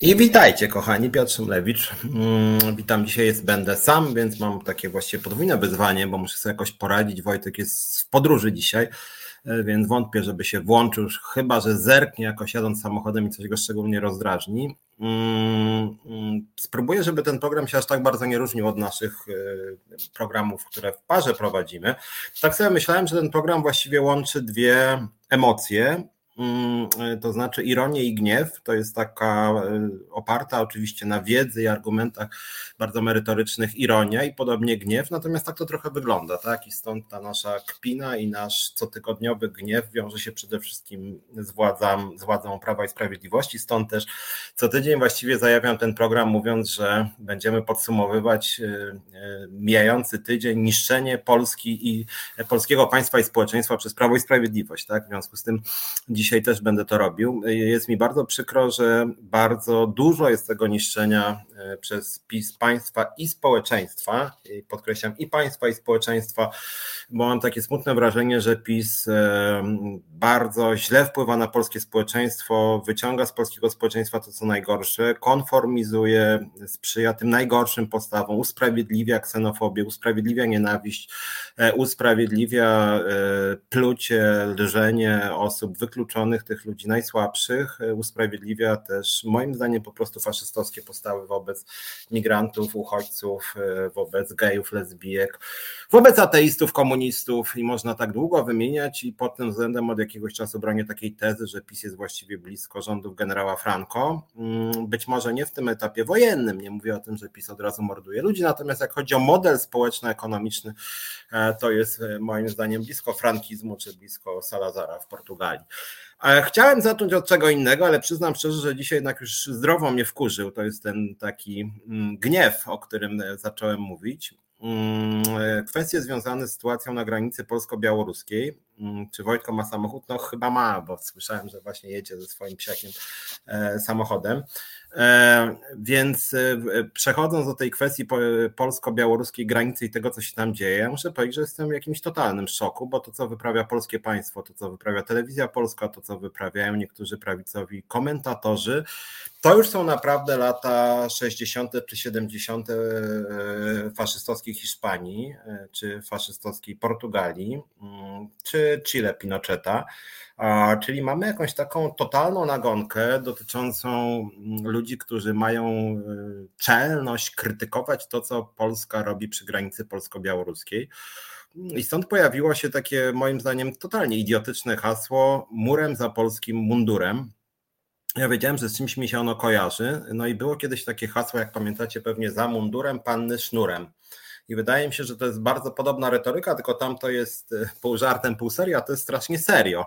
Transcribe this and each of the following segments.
I witajcie, kochani, Piotr Szymlewicz. Mm, witam, dzisiaj jest, będę sam, więc mam takie właściwie podwójne wyzwanie, bo muszę sobie jakoś poradzić. Wojtek jest w podróży dzisiaj, e, więc wątpię, żeby się włączył, chyba że zerknie jakoś jadąc samochodem i coś go szczególnie rozdrażni. Mm, mm, spróbuję, żeby ten program się aż tak bardzo nie różnił od naszych e, programów, które w parze prowadzimy. Tak sobie myślałem, że ten program właściwie łączy dwie emocje, to znaczy ironię i gniew. To jest taka e, oparta oczywiście na wiedzy i argumentach bardzo merytorycznych ironia i podobnie gniew, natomiast tak to trochę wygląda, tak? I stąd ta nasza kpina i nasz cotygodniowy gniew wiąże się przede wszystkim z władzą, z władzą Prawa i Sprawiedliwości, stąd też co tydzień właściwie zajawiam ten program mówiąc, że będziemy podsumowywać e, mijający tydzień niszczenie Polski i polskiego państwa i społeczeństwa przez Prawo i Sprawiedliwość, tak? W związku z tym dziś dzisiaj też będę to robił. Jest mi bardzo przykro, że bardzo dużo jest tego niszczenia e, przez PiS państwa i społeczeństwa, podkreślam i państwa i społeczeństwa, bo mam takie smutne wrażenie, że PiS e, bardzo źle wpływa na polskie społeczeństwo, wyciąga z polskiego społeczeństwa to, co najgorsze, konformizuje, sprzyja tym najgorszym postawom, usprawiedliwia ksenofobię, usprawiedliwia nienawiść, e, usprawiedliwia plucie, lżenie osób wykluczonych tych ludzi najsłabszych, e, usprawiedliwia też moim zdaniem po prostu faszystowskie postawy wobec migrantów, uchodźców, e, wobec gejów, lesbijek, wobec ateistów, komunistów i można tak długo wymieniać i pod tym względem od jakiegoś czasu bronię takiej tezy, że PiS jest właściwie blisko rządów generała Franco. Mm, być może nie w tym etapie wojennym, nie mówię o tym, że PiS od razu morduje ludzi, natomiast jak chodzi o model społeczno-ekonomiczny, e, to jest moim zdaniem blisko frankizmu czy blisko Salazara w Portugalii. Chciałem zacząć od czego innego, ale przyznam szczerze, że dzisiaj jednak już zdrowo mnie wkurzył. To jest ten taki mm, gniew, o którym zacząłem mówić. Mm, kwestie związane z sytuacją na granicy polsko-białoruskiej. Mm, czy Wojtko ma samochód? No chyba ma, bo słyszałem, że właśnie jedzie ze swoim psiakiem e, samochodem. E, więc e, przechodząc do tej kwestii polsko-białoruskiej granicy i tego, co się tam dzieje, ja muszę powiedzieć, że jestem w jakimś totalnym szoku, bo to, co wyprawia polskie państwo, to, co wyprawia telewizja polska, to, co wyprawiają niektórzy prawicowi komentatorzy, to już są naprawdę lata 60. czy 70. faszystowskiej Hiszpanii, czy faszystowskiej Portugalii, mm, czy Chile Pinocheta. Czyli mamy jakąś taką totalną nagonkę dotyczącą mm, ludzi, którzy mają y, czelność krytykować to, co Polska robi przy granicy polsko-białoruskiej. I stąd pojawiło się takie, moim zdaniem, totalnie idiotyczne hasło murem za polskim mundurem. Ja wiedziałem, że z czymś mi się ono kojarzy. No i było kiedyś takie hasło, jak pamiętacie, pewnie za mundurem, panny sznurem. I wydaje mi się, że to jest bardzo podobna retoryka, tylko tam to jest e, pół żartem, pół serio, a to jest strasznie serio.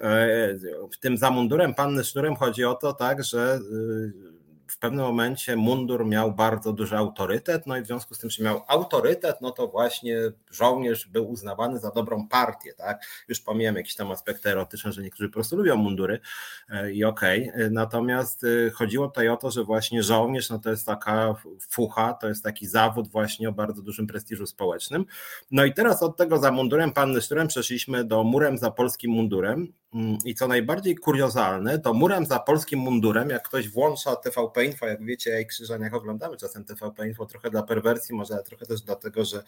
E, w tym za mundurem panny sznurem chodzi o to tak, że e, w pewnym momencie mundur miał bardzo duży autorytet, no i w związku z tym, że miał autorytet, no to właśnie żołnierz był uznawany za dobrą partię, tak? Już pomijam jakieś tam aspekty erotyczne, że niektórzy po prostu lubią mundury e, i okej, okay. natomiast e, chodziło tutaj o to, że właśnie żołnierz, no to jest taka fucha, to jest taki zawód właśnie o bardzo dużym prestiżu społecznym. No i teraz od tego za mundurem panny szturem przeszliśmy do murem za polskim mundurem, I co najbardziej kuriozalne, to murem za polskim mundurem, jak ktoś włącza TVP Info, jak wiecie, ja i Krzyżaniach oglądamy czasem TVP Info, trochę dla perwersji, może trochę też dlatego, że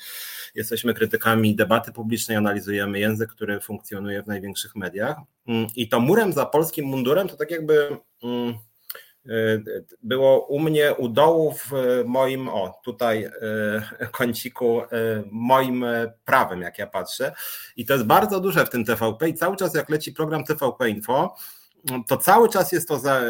jesteśmy krytykami debaty publicznej, analizujemy język, który funkcjonuje w największych mediach. Mm, I to murem za polskim mundurem to tak jakby mm, było u mnie u dołu w moim, o tutaj e, kąciku, e, moim prawym, jak ja patrzę. I to jest bardzo duże w tym TVP i cały czas jak leci program TVP Info, to cały czas jest to za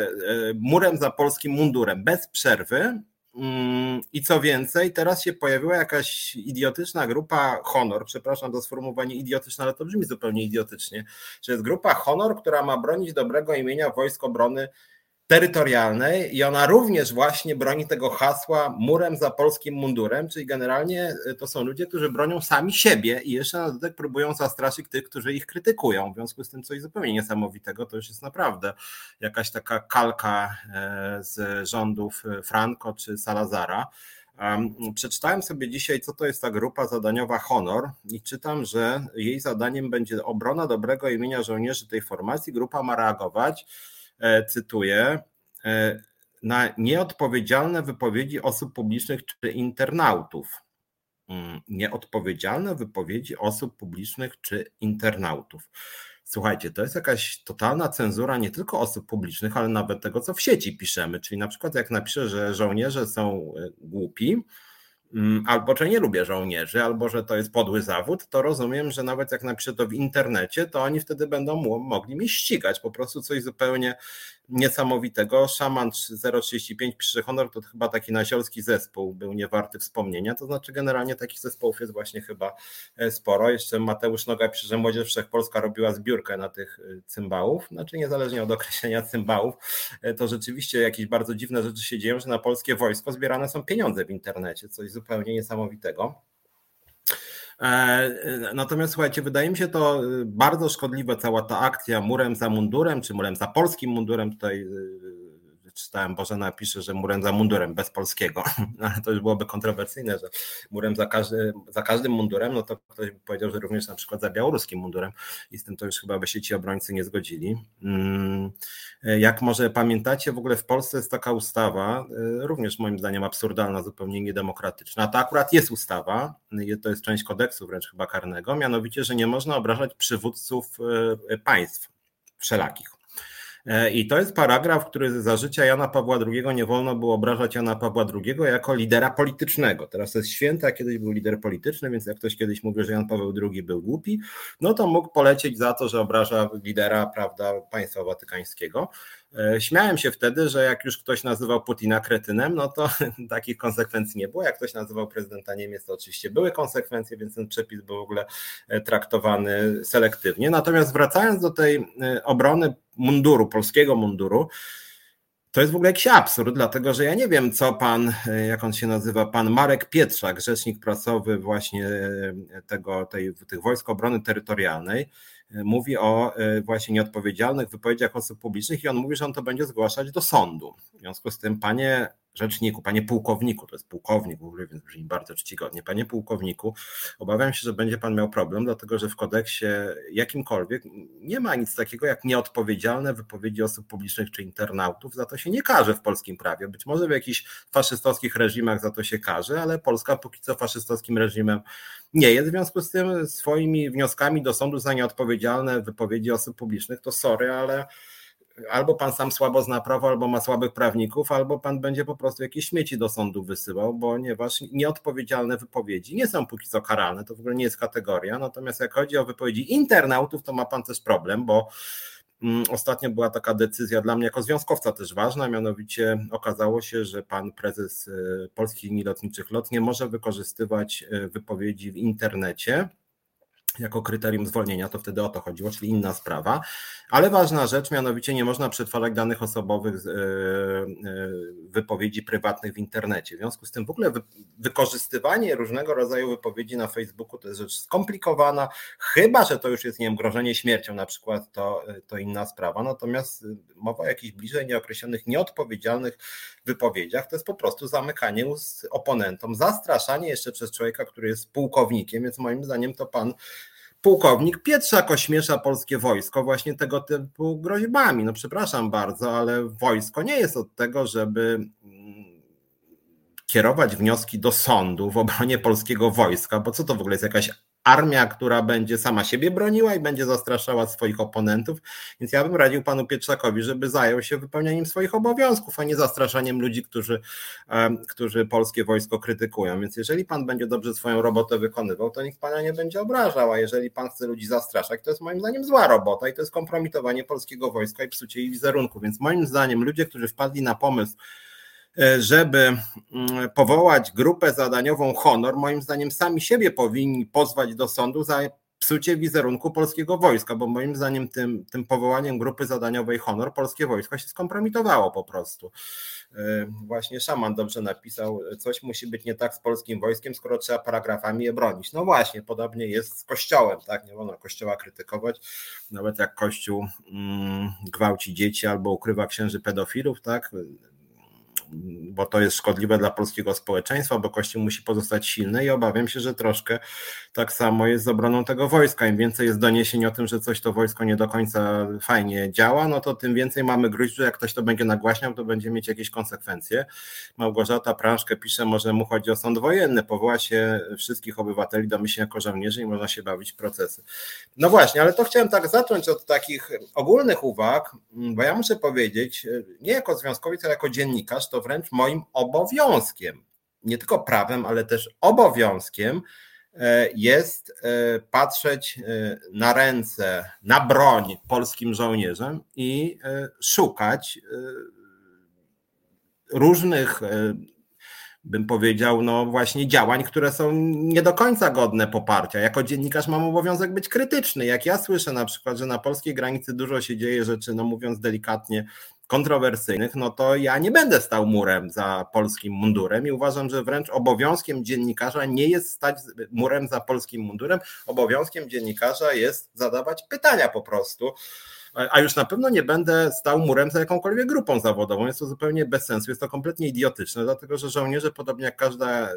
murem za polskim mundurem, bez przerwy. Mm, I co więcej, teraz się pojawiła jakaś idiotyczna grupa Honor, przepraszam za sformułowanie idiotyczne, ale to brzmi zupełnie idiotycznie, że jest grupa Honor, która ma bronić dobrego imienia Wojsk Obrony terytorialnej i ona również właśnie broni tego hasła murem za polskim mundurem, czyli generalnie y, to są ludzie, którzy bronią sami siebie i jeszcze na dodatek próbują zastraszyć tych, którzy ich krytykują. W związku z tym coś zupełnie niesamowitego, to już jest naprawdę jakaś taka kalka e, z rządów Franco czy Salazara. Przeczytałem sobie dzisiaj, co to jest ta grupa zadaniowa Honor i czytam, że jej zadaniem będzie obrona dobrego imienia żołnierzy tej formacji. Grupa ma reagować E, cytuję, e, na nieodpowiedzialne wypowiedzi osób publicznych czy internautów. Mm, nieodpowiedzialne wypowiedzi osób publicznych czy internautów. Słuchajcie, to jest jakaś totalna cenzura nie tylko osób publicznych, ale nawet tego, co w sieci piszemy. Czyli na przykład, jak napiszę, że żołnierze są e, głupi, albo że nie lubię żołnierzy, albo że to jest podły zawód, to rozumiem, że nawet jak napiszę to w internecie, to oni wtedy będą mogli mnie ścigać. Po prostu coś zupełnie niesamowitego. Szaman 035 pisze honor to chyba taki nasiolski zespół był niewarty wspomnienia. To znaczy, generalnie takich zespołów jest właśnie chyba e, sporo. Jeszcze Mateusz Noga pisze, że Młodzież Wszechpolska robiła zbiórkę na tych e, cymbałów. Znaczy, niezależnie od określenia cymbałów, e, to rzeczywiście jakieś bardzo dziwne rzeczy się dzieją, że na polskie wojsko zbierane są pieniądze w internecie. Coś zupełnie niesamowitego. E, natomiast słuchajcie, wydaje mi się to bardzo szkodliwe, cała ta akcja murem za mundurem, czy murem za polskim mundurem. Tutaj czytałem, Bożena pisze, że murem za mundurem, bez polskiego, ale to już byłoby kontrowersyjne, że murem za, każdy, za każdym mundurem, no to ktoś by powiedział, że również na przykład za białoruskim mundurem i z tym to już chyba by się ci obrońcy nie zgodzili. Mm, jak może pamiętacie, w ogóle w Polsce jest taka ustawa, y, również moim zdaniem absurdalna, zupełnie niedemokratyczna. To akurat jest ustawa, to jest część kodeksu wręcz chyba karnego, mianowicie, że nie można obrażać przywódców y, państw wszelakich. E, I to jest paragraf, który za życia Jana Pawła II nie wolno było obrażać Jana Pawła II jako lidera politycznego. Teraz jest święte, a kiedyś był lider polityczny, więc jak ktoś kiedyś mówił, że Jan Paweł II był głupi, no to mógł polecieć za to, że obraża lidera prawda, państwa watykańskiego. E, śmiałem się wtedy, że jak już ktoś nazywał Putina kretynem, no to takich konsekwencji nie było. Jak ktoś nazywał prezydenta Niemiec, to oczywiście były konsekwencje, więc ten przepis był w ogóle e, traktowany selektywnie. Natomiast wracając do tej e, obrony munduru, polskiego munduru, to jest w ogóle jakiś absurd, dlatego że ja nie wiem, co pan, jak on się nazywa, pan Marek Pietrzak, rzecznik prasowy właśnie tego, tej, tych wojsk obrony terytorialnej, mówi o e, właśnie nieodpowiedzialnych wypowiedziach osób publicznych i on mówi, że on to będzie zgłaszać do sądu. W związku z tym, panie rzeczniku, panie pułkowniku, to jest pułkownik w ogóle, więc brzmi bardzo czcigodnie, panie pułkowniku, obawiam się, że będzie pan miał problem, dlatego że w kodeksie jakimkolwiek nie ma nic takiego jak nieodpowiedzialne wypowiedzi osób publicznych czy internautów, za to się nie karze w polskim prawie. Być może w jakichś faszystowskich reżimach za to się karze, ale Polska póki co faszystowskim reżimem nie jest, w związku z tym swoimi wnioskami do sądu za nieodpowiedzialne wypowiedzi osób publicznych, to sorry, ale albo pan sam słabo zna prawo, albo ma słabych prawników, albo pan będzie po prostu jakieś śmieci do sądu wysyłał, ponieważ nieodpowiedzialne wypowiedzi nie są póki co karalne, to w ogóle nie jest kategoria. Natomiast jak chodzi o wypowiedzi internautów, to ma pan też problem, bo mm, Ostatnio była taka decyzja dla mnie jako związkowca też ważna, mianowicie okazało się, że pan prezes y, Polskich Linii Lotniczych LOT nie może wykorzystywać y, wypowiedzi w internecie jako kryterium zwolnienia, to wtedy o to chodziło, czyli inna sprawa. Ale ważna rzecz, mianowicie nie można przetwarzać danych osobowych e, e, wypowiedzi prywatnych w internecie. W związku z tym w ogóle wykorzystywanie różnego rodzaju wypowiedzi na Facebooku to jest rzecz skomplikowana, chyba że to już jest nie wiem, grożenie śmiercią na przykład, to, to inna sprawa. Natomiast mowa o jakichś bliżej nieokreślonych, nieodpowiedzialnych wypowiedziach to jest po prostu zamykanie ust oponentom, zastraszanie jeszcze przez człowieka, który jest pułkownikiem, więc moim zdaniem to pan pułkownik Pietrzak ośmiesza polskie wojsko właśnie tego typu groźbami. No przepraszam bardzo, ale wojsko nie jest od tego, żeby mm, kierować wnioski do sądu w obronie polskiego wojska, bo co to w ogóle jest jakaś armia, która będzie sama siebie broniła i będzie zastraszała swoich oponentów. Więc ja bym radził panu Pietrzakowi, żeby zajął się wypełnianiem swoich obowiązków, a nie zastraszaniem ludzi, którzy, którzy polskie wojsko krytykują. Więc jeżeli pan będzie dobrze swoją robotę wykonywał, to nikt pana nie będzie obrażał, a jeżeli pan chce ludzi zastraszać, to jest moim zdaniem zła robota i to jest kompromitowanie polskiego wojska i psucie ich wizerunku. Więc moim zdaniem ludzie, którzy wpadli na pomysł, żeby mm, powołać grupę zadaniową Honor, moim zdaniem sami siebie powinni pozwać do sądu za psucie wizerunku polskiego wojska, bo moim zdaniem tym, tym powołaniem grupy zadaniowej Honor polskie wojsko się skompromitowało po prostu. E, właśnie Szaman dobrze napisał, coś musi być nie tak z polskim wojskiem, skoro trzeba paragrafami je bronić. No właśnie, podobnie jest z Kościołem, tak? Nie wolno Kościoła krytykować, nawet jak Kościół mm, gwałci dzieci albo ukrywa księży pedofilów, tak? Bo to jest szkodliwe dla polskiego społeczeństwa, bo Kościół musi pozostać silny i obawiam się, że troszkę tak samo jest z obroną tego wojska. Im więcej jest doniesień o tym, że coś to wojsko nie do końca fajnie działa, no to tym więcej mamy gruźb, że jak ktoś to będzie nagłaśniał, to będzie mieć jakieś konsekwencje. Małgorzata Prążkę pisze, może mu chodzi o sąd wojenny, powoła się wszystkich obywateli domyślnie jako żołnierzy i można się bawić procesy. No właśnie, ale to chciałem tak zacząć od takich ogólnych uwag, bo ja muszę powiedzieć, nie jako związkowiec, ale jako dziennikarz, to wręcz moim obowiązkiem, nie tylko prawem, ale też obowiązkiem e, jest e, patrzeć e, na ręce, na broń polskim żołnierzom i szukać różnych bym powiedział, no właśnie działań, które są nie do końca godne poparcia. Jako dziennikarz mam obowiązek być krytyczny. Jak ja słyszę na przykład, że na polskiej granicy dużo się dzieje rzeczy, no mówiąc delikatnie, kontrowersyjnych, no to ja nie będę stał murem za polskim mundurem i uważam, że wręcz obowiązkiem dziennikarza nie jest stać murem za polskim mundurem. Obowiązkiem dziennikarza jest zadawać pytania po prostu a już na pewno nie będę stał murem za jakąkolwiek grupą zawodową. Jest to zupełnie bez sensu, jest to kompletnie idiotyczne, dlatego że żołnierze, podobnie jak każda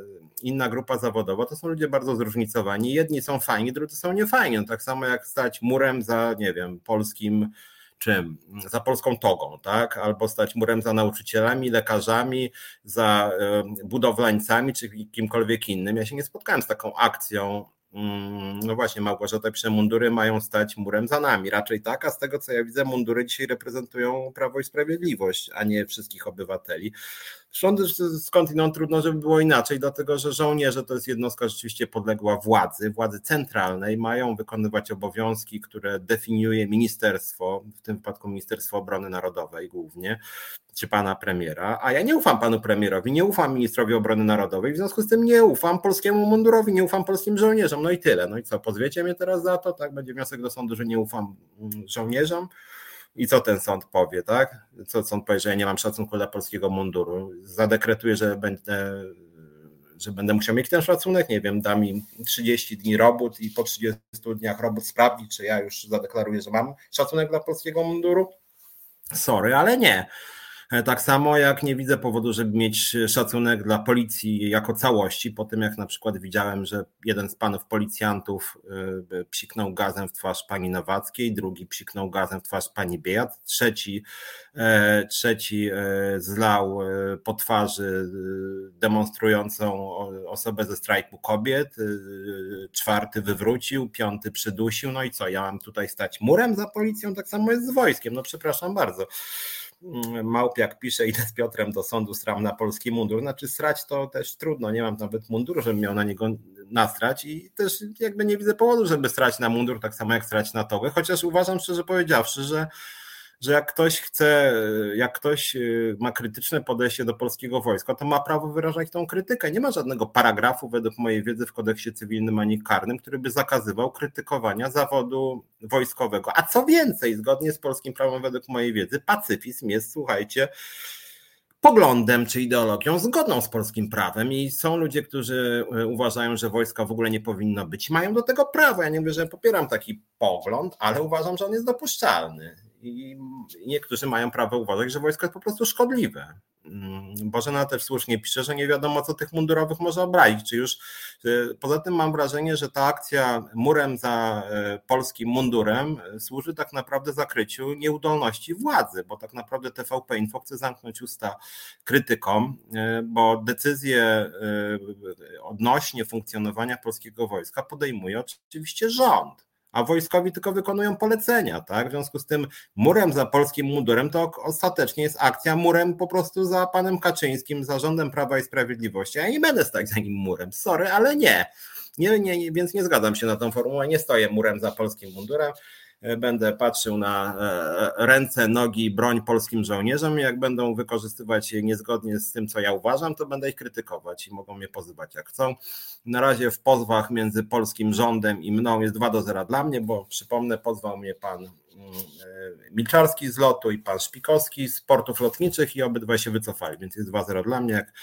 inna grupa zawodowa, to są ludzie bardzo zróżnicowani. Jedni są fajni, drudzy są niefajni. No, tak samo jak stać murem za, nie wiem, polskim czym? Za polską togą, tak? Albo stać murem za nauczycielami, lekarzami, za budowlańcami czy kimkolwiek innym. Ja się nie spotkałem z taką akcją Mm, no właśnie, Małgorzata pisze, mundury mają stać murem za nami. Raczej tak, a z tego co ja widzę, mundury dzisiaj reprezentują Prawo i Sprawiedliwość, a nie wszystkich obywateli. Zresztą skądinąd trudno, żeby było inaczej, dlatego że żołnierze to jest jednostka rzeczywiście podległa władzy, władzy centralnej, mają wykonywać obowiązki, które definiuje ministerstwo, w tym wypadku Ministerstwo Obrony Narodowej głównie, czy pana premiera, a ja nie ufam panu premierowi, nie ufam ministrowi obrony narodowej, w związku z tym nie ufam polskiemu mundurowi, nie ufam polskim żołnierzom, no i tyle. No i co, pozwiecie mnie teraz za to, tak? Będzie wniosek do sądu, że nie ufam mm, żołnierzom, i co ten sąd powie, tak? Co sąd powie, że ja nie mam szacunku dla polskiego munduru? Zadekretuje, że będę, że będę musiał mieć ten szacunek, nie wiem, da mi 30 dni robót i po 30 dniach robót sprawdzi, czy ja już zadeklaruję, że mam szacunek dla polskiego munduru? Sorry, ale nie. E, tak samo jak nie widzę powodu, żeby mieć szacunek dla policji jako całości, po tym jak na przykład widziałem, że jeden z panów policjantów e, psiknął gazem w twarz pani Nowackiej, drugi psiknął gazem w twarz pani Biejat, trzeci, e, trzeci zlał po twarzy demonstrującą osobę ze strajku kobiet, czwarty wywrócił, piąty przydusił, no i co, ja mam tutaj stać murem za policją, tak samo jest z wojskiem, no przepraszam bardzo. Małpiak pisze, idę z Piotrem do sądu, stram na polski mundur. Znaczy srać to też trudno, nie mam nawet munduru, żebym miał na niego nastrać i też jakby nie widzę powodu, żeby strać na mundur, tak samo jak strać na togę, chociaż uważam szczerze powiedziawszy, że że jak ktoś chce, jak ktoś y, ma krytyczne podejście do polskiego wojska, to ma prawo wyrażać tą krytykę. Nie ma żadnego paragrafu, według mojej wiedzy, w kodeksie cywilnym ani karnym, który by zakazywał krytykowania zawodu wojskowego. A co więcej, zgodnie z polskim prawem, według mojej wiedzy, pacyfizm jest, słuchajcie, poglądem czy ideologią zgodną z polskim prawem i są ludzie, którzy y, uważają, że wojska w ogóle nie powinno być. Mają do tego prawo. Ja nie mówię, że popieram taki pogląd, ale uważam, że on jest dopuszczalny i niektórzy mają prawo uważać, że wojsko jest po prostu szkodliwe. Mm, Bożena też słusznie pisze, że nie wiadomo, co tych mundurowych może obrazić. Czy już poza tym mam wrażenie, że ta akcja murem za e, polskim mundurem e, służy tak naprawdę zakryciu nieudolności władzy, bo tak naprawdę TVP Info chce zamknąć usta krytykom, bo decyzje odnośnie funkcjonowania polskiego wojska podejmuje oczywiście rząd a wojskowi tylko wykonują polecenia, tak? W związku z tym murem za polskim mundurem to ostatecznie jest akcja murem po prostu za panem Kaczyńskim, za rządem Prawa i Sprawiedliwości. Ja nie będę stać za nim murem, sorry, ale nie. Nie, nie, więc nie zgadzam się na tą formułę, nie stoję murem za polskim mundurem. Będę patrzył na e, ręce, nogi, broń polskim żołnierzom jak będą wykorzystywać je niezgodnie z tym, co ja uważam, to będę ich krytykować i mogą mnie pozywać jak chcą. Na razie w pozwach między polskim rządem i mną jest 2 do 0 dla mnie, bo przypomnę, pozwał mnie pan mm, e, Milczarski z lotu i pan Szpikowski z portów lotniczych i obydwaj się wycofali, więc jest 2-0 dla mnie. Jak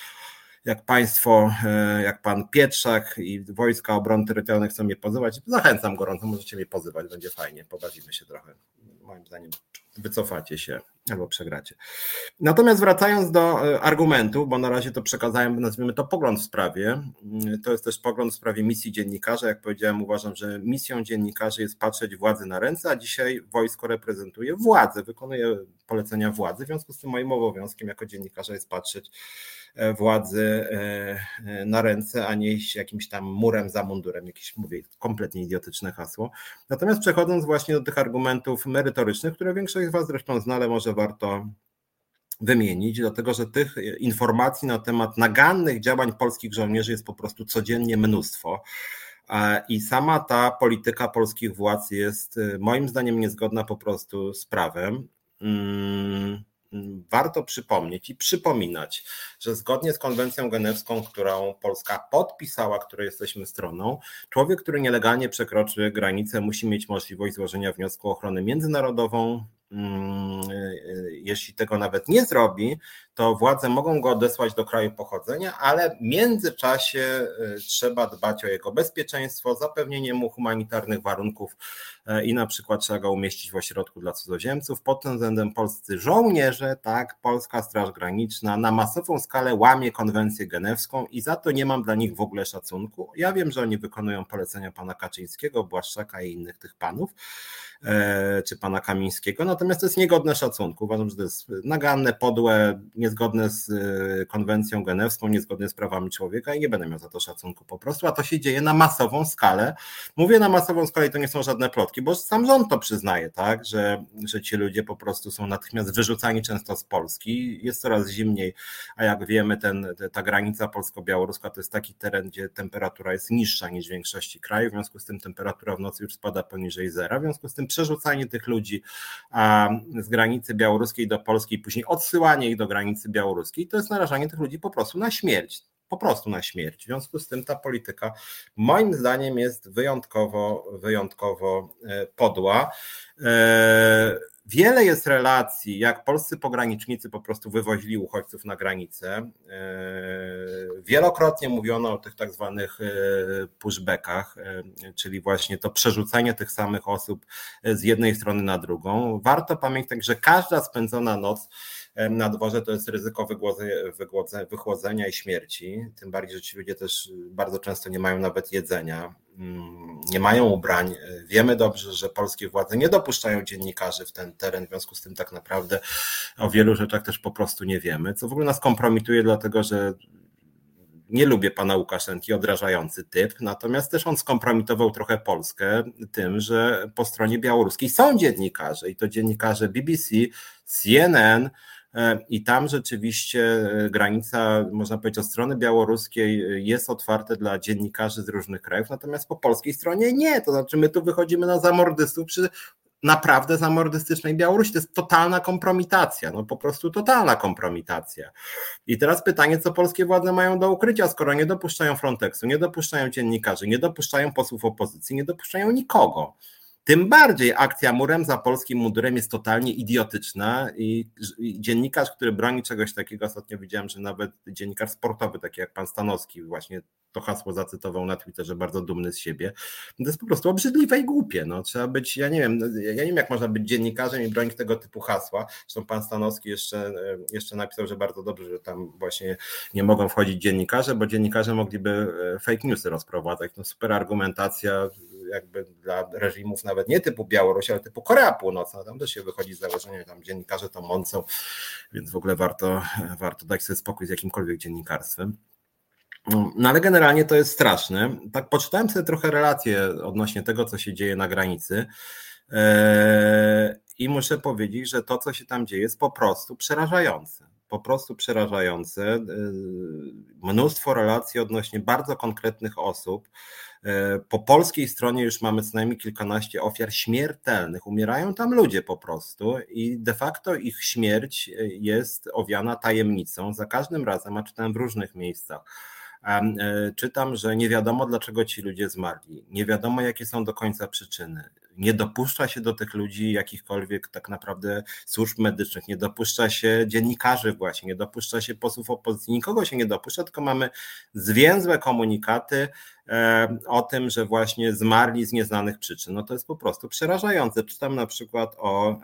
jak państwo, e, jak pan Pietrzak i Wojska Obrony Terytorialnej chcą mnie pozywać, zachęcam gorąco, możecie mnie pozywać, będzie fajnie, pobawimy się trochę. Moim zdaniem wycofacie się albo przegracie. Natomiast wracając do e, argumentów, bo na razie to przekazałem, nazwijmy to pogląd w sprawie, mm, to jest też pogląd w sprawie misji dziennikarza. Jak powiedziałem, uważam, że misją dziennikarzy jest patrzeć władzy na ręce, a dzisiaj wojsko reprezentuje władzę, wykonuje polecenia władzy. W związku z tym moim obowiązkiem jako dziennikarza jest patrzeć władzy e, na ręce, a nie jakimś tam murem za mundurem, jakieś mówię, kompletnie idiotyczne hasło. Natomiast przechodząc właśnie do tych argumentów merytorycznych, które większość z Was zresztą zna, ale może warto wymienić, dlatego że tych informacji na temat nagannych działań polskich żołnierzy jest po prostu codziennie mnóstwo. I sama ta polityka polskich władz jest moim zdaniem niezgodna po prostu z prawem. Mm, warto przypomnieć i przypominać, że zgodnie z konwencją genewską, którą Polska podpisała, której jesteśmy stroną, człowiek, który nielegalnie przekroczy granicę, musi mieć możliwość złożenia wniosku o ochronę międzynarodową, Mm, jeśli tego nawet nie zrobi, to władze mogą go odesłać do kraju pochodzenia, ale w międzyczasie y, trzeba dbać o jego bezpieczeństwo, zapewnienie mu humanitarnych warunków y, i na przykład trzeba go umieścić w ośrodku dla cudzoziemców. Pod tym względem polscy żołnierze, tak, Polska Straż Graniczna na masową skalę łamie konwencję genewską i za to nie mam dla nich w ogóle szacunku. Ja wiem, że oni wykonują polecenia pana Kaczyńskiego, Błaszczaka i innych tych panów, e, czy pana Kamińskiego, natomiast to jest niegodne szacunku. Uważam, że to jest naganne, podłe, niezgodne z y, konwencją genewską, niezgodne z prawami człowieka i nie będę miał za to szacunku po prostu, a to się dzieje na masową skalę. Mówię na masową skalę i to nie są żadne plotki, bo sam rząd to przyznaje, tak, że, że ci ludzie po prostu są natychmiast wyrzucani często z Polski, jest coraz zimniej, a jak wiemy ten, ta granica polsko-białoruska to jest taki teren, gdzie temperatura jest niższa niż w większości krajów, w związku z tym temperatura w nocy już spada poniżej zera, w związku z tym przerzucanie tych ludzi z granicy białoruskiej do Polski i później odsyłanie ich do granicy białoruskiej, to jest narażanie tych ludzi po prostu na śmierć. Po prostu na śmierć. W związku z tym ta polityka moim zdaniem jest wyjątkowo, wyjątkowo e, podła. E, Wiele jest relacji, jak polscy pogranicznicy po prostu wywozili uchodźców na granicę. E, wielokrotnie mówiono o tych tak zwanych pushbackach, czyli właśnie to przerzucenie tych samych osób z jednej strony na drugą. Warto pamiętać, że każda spędzona noc na dworze to jest ryzyko wychłodzenia i śmierci. Tym bardziej, że ci ludzie też bardzo często nie mają nawet jedzenia, mm, nie mają ubrań. Wiemy dobrze, że polskie władze nie dopuszczają dziennikarzy w ten teren, w związku z tym tak naprawdę o wielu rzeczach też po prostu nie wiemy, co w ogóle nas kompromituje, dlatego że nie lubię pana Łukaszenki, odrażający typ, natomiast też on skompromitował trochę Polskę tym, że po stronie białoruskiej są dziennikarze i to dziennikarze BBC, CNN, I tam rzeczywiście e, granica, można powiedzieć, od strony białoruskiej e, jest otwarta dla dziennikarzy z różnych krajów, natomiast po polskiej stronie nie. To znaczy, my tu wychodzimy na zamordystów przy naprawdę zamordystycznej Białorusi. To jest totalna kompromitacja, no po prostu totalna kompromitacja. I teraz pytanie, co polskie władze mają do ukrycia, skoro nie dopuszczają Frontexu, nie dopuszczają dziennikarzy, nie dopuszczają posłów opozycji, nie dopuszczają nikogo. Tym bardziej akcja murem za polskim mundurem jest totalnie idiotyczna i, dziennikarz, który broni czegoś takiego, ostatnio widziałem, że nawet dziennikarz sportowy, taki jak pan Stanowski, właśnie to hasło zacytował na Twitterze, bardzo dumny z siebie. To jest po prostu obrzydliwe i głupie. No, trzeba być, ja nie wiem, ja nie wiem, jak można być dziennikarzem i bronić tego typu hasła. Zresztą pan Stanowski jeszcze, jeszcze napisał, że bardzo dobrze, że tam właśnie nie mogą wchodzić dziennikarze, bo dziennikarze mogliby e, fake newsy rozprowadzać. No super argumentacja jakby dla reżimów nawet nie typu Białoruś, ale typu Korea Północna. Tam też się wychodzi z założenia, tam dziennikarze to mącą, więc w ogóle warto, warto dać sobie spokój z jakimkolwiek dziennikarstwem. No ale generalnie to jest straszne. Tak poczytałem sobie trochę relacje odnośnie tego, co się dzieje na granicy. E, I muszę powiedzieć, że to, co się tam dzieje, jest po prostu przerażające. Po prostu przerażające. E, mnóstwo relacji odnośnie bardzo konkretnych osób. E, po polskiej stronie już mamy co najmniej kilkanaście ofiar śmiertelnych. Umierają tam ludzie po prostu i de facto ich śmierć jest owiana tajemnicą. Za każdym razem, a czytałem w różnych miejscach czytam, że nie wiadomo, dlaczego ci ludzie zmarli, nie wiadomo, jakie są do końca przyczyny. Nie dopuszcza się do tych ludzi jakichkolwiek tak naprawdę służb medycznych, nie dopuszcza się dziennikarzy właśnie, nie dopuszcza się posłów opozycji, nikogo się nie dopuszcza, tylko mamy zwięzłe komunikaty o tym, że właśnie zmarli z nieznanych przyczyn. No to jest po prostu przerażające. Czytam na przykład o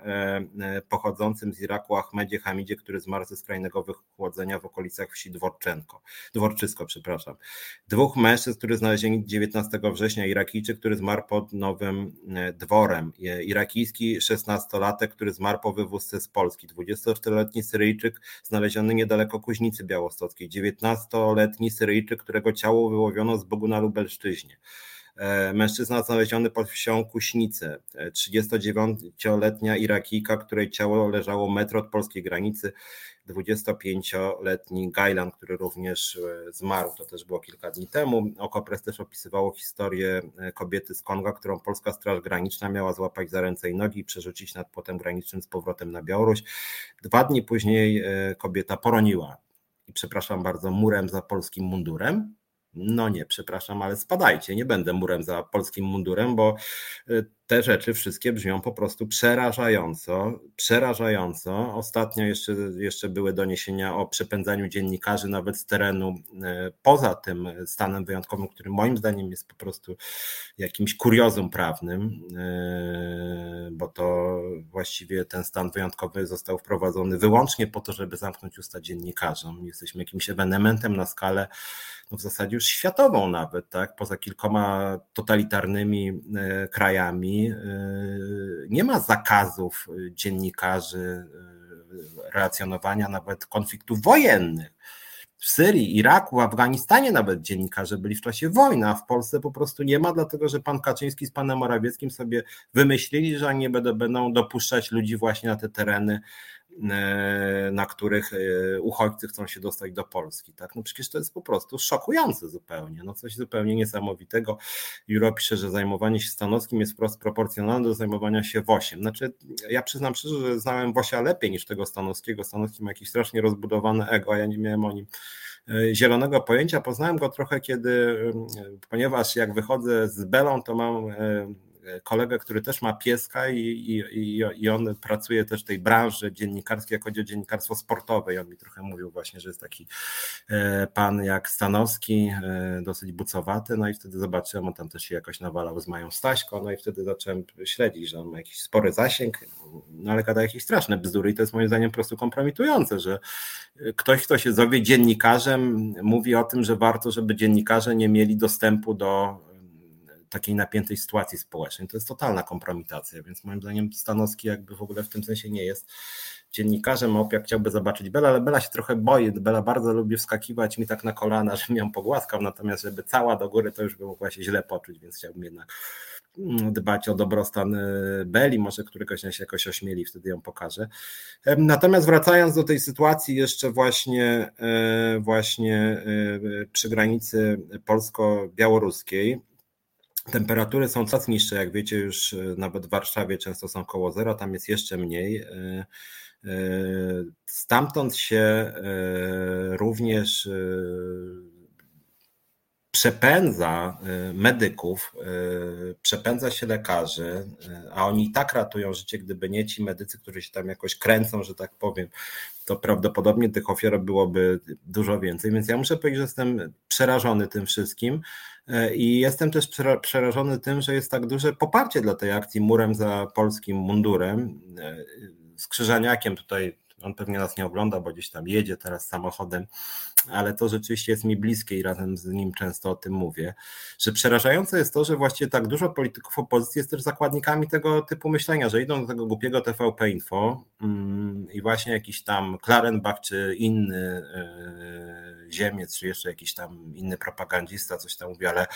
pochodzącym z Iraku Ahmedzie Hamidzie, który zmarł ze skrajnego wychłodzenia w okolicach wsi Dworczenko, Dworczysko, przepraszam. Dwóch mężczyzn, którzy znalezieni 19 września, Irakijczyk, który zmarł pod Nowym Dworem, irakijski 16-latek, który zmarł po wywózce z Polski, 24-letni Syryjczyk znaleziony niedaleko Kuźnicy Białostockiej, 19-letni Syryjczyk, którego ciało wyłowiono z Bogu na Lubelszczyźnie. E, mężczyzna znaleziony pod wsią Kuśnice, 39-letnia Irakijka, której ciało leżało metr od polskiej granicy, 25-letni Gajlan, który również e, zmarł, to też było kilka dni temu. Okopres też opisywało historię e, kobiety z Konga, którą polska Straż Graniczna miała złapać za ręce i nogi i przerzucić nad płotem granicznym z powrotem na Białoruś. Dwa dni później kobieta poroniła i przepraszam bardzo, murem za polskim mundurem. No nie, przepraszam, ale spadajcie, nie będę murem za polskim mundurem, bo y, te rzeczy wszystkie brzmią po prostu przerażająco, przerażająco. Ostatnio jeszcze, jeszcze były doniesienia o przepędzaniu dziennikarzy nawet z terenu e, poza tym stanem wyjątkowym, który moim zdaniem jest po prostu jakimś kuriozum prawnym, e, bo to właściwie ten stan wyjątkowy został wprowadzony wyłącznie po to, żeby zamknąć usta dziennikarzom. Jesteśmy jakimś ewenementem na skalę w zasadzie już światową nawet, tak? poza kilkoma totalitarnymi e, krajami Y, nie ma zakazów dziennikarzy y, relacjonowania nawet konfliktów wojennych. W Syrii, Iraku, Afganistanie nawet dziennikarze byli w czasie wojny, a w Polsce po prostu nie ma, dlatego że pan Kaczyński z panem Morawieckim sobie wymyślili, że nie będą dopuszczać ludzi właśnie na te tereny E, na których e, uchodźcy chcą się dostać do Polski. Tak? No przecież to jest po prostu szokujące zupełnie, no coś zupełnie niesamowitego. Juro pisze, że zajmowanie się Stanowskim jest wprost proporcjonalne do zajmowania się Wosiem. Znaczy, ja przyznam szczerze, że znałem Wosia lepiej niż tego Stanowskiego. Stanowski ma jakieś strasznie rozbudowane ego, ja nie miałem o nim e, zielonego pojęcia. Poznałem go trochę, kiedy, ponieważ jak wychodzę z Belą, to mam kolegę, który też ma pieska i, i, i on pracuje też w tej branży dziennikarskiej, jak chodzi o dziennikarstwo sportowe. I on mi trochę mówił właśnie, że jest taki e, pan jak Stanowski, e, dosyć bucowaty, no i wtedy zobaczyłem, on tam też się jakoś nawalał z Mają Staśko, no i wtedy zacząłem śledzić, że on ma jakiś spory zasięg, no ale gada jakieś straszne bzdury i to jest moim zdaniem po prostu kompromitujące, że ktoś, kto się zowie dziennikarzem, mówi o tym, że warto, żeby dziennikarze nie mieli dostępu do takiej napiętej sytuacji społecznej. To jest totalna kompromitacja, więc moim zdaniem Stanowski jakby w ogóle w tym sensie nie jest dziennikarzem. Opiak chciałby zobaczyć Bela, ale Bela się trochę boi. Bela bardzo lubi wskakiwać mi tak na kolana, żebym ją pogłaskał, natomiast żeby cała do góry, to już by mogła się źle poczuć, więc chciałbym jednak mm, dbać o dobrostan y, Beli, może któregoś dnia się jakoś ośmieli, wtedy ją pokażę. Natomiast wracając do tej sytuacji jeszcze właśnie, e, właśnie e, przy granicy polsko-białoruskiej, Temperatury są coraz niższe, jak wiecie, już e, nawet w Warszawie często są koło zera, tam jest jeszcze mniej. E, e, stamtąd się również przepędza medyków, przepędza się lekarzy, a oni i tak ratują życie, gdyby nie ci medycy, którzy się tam jakoś kręcą, że tak powiem, to prawdopodobnie tych ofiar byłoby dużo więcej. Więc ja muszę powiedzieć, że jestem przerażony tym wszystkim. I jestem też przerażony tym, że jest tak duże poparcie dla tej akcji murem za polskim mundurem. Z Krzyżaniakiem tutaj, on pewnie nas nie ogląda, bo gdzieś tam jedzie teraz samochodem, ale to rzeczywiście jest mi bliskie i razem z nim często o tym mówię, że przerażające jest to, że właściwie tak dużo polityków opozycji jest też zakładnikami tego typu myślenia, że idą do tego głupiego TVP Info mm, i właśnie jakiś tam Klarenbach czy inny yy, Ziemiec, czy jeszcze jakiś tam inny propagandista coś tam mówi, ale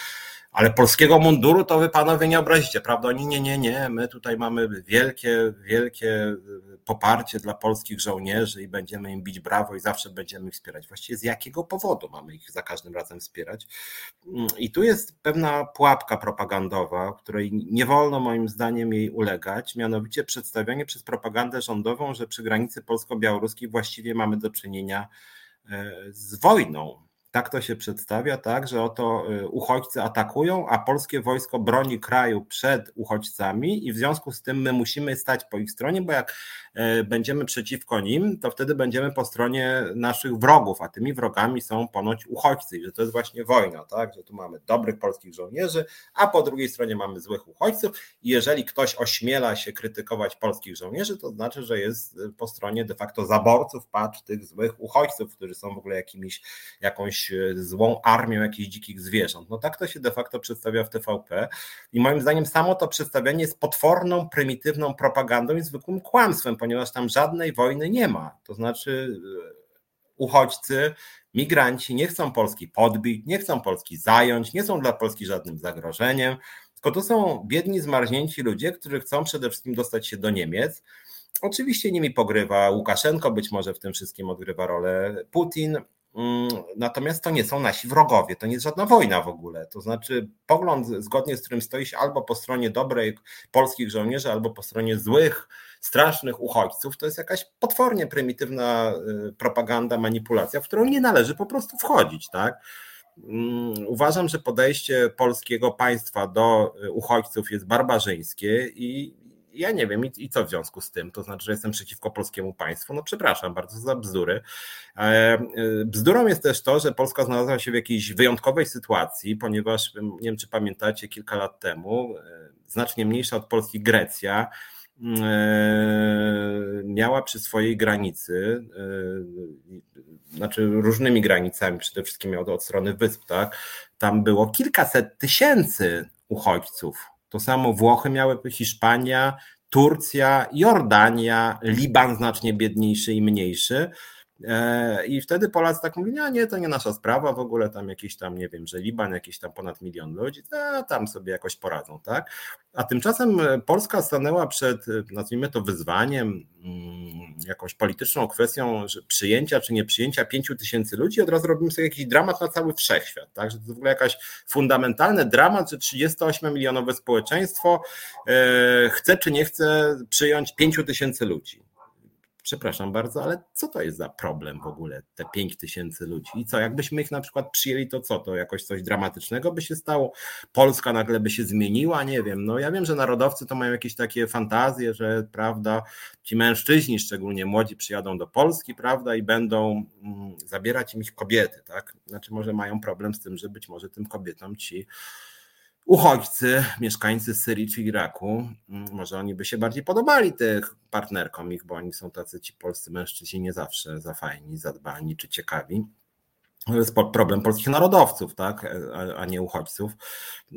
ale polskiego munduru to wy panowie nie obrazicie, prawda? Oni nie, nie, nie, my tutaj mamy wielkie, wielkie poparcie dla polskich żołnierzy i będziemy im bić brawo i zawsze będziemy ich wspierać. Właściwie z jakiego powodu mamy ich za każdym razem wspierać? I tu jest pewna pułapka propagandowa, której nie wolno moim zdaniem jej ulegać, mianowicie przedstawianie przez propagandę rządową, że przy granicy polsko-białoruskiej właściwie mamy do czynienia e, z wojną tak to się przedstawia, tak, że oto y, uchodźcy atakują, a polskie wojsko broni kraju przed uchodźcami i w związku z tym my musimy stać po ich stronie, bo jak y, będziemy przeciwko nim, to wtedy będziemy po stronie naszych wrogów, a tymi wrogami są ponoć uchodźcy i że to jest właśnie wojna, tak, że tu mamy dobrych polskich żołnierzy, a po drugiej stronie mamy złych uchodźców i jeżeli ktoś ośmiela się krytykować polskich żołnierzy, to znaczy, że jest po stronie de facto zaborców, patrz tych złych uchodźców, którzy są w ogóle jakimiś, jakąś E, złą armią jakichś dzikich zwierząt. No tak to się de facto przedstawia w TVP i moim zdaniem samo to przedstawianie jest potworną, prymitywną propagandą i zwykłym kłamstwem, ponieważ tam żadnej wojny nie ma. To znaczy e, uchodźcy, migranci nie chcą Polski podbić, nie chcą Polski zająć, nie są dla Polski żadnym zagrożeniem, tylko to są biedni, zmarznięci ludzie, którzy chcą przede wszystkim dostać się do Niemiec. Oczywiście nimi pogrywa Łukaszenko, być może w tym wszystkim odgrywa rolę Putin, natomiast to nie są nasi wrogowie, to nie jest żadna wojna w ogóle. To znaczy, pogląd, zgodnie z którym stoi się albo po stronie dobrej polskich żołnierzy, albo po stronie złych, strasznych uchodźców, to jest jakaś potwornie prymitywna y, propaganda, manipulacja, w którą nie należy po prostu wchodzić. Tak? Mm, uważam, że podejście polskiego państwa do y, uchodźców jest barbarzyńskie i ja nie wiem, i, i, co w związku z tym? To znaczy, że jestem przeciwko polskiemu państwu? No przepraszam bardzo za bzdury. E, e, bzdurą jest też to, że Polska znalazła się w jakiejś wyjątkowej sytuacji, ponieważ nie wiem, czy pamiętacie, kilka lat temu, e, znacznie mniejsza od Polski Grecja, miała przy swojej granicy, znaczy różnymi granicami, przede wszystkim miała od strony wysp, tak? Tam było kilkaset tysięcy uchodźców to samo Włochy miały, Hiszpania, Turcja, Jordania, Liban znacznie biedniejszy i mniejszy. E, I wtedy Polacy tak mówili, nie, nie, to nie nasza sprawa, w ogóle tam jakiś tam, nie wiem, że Liban, jakieś tam ponad milion ludzi, a tam sobie jakoś poradzą, tak? A tymczasem Polska stanęła przed, nazwijmy to wyzwaniem, mm, jakąś polityczną kwestią że przyjęcia czy nie przyjęcia pięciu tysięcy ludzi, od razu robimy sobie jakiś dramat na cały wszechświat, tak? Że to w ogóle jakaś fundamentalny dramat, że 38-milionowe społeczeństwo e, chce czy nie chce przyjąć pięciu tysięcy ludzi przepraszam bardzo, ale co to jest za problem w ogóle, te 5 tysięcy ludzi? I co, jakbyśmy ich na przykład przyjęli, to co, to jakoś coś dramatycznego by się stało? Polska nagle by się zmieniła? Nie wiem. No ja wiem, że narodowcy to mają jakieś takie fantazje, że prawda, ci mężczyźni, szczególnie młodzi, przyjadą do Polski, prawda, i będą mm, zabierać im ich kobiety, tak? Znaczy może mają problem z tym, że być może tym kobietom ci uchodźcy, mieszkańcy Syrii czy Iraku, mm, może oni by się bardziej podobali tych partnerkom ich, bo oni są tacy ci polscy mężczyźni nie zawsze za fajni, zadbani czy ciekawi. Jest problem polskich narodowców, tak, a nie uchodźców.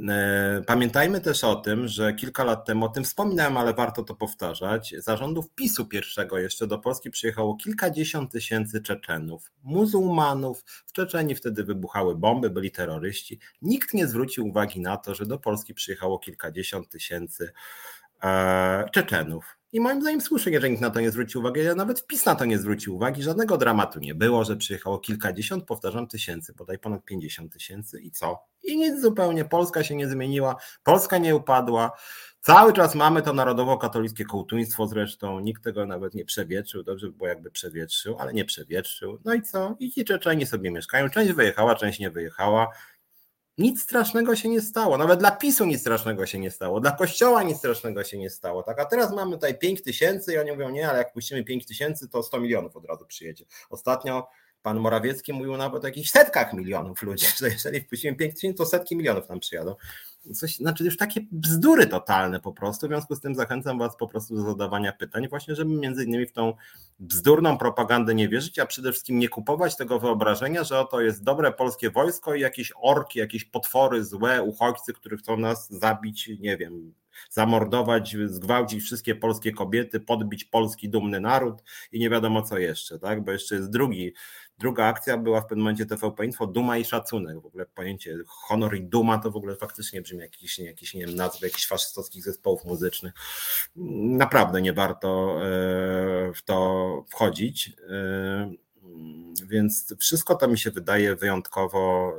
E, pamiętajmy też o tym, że kilka lat temu, o tym wspominałem, ale warto to powtarzać, zarządów PiSu pierwszego jeszcze do Polski przyjechało kilkadziesiąt tysięcy Czeczenów, muzułmanów. W Czeczeni wtedy wybuchały bomby, byli terroryści. Nikt nie zwrócił uwagi na to, że do Polski przyjechało kilkadziesiąt tysięcy e, Czeczenów. I moim zdaniem słusznie, że nikt na to nie zwrócił uwagi. Ja nawet wpis na to nie zwrócił uwagi. Żadnego dramatu nie było, że przyjechało kilkadziesiąt, powtarzam, tysięcy, bodaj ponad 50 tysięcy i co? I nic zupełnie. Polska się nie zmieniła, Polska nie upadła. Cały czas mamy to narodowo-katolickie kołtuństwo zresztą, nikt tego nawet nie przewietrzył, dobrze by było jakby przewietrzył, ale nie przewietrzył. No i co? I ci Czeczeni sobie mieszkają, część wyjechała, część nie wyjechała. Nic strasznego się nie stało. Nawet dla PiSu nic strasznego się nie stało. Dla Kościoła nic strasznego się nie stało. Tak? A teraz mamy tutaj 5 tysięcy i oni mówią, nie, ale jak puścimy 5 tysięcy, to 100 milionów od razu przyjedzie. Ostatnio pan Morawiecki mówił nawet o jakichś setkach milionów ludzi, że jeżeli wpuścimy 5 tysięcy, to setki milionów nam przyjadą coś, znaczy już takie bzdury totalne po prostu. W związku z tym zachęcam Was po prostu do zadawania pytań, właśnie, żeby między innymi w tą bzdurną propagandę nie wierzyć, a przede wszystkim nie kupować tego wyobrażenia, że oto jest dobre polskie wojsko i jakieś orki, jakieś potwory, złe uchodźcy, którzy chcą nas zabić, nie wiem, zamordować, zgwałcić wszystkie polskie kobiety, podbić polski dumny naród i nie wiadomo co jeszcze, tak? Bo jeszcze jest drugi Druga akcja była w pewnym momencie TVP Info, duma i szacunek. W ogóle pojęcie honor i duma to w ogóle faktycznie brzmi jakiś, jakiś nie wiem, nazwy jakichś faszystowskich zespołów muzycznych. Naprawdę nie warto e, w to wchodzić. E, więc wszystko to mi się wydaje wyjątkowo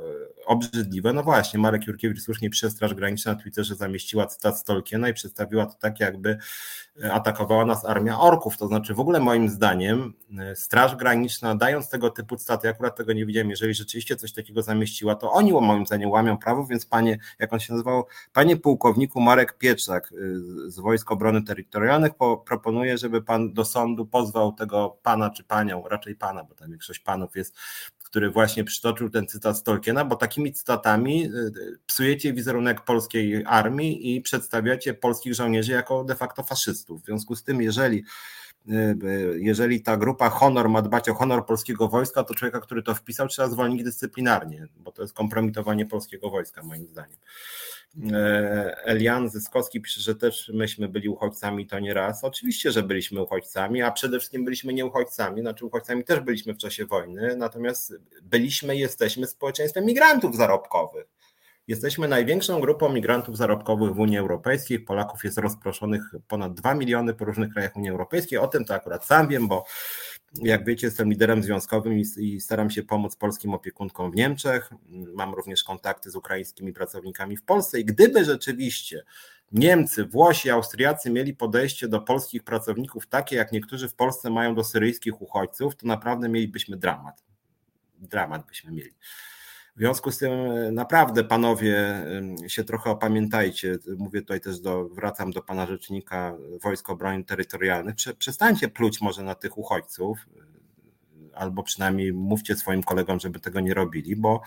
obrzydliwe. No właśnie, Marek Jurkiewicz słusznie przez Straż Graniczna na Twitterze zamieściła cytat Stolkiena i przedstawiła to tak, jakby atakowała nas armia orków. To znaczy, w ogóle moim zdaniem, Straż Graniczna, dając tego typu cytaty, ja akurat tego nie widziałem, jeżeli rzeczywiście coś takiego zamieściła, to oni moim zdaniem łamią prawo, więc panie, jak on się nazywał, panie pułkowniku Marek Pieczak z Wojsk Obrony Terytorialnych po, proponuje, żeby pan do sądu pozwał tego pana czy panią, raczej pana, bo tam większość panów jest, który właśnie przytoczył ten cytat z Tolkiena, bo takimi cytatami y, psujecie wizerunek polskiej armii i przedstawiacie polskich żołnierzy jako de facto faszystów. W związku z tym, jeżeli y, y, jeżeli ta grupa honor ma dbać o honor polskiego wojska, to człowieka, który to wpisał, trzeba zwolnić dyscyplinarnie, bo to jest kompromitowanie polskiego wojska, moim zdaniem. E, Elian Zyskowski pisze, że też myśmy byli uchodźcami to nie raz. Oczywiście, że byliśmy uchodźcami, a przede wszystkim byliśmy nie uchodźcami, znaczy uchodźcami też byliśmy w czasie wojny, natomiast byliśmy, jesteśmy społeczeństwem migrantów zarobkowych. Jesteśmy największą grupą migrantów zarobkowych w Unii Europejskiej. Polaków jest rozproszonych ponad 2 miliony po różnych krajach Unii Europejskiej. O tym to akurat sam wiem, bo jak wiecie, jestem liderem związkowym i, staram się pomóc polskim opiekunkom w Niemczech. Mam również kontakty z ukraińskimi pracownikami w Polsce i gdyby rzeczywiście Niemcy, Włosi, Austriacy mieli podejście do polskich pracowników takie, jak niektórzy w Polsce mają do syryjskich uchodźców, to naprawdę mielibyśmy dramat. Dramat byśmy mieli. W związku z tym e, naprawdę panowie się trochę opamiętajcie. Mówię tutaj też do, wracam do pana rzecznika Wojsk Obrony Terytorialnych. Przestańcie pluć może na tych uchodźców, e, albo przynajmniej mówcie swoim kolegom, żeby tego nie robili, bo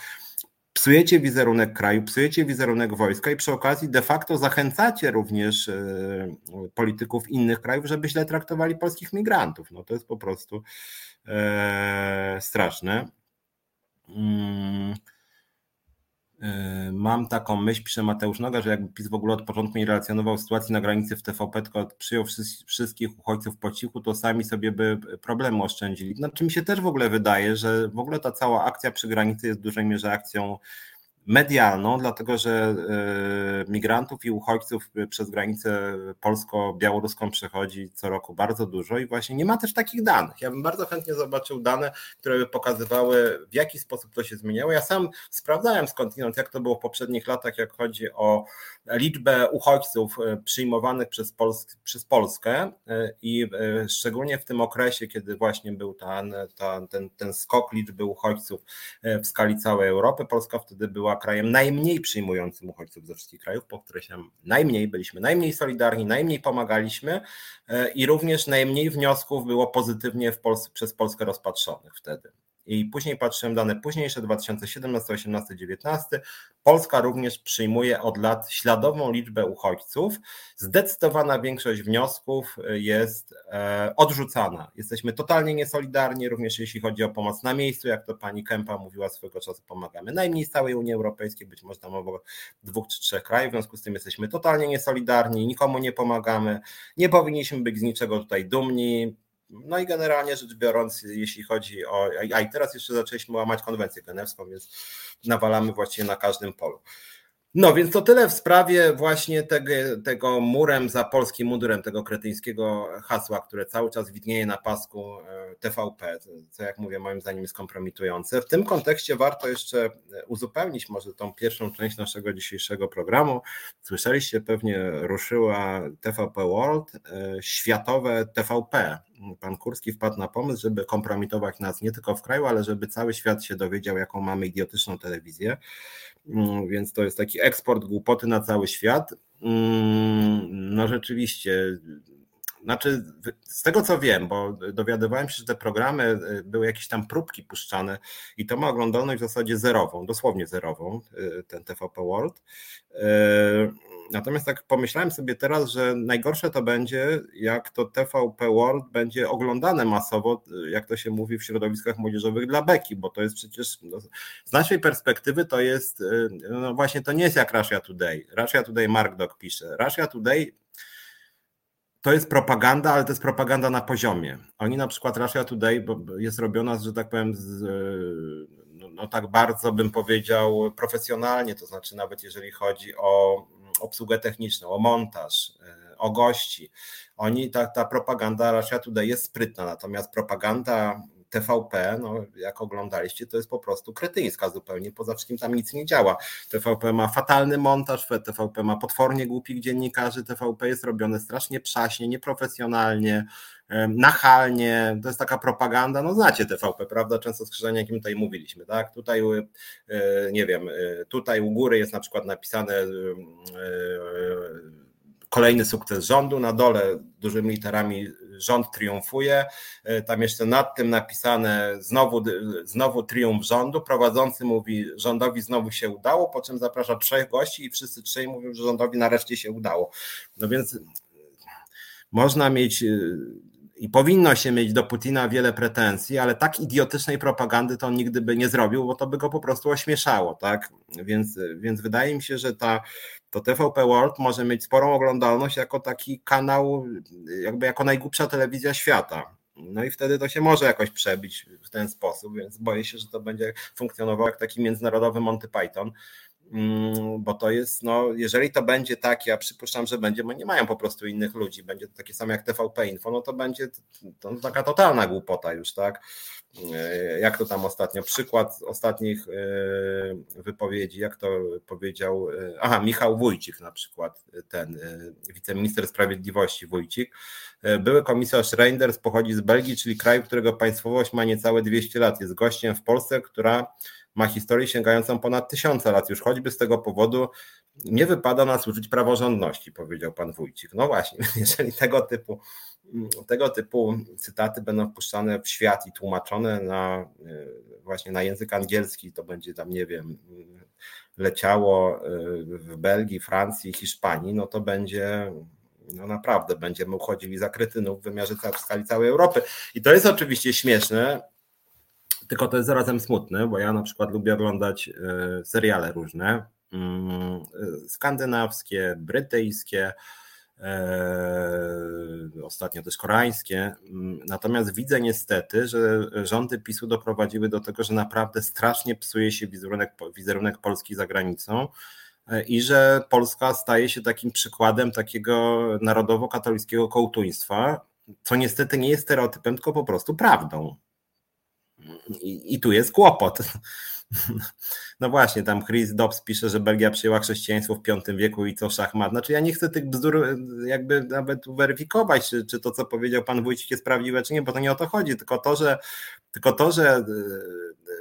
psujecie wizerunek kraju, psujecie wizerunek wojska i przy okazji de facto zachęcacie również e, polityków innych krajów, żeby źle traktowali polskich migrantów. No to jest po prostu e, straszne. Mm. E, mam taką myśl, pisze Mateusz Noga, że jakby PiS w ogóle od początku nie relacjonował sytuacji na granicy w TVP, tylko przyjął wszystkich uchodźców po cichu, to sami sobie by problemu oszczędzili. Znaczy mi się też w ogóle wydaje, że w ogóle ta cała akcja przy granicy jest w dużej mierze akcją medialną, dlatego że e, migrantów i uchodźców przez granicę polsko-białoruską przechodzi co roku bardzo dużo i właśnie nie ma też takich danych. Ja bym bardzo chętnie zobaczył dane, które by pokazywały, w jaki sposób to się zmieniało. Ja sam sprawdzałem skądinąd, jak to było w poprzednich latach, jak chodzi o liczbę uchodźców e, przyjmowanych przez, Pols przez Polskę e, i szczególnie w tym okresie, kiedy właśnie był ten, ten, ten skok liczby uchodźców w skali całej Europy, Polska wtedy była krajem najmniej przyjmującym uchodźców ze wszystkich krajów, podkreślam, najmniej, byliśmy najmniej solidarni, najmniej pomagaliśmy e, i również najmniej wniosków było pozytywnie w Polsce, przez Polskę rozpatrzonych wtedy i później patrzyłem dane późniejsze, 2017, 18, 19. Polska również przyjmuje od lat śladową liczbę uchodźców. Zdecydowana większość wniosków jest e, odrzucana. Jesteśmy totalnie niesolidarni, również jeśli chodzi o pomoc na miejscu, jak to pani Kępa mówiła swego czasu, pomagamy najmniej z całej Unii Europejskiej, być może tam około dwóch czy trzech krajów, w związku z tym jesteśmy totalnie niesolidarni, nikomu nie pomagamy, nie powinniśmy być z niczego tutaj dumni, no i generalnie rzecz biorąc, jeśli chodzi o. A i teraz jeszcze zaczęliśmy łamać konwencję genewską, więc nawalamy właściwie na każdym polu. No więc to tyle w sprawie właśnie tego, tego murem za polskim mundurem, tego kretyńskiego hasła, które cały czas widnieje na pasku e, TVP, co jak mówię moim zdaniem jest kompromitujące. W tym kontekście warto jeszcze uzupełnić może tą pierwszą część naszego dzisiejszego programu. Słyszeliście pewnie ruszyła TVP World, e, światowe TVP. Pan Kurski wpadł na pomysł, żeby kompromitować nas nie tylko w kraju, ale żeby cały świat się dowiedział, jaką mamy idiotyczną telewizję. Mm, więc to jest taki eksport głupoty na cały świat. Mm, no rzeczywiście, znaczy, z tego co wiem, bo dowiadywałem się, że te programy y, były jakieś tam próbki puszczane i to ma oglądalność w zasadzie zerową, dosłownie zerową, y, ten TVP World. Y, Natomiast tak pomyślałem sobie teraz, że najgorsze to będzie, jak to TVP World będzie oglądane masowo, jak to się mówi w środowiskach młodzieżowych dla beki, bo to jest przecież no, z naszej perspektywy to jest, no właśnie to nie jest jak Russia Today. Russia Today Mark Dog pisze. Russia Today to jest propaganda, ale to jest propaganda na poziomie. Oni na przykład Russia Today jest robiona, że tak powiem, z, no, no tak bardzo bym powiedział profesjonalnie, to znaczy nawet jeżeli chodzi o obsługę techniczną, o montaż, e, o gości. Oni, ta, ta propaganda raczej tutaj jest sprytna, natomiast propaganda TVP, no, jak oglądaliście, to jest po prostu kretyńska zupełnie, poza wszystkim tam nic nie działa. TVP ma fatalny montaż, TVP ma potwornie głupich dziennikarzy, TVP jest robione strasznie przaśnie, nieprofesjonalnie, nachalnie, to jest taka propaganda, no znacie TVP, prawda, często skrzyżenie, jakim tutaj mówiliśmy, tak, tutaj, e, nie wiem, e, tutaj u góry jest na przykład napisane e, kolejny sukces rządu, na dole dużymi literami rząd triumfuje, tam jeszcze nad tym napisane znowu, znowu triumf rządu, prowadzący mówi rządowi znowu się udało, po czym zaprasza trzech gości i wszyscy trzej mówią, że rządowi nareszcie się udało. No więc można mieć i powinno się mieć do Putina wiele pretensji, ale tak idiotycznej propagandy to on nigdy by nie zrobił, bo to by go po prostu ośmieszało, tak? Więc, więc wydaje mi się, że ta, to TVP World może mieć sporą oglądalność jako taki kanał, jakby jako najgłupsza telewizja świata. No i wtedy to się może jakoś przebić w ten sposób, więc boję się, że to będzie funkcjonował jak taki międzynarodowy Monty Python, bo to jest, no, jeżeli to będzie tak, ja przypuszczam, że będzie, bo nie mają po prostu innych ludzi, będzie to takie samo jak TVP Info, no to będzie to taka totalna głupota już, tak? E, jak to tam ostatnio, przykład ostatnich e, wypowiedzi, jak to powiedział, e, aha, Michał Wójcik na przykład, ten wiceminister sprawiedliwości Wójcik, były komisarz Reinders pochodzi z Belgii, czyli kraju, którego państwowość ma niecałe 200 lat, jest gościem w Polsce, która ma historię sięgającą ponad tysiące lat. Już choćby z tego powodu nie wypada nas uczyć praworządności, powiedział pan Wójcik. No właśnie, jeżeli tego typu, tego typu cytaty będą wpuszczane w świat i tłumaczone na właśnie na język angielski, to będzie tam, nie wiem, leciało w Belgii, Francji, Hiszpanii, no to będzie no naprawdę będziemy uchodzili za kretynów w wymiarze w skali całej Europy. I to jest oczywiście śmieszne, tylko to jest zarazem smutne, bo ja na przykład lubię oglądać e, seriale różne, mm, e, skandynawskie, brytyjskie, e, ostatnio też koreańskie. Mm, natomiast widzę niestety, że rządy PiSu doprowadziły do tego, że naprawdę strasznie psuje się wizerunek, wizerunek Polski za granicą i że Polska staje się takim przykładem takiego narodowo-katolickiego kołtuństwa, co niestety nie jest stereotypem, tylko po prostu prawdą. I, I, tu jest kłopot. No właśnie, tam Chris Dobbs pisze, że Belgia przyjęła chrześcijaństwo w V wieku i co szachmat. Znaczy ja nie chcę tych bzdur jakby nawet weryfikować, czy, czy to, co powiedział pan Wójcik jest prawdziwe, czy nie, bo to nie o to chodzi, tylko to, że, tylko to, że e,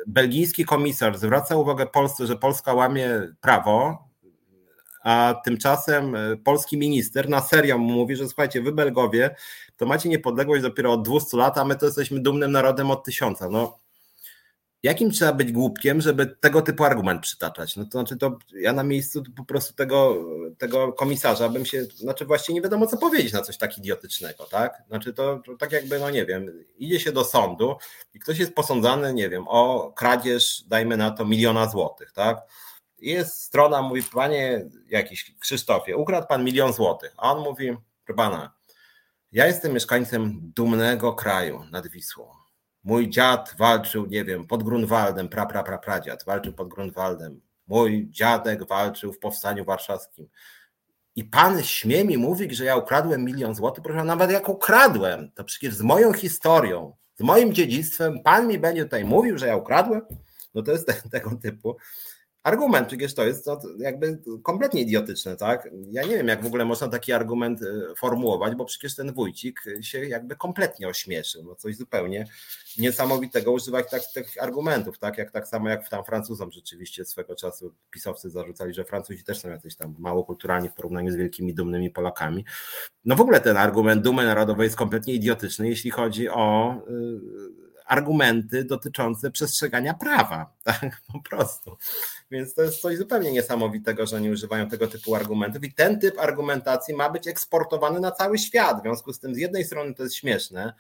belgijski komisarz zwraca uwagę Polsce, że Polska łamie prawo, a tymczasem e, polski minister na serio mówi, że słuchajcie, wy Belgowie to macie niepodległość dopiero od 200 lat, a my to jesteśmy dumnym narodem od tysiąca. No, jakim trzeba być głupkiem, żeby tego typu argument przytaczać? No to znaczy, to ja na miejscu po prostu tego, tego komisarza bym się, znaczy właściwie nie wiadomo co powiedzieć na coś tak idiotycznego, tak? Znaczy to, to tak jakby, no nie wiem, idzie się do sądu i ktoś jest posądzany, nie wiem, o kradzież, dajmy na to miliona złotych, tak? jest strona, mówi, panie jakiś Krzysztofie, ukradł pan milion złotych, a on mówi, proszę pana, ja jestem mieszkańcem dumnego kraju nad Wisłą. Mój dziad walczył, nie wiem, pod Grunwaldem, pra, pra, pra, pradziad, walczył pod Grunwaldem. Mój dziadek walczył w powstaniu warszawskim. I pan śmie mi mówić, że ja ukradłem milion złotych, proszę, nawet jak ukradłem, to przecież z moją historią, z moim dziedzictwem, pan mi będzie tutaj mówił, że ja ukradłem? No to jest te, tego typu argument, przecież to jest to jakby kompletnie idiotyczne, tak? Ja nie wiem, jak w ogóle można taki argument e, formułować, bo przecież ten wójcik się jakby kompletnie ośmieszył, no coś zupełnie niesamowitego używać tak, tych argumentów, tak? Jak tak samo jak tam Francuzom rzeczywiście swego czasu pisowcy zarzucali, że Francuzi też są jacyś tam mało kulturalni w porównaniu z wielkimi, dumnymi Polakami. No w ogóle ten argument dumy narodowej jest kompletnie idiotyczny, jeśli chodzi o y, argumenty dotyczące przestrzegania prawa, tak, po prostu. Więc to jest coś zupełnie niesamowitego, że nie używają tego typu argumentów i ten typ argumentacji ma być eksportowany na cały świat. W związku z tym z jednej strony to jest śmieszne,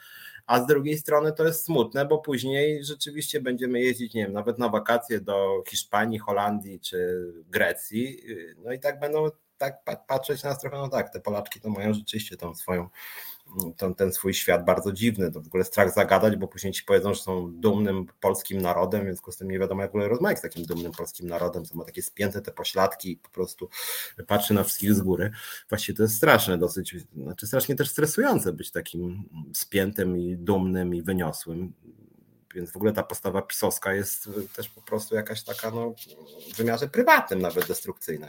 a z drugiej strony to jest smutne, bo później rzeczywiście będziemy jeździć, nie wiem, nawet na wakacje do Hiszpanii, Holandii czy Grecji, no i tak będą tak patrzeć na nas trochę, no tak, te Polaczki to mają rzeczywiście tą swoją ten, ten swój świat bardzo dziwny. To w ogóle strach zagadać, bo później ci powiedzą, że są dumnym polskim narodem, w związku z tym nie wiadomo, jak w ogóle rozmawiać z takim dumnym polskim narodem, co ma takie spięte te pośladki i po prostu patrzy na wszystkich z góry. Właściwie to jest straszne dosyć, znaczy strasznie też stresujące być takim spiętym i dumnym i wyniosłym. więc w ogóle ta postawa pisowska jest też po prostu jakaś taka no, w wymiarze prywatnym nawet destrukcyjna.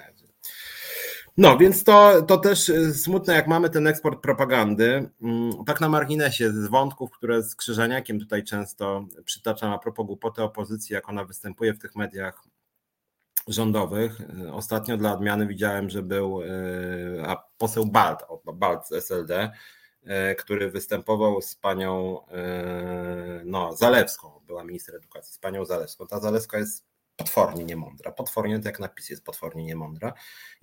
No, więc to, to też smutne, jak mamy ten eksport propagandy. Mm, tak na marginesie z wątków, które z Krzyżaniakiem tutaj często przytaczam a propos głupoty opozycji, jak ona występuje w tych mediach rządowych. Ostatnio dla odmiany widziałem, że był e, a poseł Balt, Balt z SLD, który występował z panią no, Zalewską, była minister edukacji, z panią Zalewską. Ta Zalewska jest potwornie niemądra, potwornie, jak napis jest potwornie niemądra.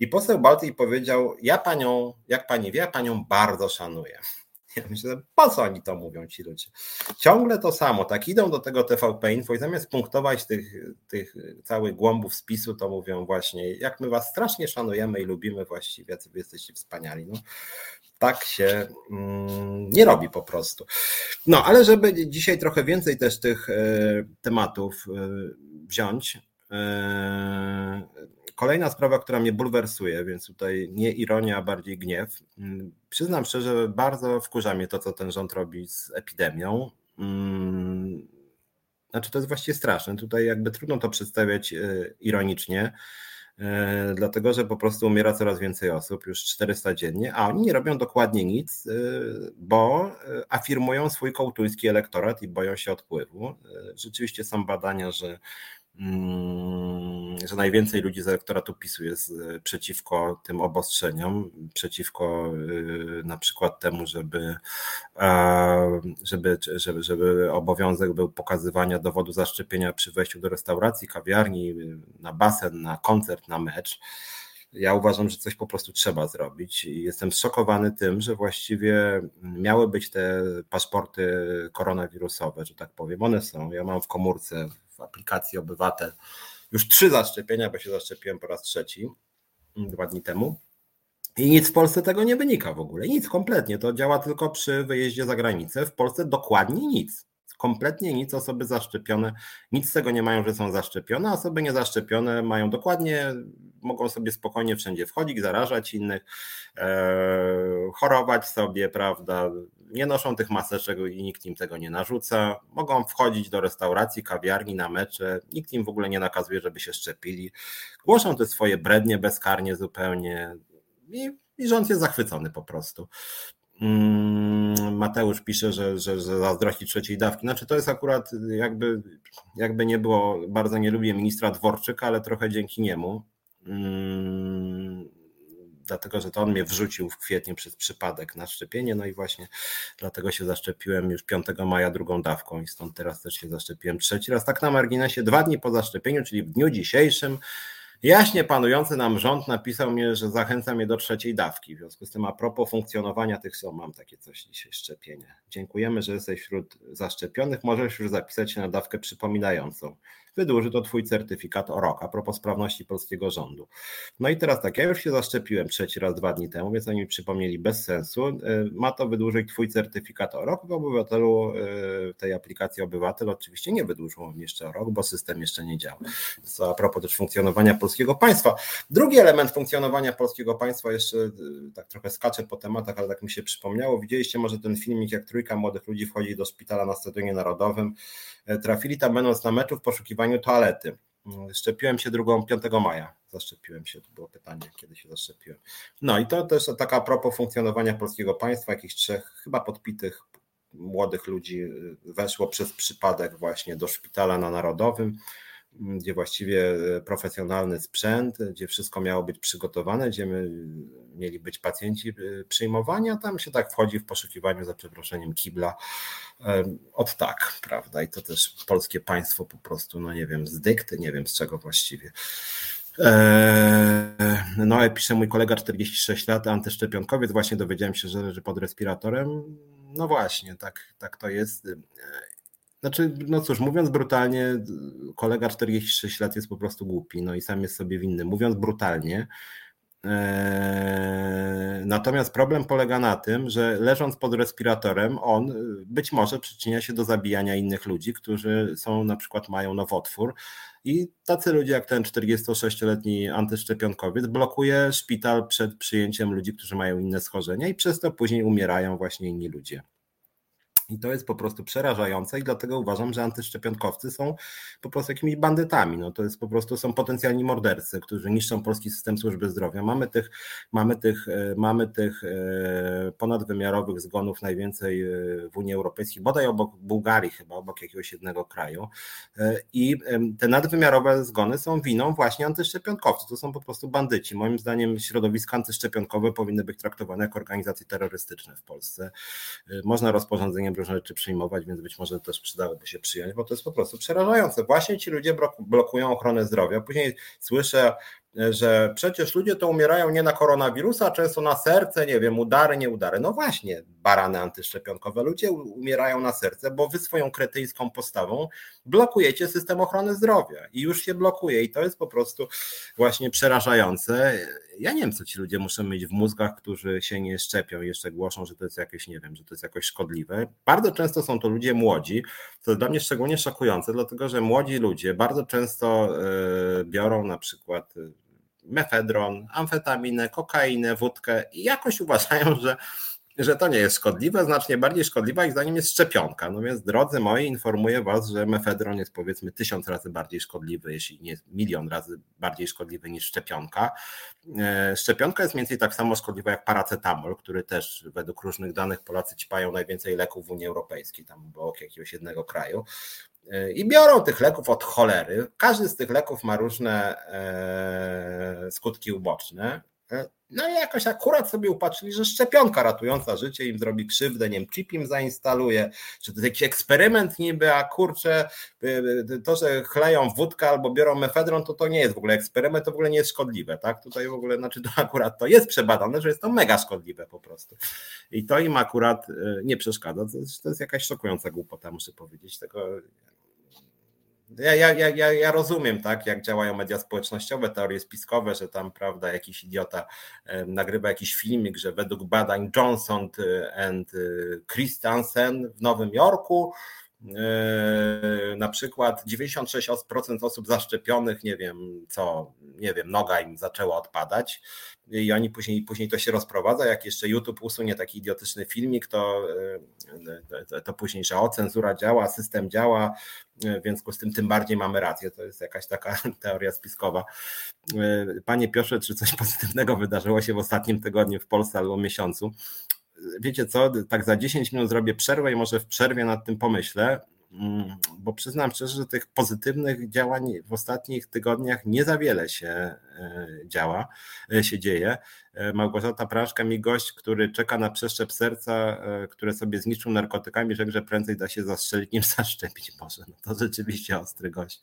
I poseł Balty powiedział, ja panią, jak pani wie, ja panią bardzo szanuję. Ja myślę, po co oni to mówią ci ludzie? Ciągle to samo, tak idą do tego TVP Info i zamiast punktować tych, tych całych głąbów spisu, to mówią właśnie, jak my was strasznie szanujemy i lubimy właściwie, wy jesteście wspaniali. No, tak się mm, nie robi po prostu. No, ale żeby dzisiaj trochę więcej też tych e, tematów e, wziąć, e, Kolejna sprawa, która mnie bulwersuje, więc tutaj nie ironia, a bardziej gniew. Mm, przyznam szczerze, bardzo wkurza mnie to, co ten rząd robi z epidemią. Mm, znaczy, to jest właściwie straszne. Tutaj jakby trudno to przedstawiać ironicznie, dlatego że po prostu umiera coraz więcej osób, już 400 dziennie, a oni nie robią dokładnie nic, e, bo afirmują swój kołtuński elektorat i boją się odpływu. Rzeczywiście są badania, że że najwięcej ludzi z elektoratu PiSu jest e, przeciwko tym obostrzeniom, przeciwko e, na przykład temu, żeby, e, żeby, żeby, żeby obowiązek był pokazywania dowodu zaszczepienia przy wejściu do restauracji, kawiarni, na basen, na koncert, na mecz. Ja uważam, że coś po prostu trzeba zrobić i jestem zszokowany tym, że właściwie miały być te paszporty koronawirusowe, że tak powiem. One są. Ja mam w komórce aplikacji Obywatel już trzy zaszczepienia, bo się zaszczepiłem po raz trzeci dwa dni temu. I nic w Polsce tego nie wynika w ogóle. Nic kompletnie. To działa tylko przy wyjeździe za granicę. W Polsce dokładnie nic. Kompletnie nic. Osoby zaszczepione nic z tego nie mają, że są zaszczepione. Osoby niezaszczepione mają dokładnie, mogą sobie spokojnie wszędzie wchodzić, zarażać innych, e, chorować sobie, prawda, nie noszą tych maseczek i nikt im tego nie narzuca. Mogą wchodzić do restauracji, kawiarni, na mecze, nikt im w ogóle nie nakazuje, żeby się szczepili. Głoszą te swoje brednie bezkarnie zupełnie i, i rząd jest zachwycony po prostu. Mm, Mateusz pisze, że, że, że zazdrości trzeciej dawki. Znaczy to jest akurat jakby, jakby nie było, bardzo nie lubię ministra Dworczyka, ale trochę dzięki niemu. Hmm dlatego że to on mnie wrzucił w kwietniu przez przypadek na szczepienie, no i właśnie dlatego się zaszczepiłem już 5 maja drugą dawką i stąd teraz też się zaszczepiłem trzeci raz. Tak na marginesie, dwa dni po zaszczepieniu, czyli w dniu dzisiejszym, Jaśnie panujący nam rząd napisał mnie, że zachęca mnie do trzeciej dawki. W związku z tym, a propos funkcjonowania tych, o, mam takie coś dzisiaj, szczepienie. Dziękujemy, że jesteś wśród zaszczepionych. Możesz już zapisać się na dawkę przypominającą wydłuży to Twój certyfikat o rok, a propos sprawności polskiego rządu. No i teraz tak, ja już się zaszczepiłem trzeci raz dwa dni temu, więc oni mi przypomnieli bez sensu. Y, ma to wydłużyć Twój certyfikat o rok. W obywatelu y, tej aplikacji Obywatel oczywiście nie wydłużyło jeszcze o rok, bo system jeszcze nie działa. Co a propos też funkcjonowania polskiego państwa. Drugi element funkcjonowania polskiego państwa, jeszcze y, tak trochę skaczę po tematach, ale tak mi się przypomniało. Widzieliście może ten filmik, jak trójka młodych ludzi wchodzi do szpitala na Stadionie Narodowym. E, trafili tam będąc na meczu w poszukiwaniu toalety. Mm, szczepiłem się drugą 5 maja. Zaszczepiłem się, to było pytanie, kiedy się zaszczepiłem. No i to też taka propos funkcjonowania polskiego państwa, jakichś trzech chyba podpitych młodych ludzi y, weszło przez przypadek właśnie do szpitala na Narodowym gdzie właściwie e, profesjonalny sprzęt, gdzie wszystko miało być przygotowane, gdzie my mieli być pacjenci e, przyjmowani, a tam się tak wchodzi w poszukiwaniu za przeproszeniem kibla e, od tak, prawda? I to też polskie państwo po prostu, no nie wiem, z dykty, nie wiem z czego właściwie. No, pisze mój kolega 46 lat, antyszczepionkowiec, właśnie dowiedziałem się, że leży pod respiratorem. No właśnie, tak, tak to jest. Znaczy, no cóż, mówiąc brutalnie, kolega 46 lat jest po prostu głupi, no i sam jest sobie winny. Mówiąc brutalnie, e, Natomiast problem polega na tym, że leżąc pod respiratorem, on e, być może przyczynia się do zabijania innych ludzi, którzy są na przykład mają nowotwór. I tacy ludzie jak ten 46-letni antyszczepionkowiec blokuje szpital przed przyjęciem ludzi, którzy mają inne schorzenia, i przez to później umierają właśnie inni ludzie. I to jest po prostu przerażające i dlatego uważam, że antyszczepionkowcy są po prostu jakimiś bandytami. No to jest po prostu są potencjalni mordercy, którzy niszczą polski system służby zdrowia. Mamy tych, mamy tych, e, mamy tych e, ponadwymiarowych zgonów najwięcej e, w Unii Europejskiej, bodaj obok Bułgarii chyba, obok jakiegoś jednego kraju. I te nadwymiarowe zgony są winą właśnie antyszczepionkowców. To są po prostu bandyci. Moim zdaniem środowiska antyszczepionkowe powinny być traktowane jako organizacje terrorystyczne w Polsce. Można rozporządzeniem różne rzeczy przyjmować, więc być może też przydałoby się przyjąć, bo to jest po prostu przerażające. Właśnie ci ludzie blokują ochronę zdrowia. Później słyszę że przecież ludzie to umierają nie na koronawirusa, często na serce, nie wiem, udary, nie udary. No właśnie, barany antyszczepionkowe. Ludzie umierają na serce, bo wy swoją kretyjską postawą blokujecie system ochrony zdrowia i już się blokuje i to jest po prostu właśnie przerażające. Ja nie wiem, co ci ludzie muszą mieć w mózgach, którzy się nie szczepią i jeszcze głoszą, że to jest jakieś, nie wiem, że to jest jakoś szkodliwe. Bardzo często są to ludzie młodzi, to jest dla mnie szczególnie szokujące, dlatego że młodzi ludzie bardzo często e, biorą na przykład mefedron, amfetaminę, kokainę, wódkę i jakoś uważają, że, że to nie jest szkodliwe, znacznie bardziej szkodliwa ich zdaniem jest szczepionka. No więc drodzy moi, informuję was, że mefedron jest powiedzmy tysiąc razy bardziej szkodliwy, jeśli nie milion razy bardziej szkodliwy niż szczepionka. E, szczepionka jest mniej więcej tak samo szkodliwa jak paracetamol, który też według różnych danych Polacy ćpają najwięcej leków w Unii Europejskiej, tam obok jakiegoś jednego kraju. E, i biorą tych leków od cholery. Każdy z tych leków ma różne e, skutki uboczne. E, no i jakoś akurat sobie upatrzyli, że szczepionka ratująca życie im zrobi krzywdę, nie wiem, chip im zainstaluje, czy to jakiś eksperyment niby, a kurczę, to, że chleją wódkę albo biorą mefedron, to to nie jest w ogóle eksperyment, to w ogóle nie jest szkodliwe, tak? Tutaj w ogóle, znaczy to akurat to jest przebadane, że jest to mega szkodliwe po prostu. I to im akurat nie przeszkadza, to jest, to jest jakaś szokująca głupota, muszę powiedzieć, tego ja, ja, ja, ja rozumiem, tak, jak działają media społecznościowe, teorie spiskowe, że tam, prawda, jakiś idiota nagrywa jakiś filmik, że według badań Johnson and y, Christensen w Nowym Jorku e, na przykład 96% osób zaszczepionych, nie wiem co, nie wiem, noga im zaczęła odpadać i oni później, później to się rozprowadza, jak jeszcze YouTube usunie taki idiotyczny filmik, to, to, to później, że o, cenzura działa, system działa, w związku z tym tym bardziej mamy rację, to jest jakaś taka teoria spiskowa. Panie Piotrze, czy coś pozytywnego wydarzyło się w ostatnim tygodniu w Polsce albo miesiącu? Wiecie co, tak za 10 minut zrobię przerwę i może w przerwie nad tym pomyślę. Mm, bo przyznam szczerze, że tych pozytywnych działań w ostatnich tygodniach nie za wiele się e, działa, e, się dzieje. E, Małgorzata Praszka mi gość, który czeka na przeszczep serca, które sobie zniszczył narkotykami, rzekł, że prędzej da się zastrzelić niż zaszczepić może. No to rzeczywiście ostry gość.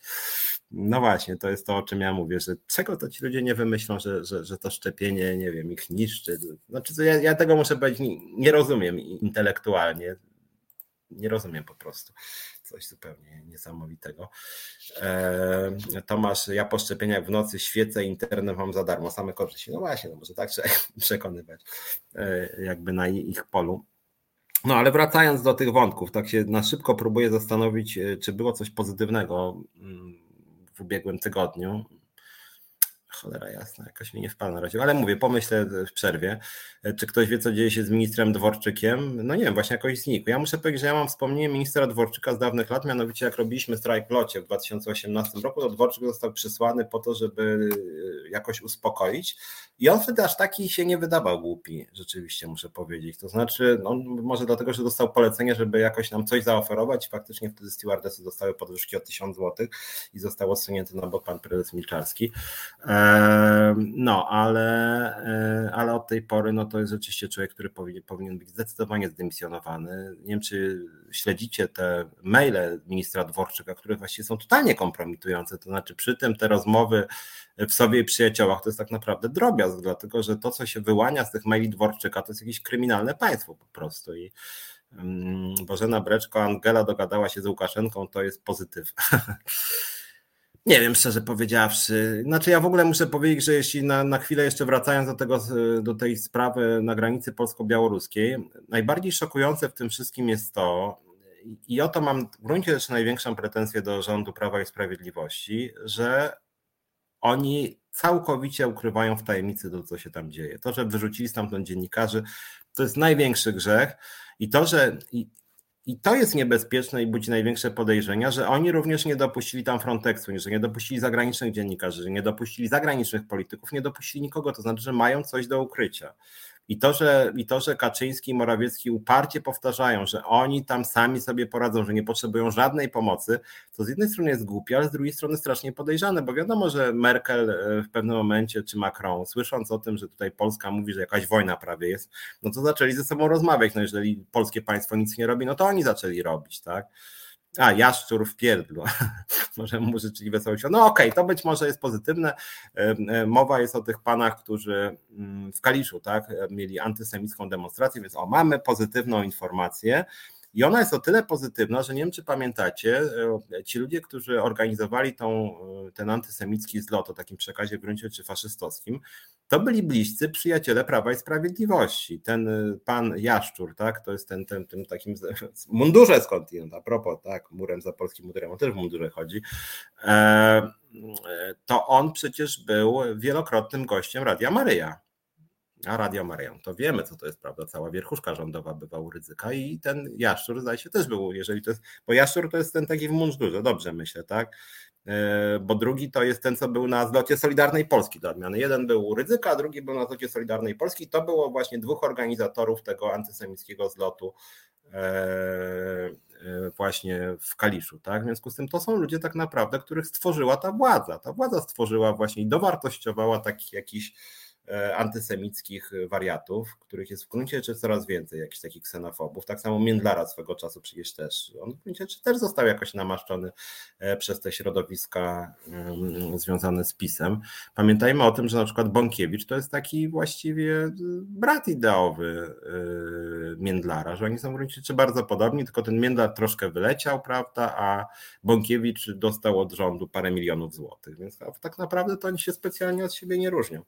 No właśnie, to jest to, o czym ja mówię, że czego to ci ludzie nie wymyślą, że, że, że to szczepienie, nie wiem, ich niszczy. Znaczy, ja, ja tego muszę powiedzieć, nie, nie rozumiem intelektualnie nie rozumiem po prostu. Coś zupełnie niesamowitego. E, Tomasz, ja po szczepieniach w nocy świecę internet mam za darmo, same korzyści. No właśnie, no może tak trzeba przekonywać e, jakby na ich polu. No ale wracając do tych wątków, tak się na szybko próbuję zastanowić, e, czy było coś pozytywnego mm, w ubiegłym tygodniu. Cholera jasna, jakoś mi nie wpadła na razie, ale mówię, pomyślę w przerwie. Czy ktoś wie, co dzieje się z ministrem Dworczykiem? No nie wiem, właśnie jakoś znikł. Ja muszę powiedzieć, że ja mam wspomnienie ministra Dworczyka z dawnych lat, mianowicie jak robiliśmy strajk locie w 2018 roku, to Dworczyk został przysłany po to, żeby e, jakoś uspokoić i on wtedy aż taki się nie wydawał głupi, rzeczywiście muszę powiedzieć. To znaczy, no, może dlatego, że dostał polecenie, żeby jakoś nam coś zaoferować i faktycznie wtedy stewardesy dostały podwyżki o 1000 zł i został odsunięty na bok pan prezes Milczarski. No, ale, e, ale od tej pory no to jest rzeczywiście człowiek, który powinien, powinien być zdecydowanie zdymisjonowany. Nie wiem, czy śledzicie te maile ministra Dworczyka, które właściwie są totalnie kompromitujące. To znaczy, przy tym te rozmowy w sobie i przyjaciołach to jest tak naprawdę drobiazg, dlatego że to, co się wyłania z tych maili Dworczyka, to jest jakieś kryminalne państwo po prostu. I Bożena Breczko, Angela dogadała się z Łukaszenką, to jest pozytyw. Nie wiem, szczerze powiedziawszy. Znaczy, ja w ogóle muszę powiedzieć, że jeśli na, na chwilę jeszcze wracając do, tego, do tej sprawy na granicy polsko-białoruskiej, najbardziej szokujące w tym wszystkim jest to, i o to mam w gruncie rzeczy największą pretensję do rządu Prawa i Sprawiedliwości, że oni całkowicie ukrywają w tajemnicy to, co się tam dzieje. To, że wyrzucili stamtąd dziennikarzy, to jest największy grzech. I to, że i to jest niebezpieczne i budzi największe podejrzenia, że oni również nie dopuścili tam Frontexu, że nie dopuścili zagranicznych dziennikarzy, że nie dopuścili zagranicznych polityków, nie dopuścili nikogo, to znaczy, że mają coś do ukrycia. I to, że, I to, że Kaczyński i Morawiecki uparcie powtarzają, że oni tam sami sobie poradzą, że nie potrzebują żadnej pomocy, to z jednej strony jest głupie, ale z drugiej strony strasznie podejrzane, bo wiadomo, że Merkel e, w pewnym momencie, czy Macron, słysząc o tym, że tutaj Polska mówi, że jakaś wojna prawie jest, no to zaczęli ze sobą rozmawiać. No jeżeli polskie państwo nic nie robi, no to oni zaczęli robić, tak? A, jaszczur w pierdlu. może mu życzyli wesołych No okej, okay, to być może jest pozytywne. Mowa jest o tych panach, którzy mm, w Kaliszu tak, mieli antysemicką demonstrację, więc o, mamy pozytywną informację. I ona jest o tyle pozytywna, że nie wiem, czy pamiętacie, e, ci ludzie, którzy organizowali tą, e, ten antysemicki zlot o takim przekazie w gruncie czy faszystowskim, to byli bliscy przyjaciele Prawa i Sprawiedliwości. Ten e, pan Jaszczur, tak, to jest ten, ten, ten takim mundurze skądinąd, a propos, tak, murem za polskim mundurem, on też w mundurze chodzi, to on przecież był wielokrotnym gościem Radia Maryja a Radio Maryją, to wiemy, co to jest, prawda? Cała wierchuszka rządowa bywa u ryzyka i ten jaszczur, zdaje się, też był, jeżeli to jest, bo jaszczur to jest ten taki w mundurze, dobrze myślę, tak? E, bo drugi to jest ten, co był na zlocie Solidarnej Polski do odmiany. Jeden był u ryzyka, a drugi był na zlocie Solidarnej Polski. To było właśnie dwóch organizatorów tego antysemickiego zlotu e, e, właśnie w Kaliszu. Tak? W związku z tym to są ludzie tak naprawdę, których stworzyła ta władza. Ta władza stworzyła właśnie i dowartościowała taki jakiś antysemickich wariatów, których jest w gruncie rzeczy coraz więcej, jakichś takich ksenofobów. Tak samo Międlara swego czasu przecież też. On w gruncie rzeczy też został jakoś namaszczony e, przez te środowiska związane z PiSem. Pamiętajmy o tym, że na przykład Bąkiewicz to jest taki właściwie e, brat ideowy Międlara, że oni są w gruncie rzeczy bardzo podobni, tylko ten Międlar troszkę wyleciał, prawda, a Bąkiewicz dostał od rządu parę milionów złotych, więc tak naprawdę to oni się specjalnie od siebie nie różnią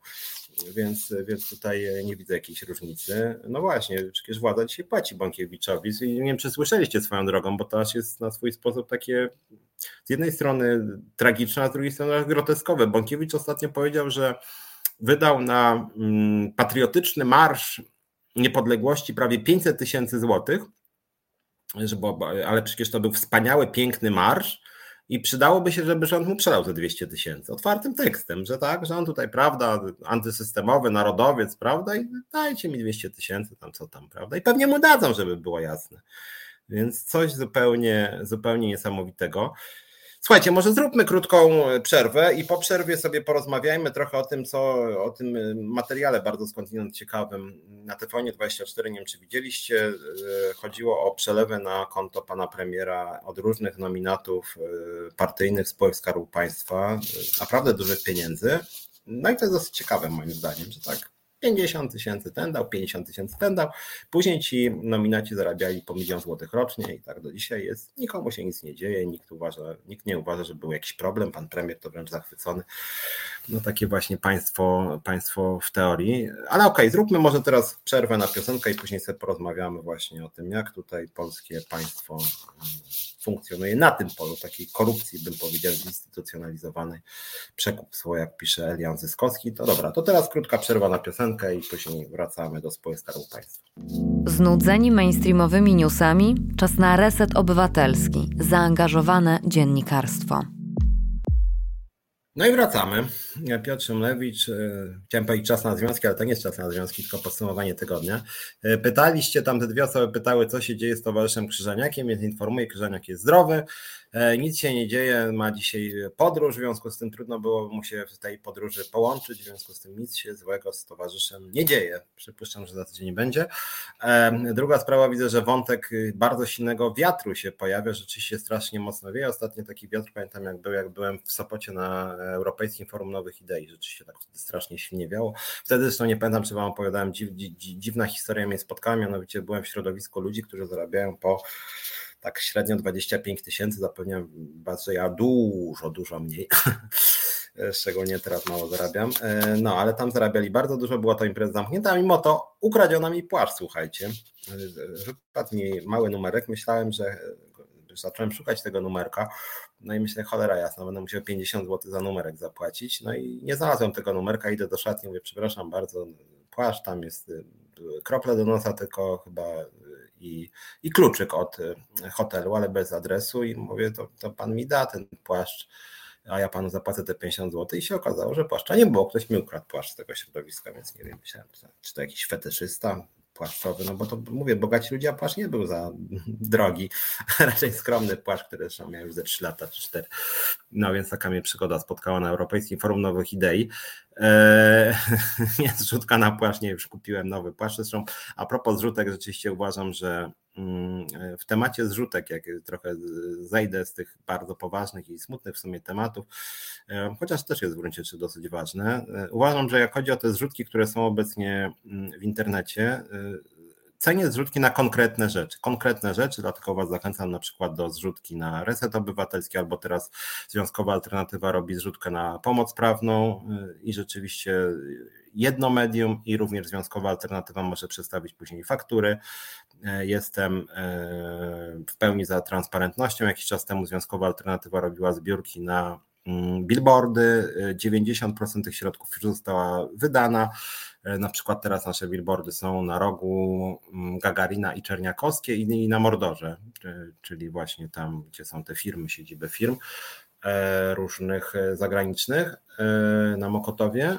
więc, więc tutaj nie widzę jakiejś różnicy. No właśnie, przecież władza dzisiaj płaci Bankiewiczowi i nie wiem, czy słyszeliście swoją drogą, bo to aż jest na swój sposób takie z jednej strony tragiczne, a z drugiej strony groteskowe. Bąkiewicz ostatnio powiedział, że wydał na mm, patriotyczny marsz niepodległości prawie 500 tysięcy złotych, ale przecież to był wspaniały, piękny marsz, i przydałoby się, żeby rząd mu przelał te 200 tysięcy otwartym tekstem, że tak, że on tutaj, prawda, antysystemowy, narodowiec, prawda, i dajcie mi 200 tysięcy, tam co tam, prawda, i pewnie mu dadzą, żeby było jasne. Więc coś zupełnie, zupełnie niesamowitego. Słuchajcie, może zróbmy krótką przerwę i po przerwie sobie porozmawiajmy trochę o tym, co o tym materiale bardzo skądinąd ciekawym na TVN24. Nie wiem, czy widzieliście. E, chodziło o przelewy na konto pana premiera od różnych nominatów e, partyjnych spółek Skarbu Państwa. Naprawdę dużych pieniędzy. No i to jest dosyć ciekawe moim zdaniem, że tak 50 tysięcy ten dał, 50 tysięcy ten dał. Później ci nominaci zarabiali po milion złotych rocznie i tak do dzisiaj jest. Nikomu się nic nie dzieje, nikt, uważa, nikt nie uważa, że był jakiś problem. Pan premier to wręcz zachwycony. No takie właśnie państwo, państwo w teorii. Ale okej, okay, zróbmy może teraz przerwę na piosenkę i później sobie porozmawiamy właśnie o tym, jak tutaj polskie państwo funkcjonuje na tym polu takiej korupcji, bym powiedział, zinstytucjonalizowanej. Przekupstwo, jak pisze Elian Zyskowski. To dobra, to teraz krótka przerwa na piosenkę i później wracamy do spółek Skarbu Państwa. Znudzeni mainstreamowymi newsami? Czas na reset obywatelski, zaangażowane dziennikarstwo. No i wracamy. Piotr Szymlewicz, e, chciałem powiedzieć czas na związki, ale to nie jest czas na związki, tylko podsumowanie tygodnia. E, pytaliście, tam te dwie osoby pytały, co się dzieje z towarzyszem Krzyżaniakiem, więc informuję, Krzyżaniak jest zdrowy, nic się nie dzieje, ma dzisiaj podróż, w związku z tym trudno było mu się w tej podróży połączyć, w związku z tym nic się złego z towarzyszem nie dzieje. Przypuszczam, że za tydzień nie będzie. Druga sprawa, widzę, że wątek bardzo silnego wiatru się pojawia, rzeczywiście strasznie mocno wieje. Ostatnio taki wiatr, pamiętam jak był, jak byłem w Sopocie na Europejskim Forum Nowych Idei, rzeczywiście tak strasznie silnie wiało. Wtedy zresztą nie pamiętam, czy wam opowiadałem, dziw, dziw, dziwna historia mnie spotkała, mianowicie byłem w środowisku ludzi, którzy zarabiają po tak średnio 25 tysięcy, zapewniam was, że ja dużo, dużo mniej. Szczególnie teraz mało zarabiam. E, no, ale tam zarabiali bardzo dużo, była to impreza zamknięta, mimo to ukradziono mi płaszcz, słuchajcie. Wypadł mi mały numerek, myślałem, że zacząłem szukać tego numerka, no i myślę, cholera jasna, będę musiał 50 zł za numerek zapłacić. No i nie znalazłem tego numerka, idę do szatni, mówię, przepraszam bardzo, płaszcz, tam jest krople do nosa tylko chyba i, i kluczyk od hotelu, ale bez adresu i mówię, to, to pan mi da ten płaszcz a ja panu zapłacę te 50 zł i się okazało, że płaszcza nie było, ktoś mi ukradł płaszcz z tego środowiska, więc nie wiem, myślałem, czy to jakiś fetyszysta, płaszczowy, no bo to mówię, bogaci ludzie, a płaszcz nie był za drogi, raczej skromny płaszcz, który zresztą miał już ze 3 lata czy 4. No więc taka mnie przygoda spotkała na Europejskim Forum Nowych Idei. Eee, nie, zrzutka na płaszcz, nie, już kupiłem nowy płaszcz. Zresztą a propos zrzutek, rzeczywiście uważam, że w temacie zrzutek, jak trochę zejdę z tych bardzo poważnych i smutnych w sumie tematów, e, chociaż też jest w gruncie rzeczy dosyć ważne, e, uważam, że jak chodzi o te zrzutki, które są obecnie mm, w internecie, e, cenię zrzutki na konkretne rzeczy. Konkretne rzeczy, dlatego Was zachęcam na przykład do zrzutki na reset obywatelski, albo teraz Związkowa Alternatywa robi zrzutkę na pomoc prawną y, i rzeczywiście jedno medium i również Związkowa Alternatywa może przedstawić później faktury. Y, jestem y, w pełni za transparentnością. Jakiś czas temu Związkowa Alternatywa robiła zbiórki na mm, billboardy. 90% tych środków już została wydana. E, na przykład teraz nasze billboardy są na rogu mm, Gagarina i Czerniakowskie i na Mordorze, czyli właśnie tam, gdzie są te firmy, siedziby firm e, różnych e, zagranicznych na Mokotowie.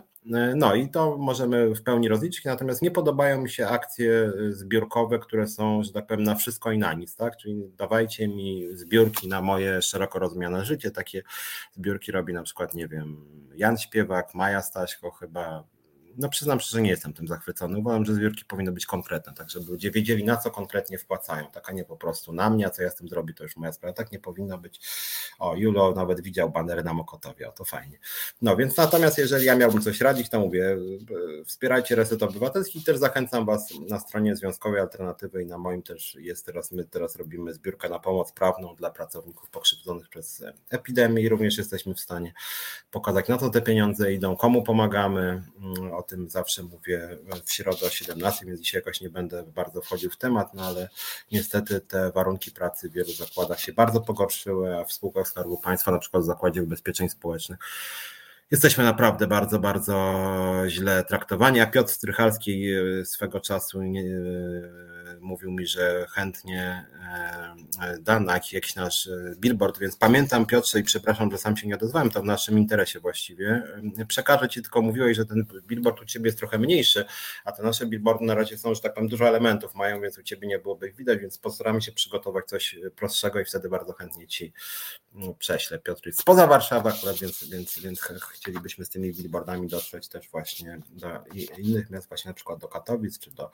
No i to możemy w pełni rozliczyć, natomiast nie podobają mi się akcje zbiórkowe, które są, że tak powiem, na wszystko i na nic, tak? Czyli dawajcie mi zbiórki na moje szeroko rozumiane życie. Takie zbiórki robi na przykład, nie wiem, Jan Śpiewak, Maja Staśko chyba, no przyznam szczerze, że nie jestem tym zachwycony. Uważam, że zbiórki powinny być konkretne, tak żeby ludzie wiedzieli, na co konkretnie wpłacają. Taka nie po prostu na mnie, a co ja z tym zrobię, to już moja sprawa. Tak nie powinno być. O, Julo nawet widział banery na Mokotowie, o to fajnie. No więc natomiast jeżeli ja miałbym coś radzić, to mówię, wspierajcie Reset Obywatelski też zachęcam Was na stronie Związkowej Alternatywy i na moim też jest teraz, my teraz robimy zbiórkę na pomoc prawną dla pracowników pokrzywdzonych przez epidemię i również jesteśmy w stanie pokazać, na co te pieniądze idą, komu pomagamy, mm, o tym zawsze mówię w środę o 17, więc dzisiaj jakoś nie będę bardzo wchodził w temat, no ale niestety te warunki pracy w wielu zakładach się bardzo pogorszyły, a w spółkach Skarbu Państwa, na przykład w Zakładzie Ubezpieczeń Społecznych, jesteśmy naprawdę bardzo, bardzo źle traktowani. A Piotr Strychalski e, swego czasu nie, e, mówił mi, że chętnie e, da na jakiś nasz billboard, więc pamiętam Piotrze i przepraszam, że sam się nie odezwałem, to w naszym interesie właściwie. Przekażę Ci, tylko mówiłeś, że ten billboard u Ciebie jest trochę mniejszy, a te nasze billboardy na razie są, że tak powiem, dużo elementów mają, więc u Ciebie nie byłoby ich widać, więc postaramy się przygotować coś prostszego i wtedy bardzo chętnie Ci mm, prześlę. Piotr jest spoza Warszawy akurat, więc, więc, więc chcielibyśmy z tymi billboardami dotrzeć też właśnie do innych miast, właśnie na przykład do Katowic, czy do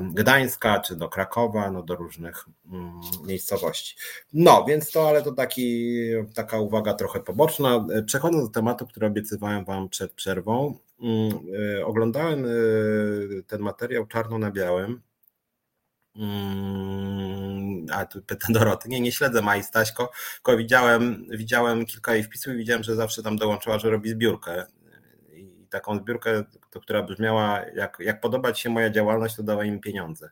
Gdańska, czy do Krakowa, no do różnych mm, miejscowości. No, więc to, ale to taki, taka uwaga trochę poboczna. Przechodząc do tematu, który obiecywałem Wam przed przerwą, mm, e, oglądałem e, ten materiał czarno na białym Mm, a tu pyta Doroty, nie, nie śledzę Mai Staśko, tylko widziałem, widziałem kilka jej wpisów i widziałem, że zawsze tam dołączyła, że robi zbiórkę taką zbiórkę, która brzmiała, jak, jak podobać się moja działalność, to dawaj im pieniądze.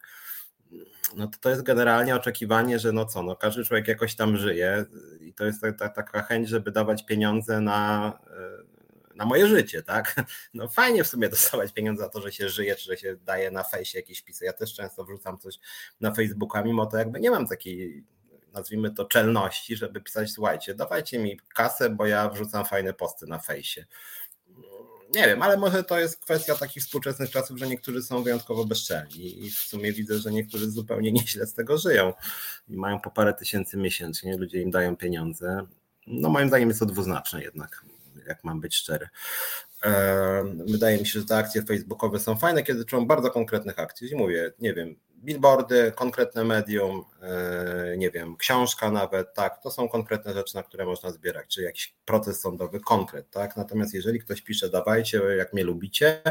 No to, to jest generalnie oczekiwanie, że no co, no każdy człowiek jakoś tam żyje i to jest ta, ta, taka chęć, żeby dawać pieniądze na na moje życie, tak? No fajnie w sumie dostawać pieniądze za to, że się żyje, czy że się daje na fejsie jakieś pisy. Ja też często wrzucam coś na Facebooka, mimo to jakby nie mam takiej nazwijmy to czelności, żeby pisać, słuchajcie, dawajcie mi kasę, bo ja wrzucam fajne posty na fejsie. Nie wiem, ale może to jest kwestia takich współczesnych czasów, że niektórzy są wyjątkowo bezczelni i w sumie widzę, że niektórzy zupełnie nieźle z tego żyją i mają po parę tysięcy miesięcznie, ludzie im dają pieniądze. No moim zdaniem jest to dwuznaczne jednak jak mam być szczery. Wydaje mi się, że te akcje facebookowe są fajne, kiedy dotyczą bardzo konkretnych akcji. I mówię, nie wiem, billboardy, konkretne medium, e, nie wiem, książka nawet, tak, to są konkretne rzeczy, na które można zbierać, czy jakiś proces sądowy, konkret, tak. Natomiast jeżeli ktoś pisze, dawajcie, jak mnie lubicie,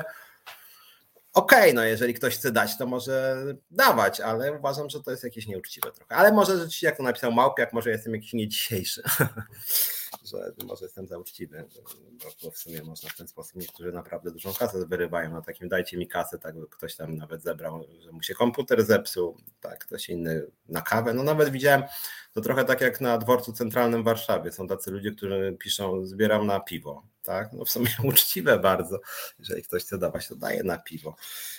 okej, okay, no jeżeli ktoś chce dać, to może dawać, ale uważam, że to jest jakieś nieuczciwe trochę. Ale może rzeczywiście, jak to napisał Małpiak, może jestem jakiś niedzisiejszy. że może jestem za uczciwy, bo w sumie można w ten sposób, niektórzy naprawdę dużą kasę wyrywają na takim dajcie mi kasę, tak ktoś tam nawet zebrał, że mu się komputer zepsuł, tak, ktoś inny na kawę, no nawet widziałem, to trochę tak jak na dworcu centralnym w Warszawie, są tacy ludzie, którzy piszą zbieram na piwo, tak? No w sumie uczciwe bardzo. Jeżeli ktoś chce dawać, to daje na piwo.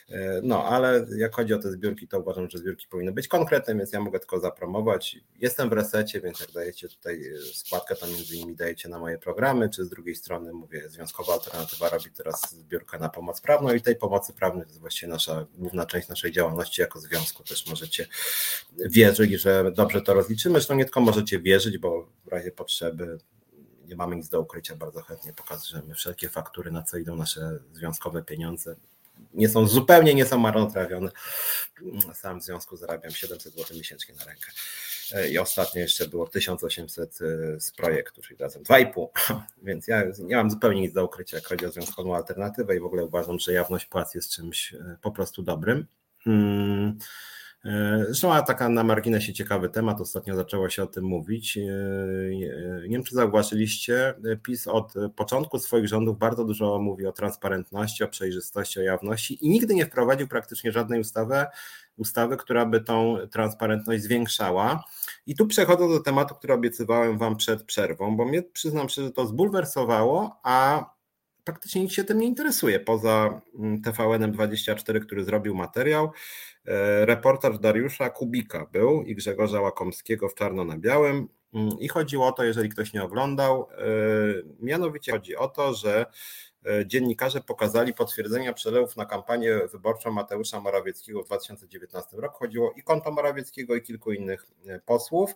E, no, ale jak chodzi o te zbiórki, to uważam, że zbiórki powinny być konkretne, więc ja mogę tylko zapromować. Jestem w resecie, więc jak dajecie tutaj e, składkę, to między innymi dajecie na moje programy, czy z drugiej strony mówię, Związkowa Alternatywa robi teraz zbiórkę na pomoc prawną i tej pomocy prawnej to jest właściwie nasza główna część naszej działalności jako związku. Też możecie wierzyć, że dobrze to rozliczymy. Zresztą nie tylko możecie wierzyć, bo w razie potrzeby nie mamy nic do ukrycia, bardzo chętnie pokażemy wszelkie faktury, na co idą nasze związkowe pieniądze. Nie są zupełnie nie są marnotrawione. Sam w związku zarabiam 700 zł miesięcznie na rękę. I ostatnio jeszcze było 1800 e, z projektu, czyli razem 2,5. Więc ja nie mam zupełnie nic do ukrycia, jak chodzi o związkową alternatywę i w ogóle uważam, że jawność płac jest czymś e, po prostu dobrym. Hmm. E, zresztą taka na marginesie ciekawy temat, ostatnio zaczęło się o tym mówić. E, nie wiem, czy zauważyliście, PiS od początku swoich rządów bardzo dużo mówi o transparentności, o przejrzystości, o jawności i nigdy nie wprowadził praktycznie żadnej ustawy, ustawy, która by tą transparentność zwiększała. I tu przechodzę do tematu, który obiecywałem Wam przed przerwą, bo mnie przyznam że to zbulwersowało, a praktycznie nikt się tym nie interesuje, poza mm, TVN-24, który zrobił materiał. E, reportaż Dariusza Kubika był i Grzegorza Łakomskiego w czarno na białym. Mm, I chodziło o to, jeżeli ktoś nie oglądał, e, mianowicie chodzi o to, że e, dziennikarze pokazali potwierdzenia przelewów na kampanię wyborczą Mateusza Morawieckiego w 2019 roku. Chodziło i konto Morawieckiego, i kilku innych posłów.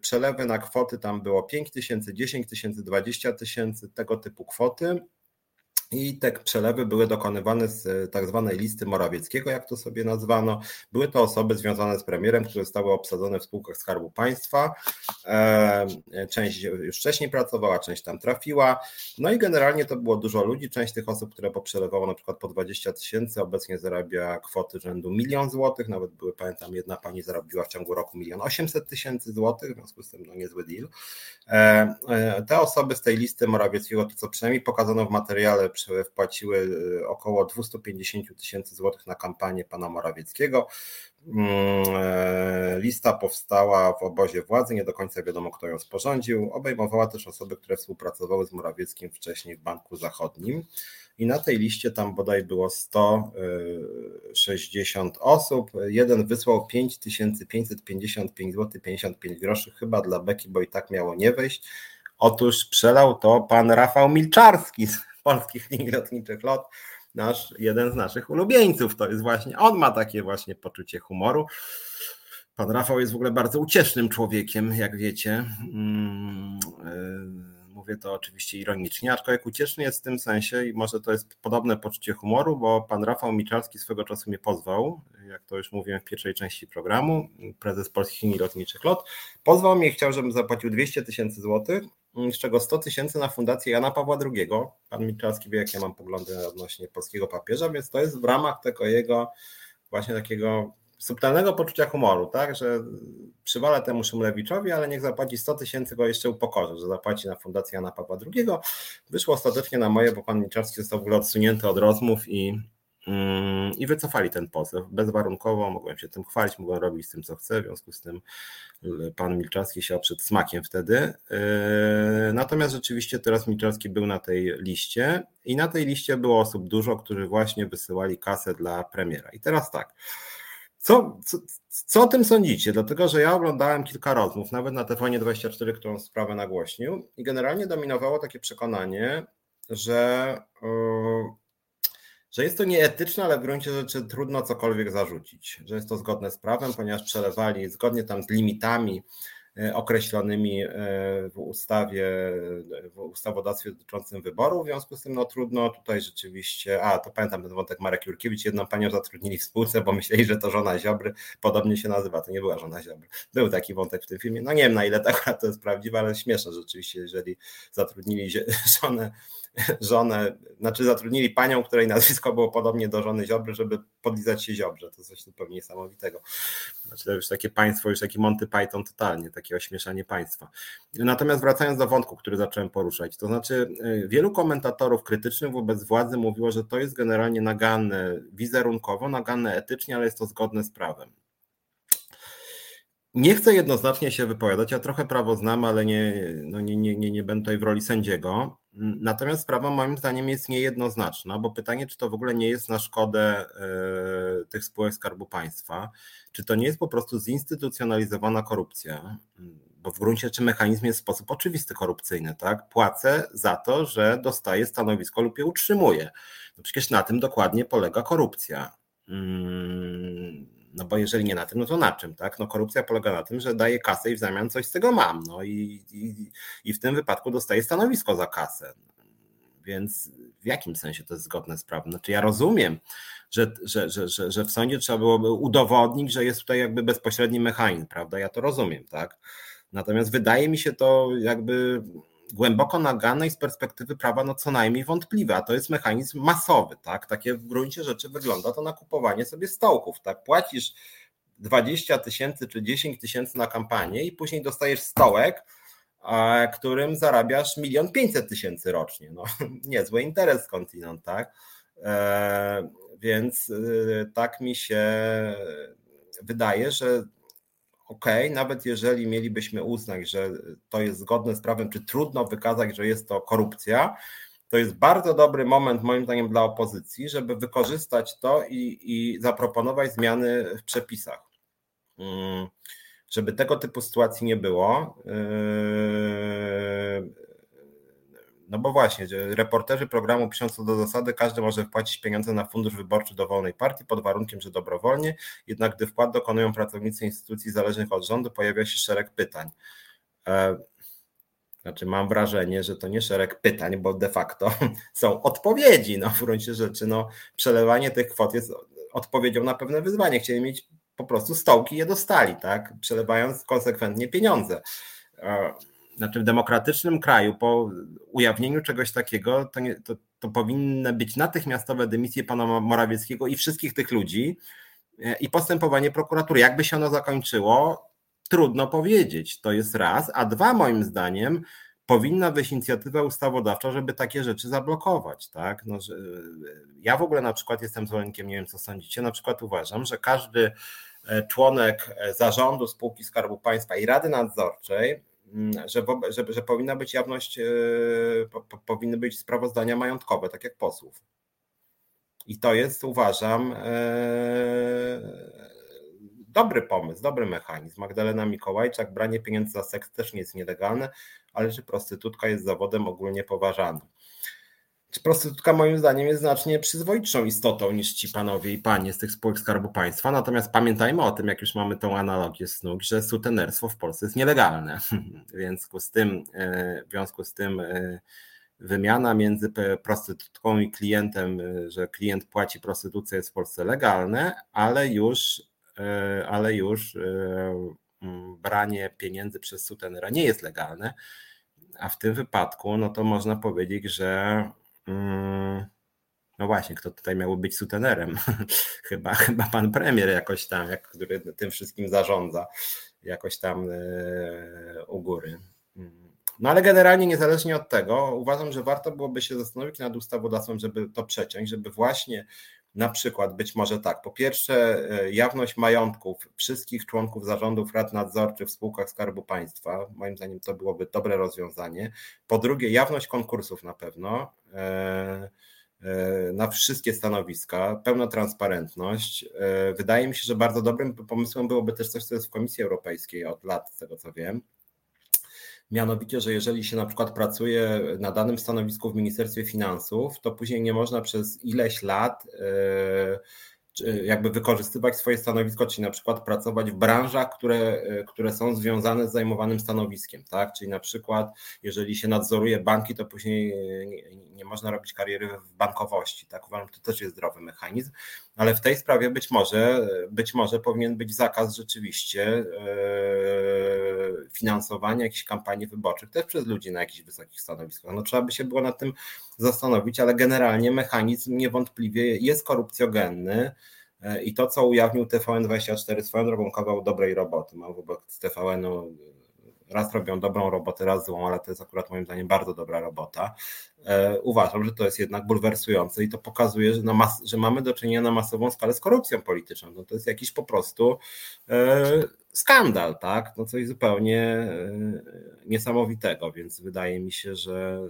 Przelewy na kwoty tam było 5 tysięcy, 10 tysięcy, 20 tysięcy, tego typu kwoty. I te przelewy były dokonywane z e, tak zwanej listy Morawieckiego, jak to sobie nazwano. Były to osoby związane z premierem, które zostały obsadzone w spółkach Skarbu Państwa. E, część już wcześniej pracowała, część tam trafiła. No i generalnie to było dużo ludzi. Część tych osób, które poprzelewało na przykład po 20 tysięcy, obecnie zarabia kwoty rzędu milion złotych. Nawet były, pamiętam, jedna pani zarobiła w ciągu roku milion 800 tysięcy złotych, w związku z tym no niezły deal. E, te osoby z tej listy Morawieckiego, to co przynajmniej pokazano w materiale wpłaciły y, około 250 tysięcy złotych na kampanię pana Morawieckiego. Mm, e, lista powstała w obozie władzy, nie do końca wiadomo, kto ją sporządził. Obejmowała też osoby, które współpracowały z Morawieckim wcześniej w Banku Zachodnim. I na tej liście tam bodaj było 160 osób. Jeden wysłał 5555 zł 55 groszy, chyba dla Beki, bo i tak miało nie wejść. Otóż przelał to pan Rafał Milczarski polskich linii lotniczych LOT, nasz, jeden z naszych ulubieńców. To jest właśnie, on ma takie właśnie poczucie humoru. Pan Rafał jest w ogóle bardzo uciesznym człowiekiem, jak wiecie. Mm, y, mówię to oczywiście ironicznie, aczkolwiek ucieszny jest w tym sensie i może to jest podobne poczucie humoru, bo pan Rafał Miczalski swego czasu mnie pozwał, jak to już mówiłem w pierwszej części programu, prezes Polskich Linii Lotniczych LOT, pozwał mnie i chciał, żebym zapłacił 200 tysięcy złotych z czego 100 tysięcy na fundację Jana Pawła II. Pan Milczarski wie, jak ja mam poglądy odnośnie polskiego papieża, więc to jest w ramach tego jego właśnie takiego subtelnego poczucia humoru, tak, że przywalę temu Szymlewiczowi, ale niech zapłaci 100 tysięcy, go jeszcze upokorzę, że zapłaci na fundację Jana Pawła II. Wyszło ostatecznie na moje, bo pan Milczarski został w ogóle odsunięty od rozmów i Mm, i wycofali ten pozew bezwarunkowo. Mogłem się tym chwalić, mogłem robić z tym, co chcę. W związku z tym pan Milczarski się przed smakiem wtedy. Yy, natomiast rzeczywiście teraz Milczarski był na tej liście i na tej liście było osób dużo, którzy właśnie wysyłali kasę dla premiera. I teraz tak. Co, co, co o tym sądzicie? Dlatego, że ja oglądałem kilka rozmów, nawet na TVN24, którą sprawę nagłośnił, i generalnie dominowało takie przekonanie, że yy, że jest to nieetyczne, ale w gruncie rzeczy trudno cokolwiek zarzucić, że jest to zgodne z prawem, ponieważ przelewali zgodnie tam z limitami e, określonymi e, w ustawie, w ustawodawstwie dotyczącym wyborów, w związku z tym no trudno tutaj rzeczywiście, a to pamiętam ten wątek Marek Jurkiewicz, jedną panią zatrudnili w spółce, bo myśleli, że to żona Ziobry, podobnie się nazywa, to nie była żona Ziobry. Był taki wątek w tym filmie, no nie wiem na ile tak to jest prawdziwe, ale śmieszne rzeczywiście, jeżeli zatrudnili żonę żonę, znaczy zatrudnili panią, której nazwisko było podobnie do żony Ziobry, żeby podlizać się Ziobrze. To coś zupełnie niesamowitego. Znaczy to już takie państwo, już taki Monty Python totalnie, takie ośmieszanie państwa. Natomiast wracając do wątku, który zacząłem poruszać, to znaczy y, wielu komentatorów krytycznych wobec władzy mówiło, że to jest generalnie naganne wizerunkowo, naganne etycznie, ale jest to zgodne z prawem. Nie chcę jednoznacznie się wypowiadać, ja trochę prawo znam, ale nie, no nie, nie, nie, nie będę tutaj w roli sędziego. Natomiast sprawa moim zdaniem jest niejednoznaczna, bo pytanie, czy to w ogóle nie jest na szkodę y, tych spółek Skarbu Państwa, czy to nie jest po prostu zinstytucjonalizowana korupcja, bo w gruncie rzeczy mechanizm jest w sposób oczywisty korupcyjny, tak? Płacę za to, że dostaję stanowisko lub je utrzymuję. No przecież na tym dokładnie polega korupcja. Hmm no bo jeżeli nie na tym, no to na czym, tak? No korupcja polega na tym, że daję kasę i w zamian coś z tego mam, no i, i, i w tym wypadku dostaję stanowisko za kasę. Więc w jakim sensie to jest zgodne z prawem? Znaczy ja rozumiem, że, że, że, że, że w sądzie trzeba byłoby udowodnić, że jest tutaj jakby bezpośredni mechanizm, prawda? Ja to rozumiem, tak? Natomiast wydaje mi się to jakby głęboko nagane i z perspektywy prawa no co najmniej wątpliwe, a to jest mechanizm masowy, tak? Takie w gruncie rzeczy wygląda to na kupowanie sobie stołków, tak? Płacisz 20 tysięcy czy 10 tysięcy na kampanię i później dostajesz stołek, którym zarabiasz milion pięćset tysięcy rocznie. No, niezły interes skądinąd, tak? E, więc y, tak mi się wydaje, że ok, nawet jeżeli mielibyśmy uznać, że to jest zgodne z prawem, czy trudno wykazać, że jest to korupcja, to jest bardzo dobry moment, moim zdaniem, dla opozycji, żeby wykorzystać to i, i zaproponować zmiany w przepisach. Mm, żeby tego typu sytuacji nie było. Yy, no bo właśnie, reporterzy programu pisząc do zasady, każdy może wpłacić pieniądze na fundusz wyborczy dowolnej partii pod warunkiem, że dobrowolnie, jednak gdy wkład dokonują pracownicy instytucji zależnych od rządu, pojawia się szereg pytań. E, znaczy, mam wrażenie, że to nie szereg pytań, bo de facto są odpowiedzi. No, w gruncie rzeczy, no, przelewanie tych kwot jest odpowiedzią na pewne wyzwanie. Chcieli mieć po prostu stołki, je dostali, tak? Przelewając konsekwentnie pieniądze. E, znaczy w demokratycznym kraju po ujawnieniu czegoś takiego, to, nie, to, to powinny być natychmiastowe dymisje pana Morawieckiego i wszystkich tych ludzi e, i postępowanie prokuratury. Jakby się ono zakończyło, trudno powiedzieć. To jest raz. A dwa, moim zdaniem, powinna wyjść inicjatywa ustawodawcza, żeby takie rzeczy zablokować. Tak? No, że, ja w ogóle na przykład jestem zwolennikiem, nie wiem co sądzicie, na przykład uważam, że każdy e, członek e, zarządu spółki Skarbu Państwa i Rady Nadzorczej że, że, że powinna być jawność, e, po, powinny być sprawozdania majątkowe, tak jak posłów. I to jest, uważam, e, dobry pomysł, dobry mechanizm. Magdalena Mikołajczak, branie pieniędzy za seks też nie jest nielegalne, ale czy prostytutka jest zawodem ogólnie poważanym prostytutka moim zdaniem jest znacznie przyzwoitszą istotą niż ci panowie i panie z tych spółek Skarbu Państwa. Natomiast pamiętajmy o tym, jak już mamy tą analogię snuk, że sutenerstwo w Polsce jest nielegalne. w związku z tym, e, w związku z tym e, wymiana między prostytutką i klientem, e, że klient płaci prostytucję jest w Polsce legalne, ale już, ale już branie pieniędzy przez sutenera nie jest legalne. A w tym wypadku, no to można powiedzieć, że no właśnie, kto tutaj miałby być sutenerem? chyba, chyba pan premier jakoś tam, jak, który tym wszystkim zarządza, jakoś tam e, u góry. Mm. No ale generalnie niezależnie od tego, uważam, że warto byłoby się zastanowić nad ustawodawstwem, żeby to przeciąć, żeby właśnie na przykład być może tak, po pierwsze e, jawność majątków wszystkich członków zarządów rad nadzorczych w spółkach Skarbu Państwa, moim zdaniem to byłoby dobre rozwiązanie. Po drugie jawność konkursów na pewno e, e, na wszystkie stanowiska, pełna transparentność. Wydaje mi się, że bardzo dobrym pomysłem byłoby też coś, co jest w Komisji Europejskiej od lat, z tego co wiem, Mianowicie, że jeżeli się na przykład pracuje na danym stanowisku w Ministerstwie Finansów, to później nie można przez ileś lat e, jakby wykorzystywać swoje stanowisko, czyli na przykład pracować w branżach, które, e, które są związane z zajmowanym stanowiskiem, tak? Czyli na przykład, jeżeli się nadzoruje banki, to później nie, nie można robić kariery w bankowości, tak? Uważam, to też jest zdrowy mechanizm, ale w tej sprawie być może, być może powinien być zakaz rzeczywiście yy, finansowania jakichś kampanii wyborczych też przez ludzi na jakichś wysokich stanowiskach. No trzeba by się było nad tym zastanowić, ale generalnie mechanizm niewątpliwie jest korupcjogenny. E, I to, co ujawnił TVN24, swoją drogą kawał dobrej roboty. Mam wobec TVN-u raz robią dobrą robotę, raz złą, ale to jest akurat moim zdaniem bardzo dobra robota. E, uważam, że to jest jednak bulwersujące i to pokazuje, że, mas- że mamy do czynienia na masową skalę z korupcją polityczną. No to jest jakiś po prostu e, skandal, tak? No coś zupełnie niesamowitego, więc wydaje mi się, że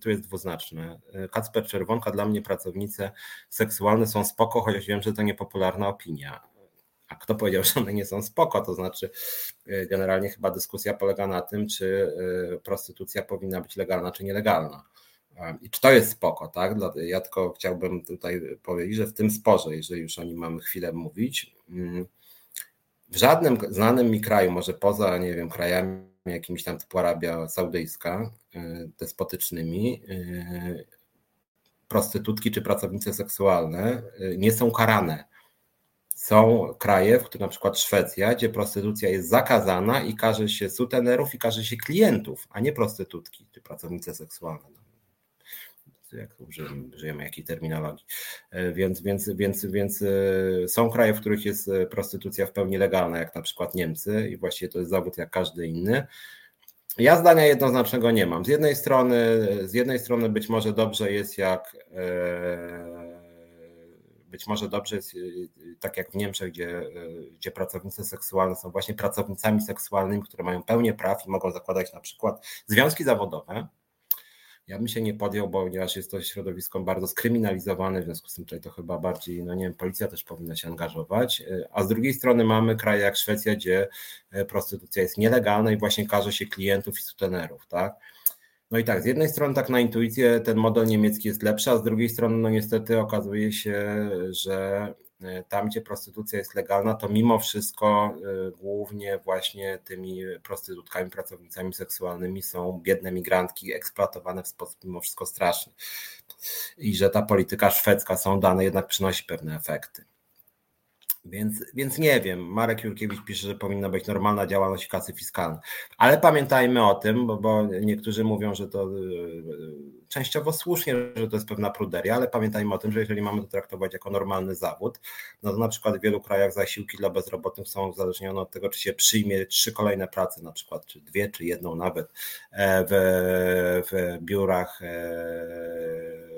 tu jest dwuznaczne. Kacper Czerwonka, dla mnie pracownice seksualne są spoko, chociaż wiem, że to niepopularna opinia. A kto powiedział, że one nie są spoko? To znaczy, y, generalnie chyba dyskusja polega na tym, czy y, prostytucja powinna być legalna, czy nielegalna. I czy to jest spoko, tak? Ja tylko chciałbym tutaj powiedzieć, że w tym sporze, jeżeli już o nim mamy chwilę mówić, mm, w żadnym znanym mi kraju, może poza, nie wiem, krajami jakimiś tam typu Arabia Saudyjska, y, despotycznymi, prostytutki czy pracownice seksualne nie są karane są kraje, w których na przykład Szwecja, gdzie prostytucja jest zakazana i każe się sutenerów i każe się klientów, a nie prostytutki czy pracownice seksualne. No, jak użyjemy, użyjemy jakiej terminologii. E, więc, więc, więc, więc e, są kraje, w których jest e, prostytucja w pełni legalna, jak na przykład Niemcy, i właściwie to jest zawód jak każdy inny. Ja zdania jednoznacznego nie mam. Z jednej strony, z jednej strony być może dobrze jest, jak być może dobrze jest, y, y, tak jak w Niemczech, gdzie, y, gdzie pracownice seksualne są właśnie pracownicami seksualnymi, które mają pełnię praw i mogą zakładać na przykład związki zawodowe. Ja bym się nie podjął, ponieważ jest to środowisko bardzo skryminalizowane, w związku z tym tutaj to chyba bardziej, no nie wiem, policja też powinna się angażować. A z drugiej strony mamy kraje jak Szwecja, gdzie prostytucja jest nielegalna i właśnie każe się klientów i sutenerów, tak? No i tak, z jednej strony tak na intuicję ten model niemiecki jest lepszy, a z drugiej strony no niestety okazuje się, że e, tam, gdzie prostytucja jest legalna, to mimo wszystko e, głównie właśnie tymi prostytutkami, pracownicami seksualnymi są biedne migrantki eksploatowane w sposób mimo wszystko straszny. I że ta polityka szwedzka, są dane, jednak przynosi pewne efekty. Więc, więc nie wiem, Marek Jurkiewicz pisze, że powinna być normalna działalność kasy fiskalnej. Ale pamiętajmy o tym, bo, bo niektórzy mówią, że to yy, częściowo słusznie, że to jest pewna pruderia, ale pamiętajmy o tym, że jeżeli mamy to traktować jako normalny zawód, no to na przykład w wielu krajach zasiłki dla bezrobotnych są uzależnione od tego, czy się przyjmie trzy kolejne prace, na przykład, czy dwie, czy jedną nawet e, w, w biurach e,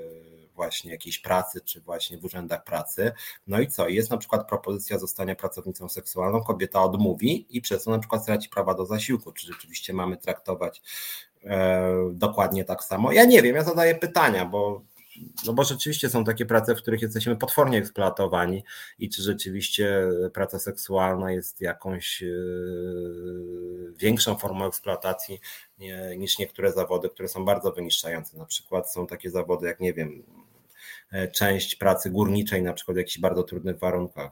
właśnie jakiejś pracy, czy właśnie w urzędach pracy. No i co? Jest na przykład propozycja zostania pracownicą seksualną, kobieta odmówi i przez to na przykład straci prawa do zasiłku. Czy rzeczywiście mamy traktować e, dokładnie tak samo? Ja nie wiem, ja zadaję pytania, bo no bo rzeczywiście są takie prace, w których jesteśmy potwornie eksploatowani i czy rzeczywiście praca seksualna jest jakąś yy, większą formą eksploatacji niż niektóre zawody, które są bardzo wyniszczające. Na przykład są takie zawody jak, nie wiem, e, część pracy górniczej, na przykład w jakichś bardzo trudnych warunkach.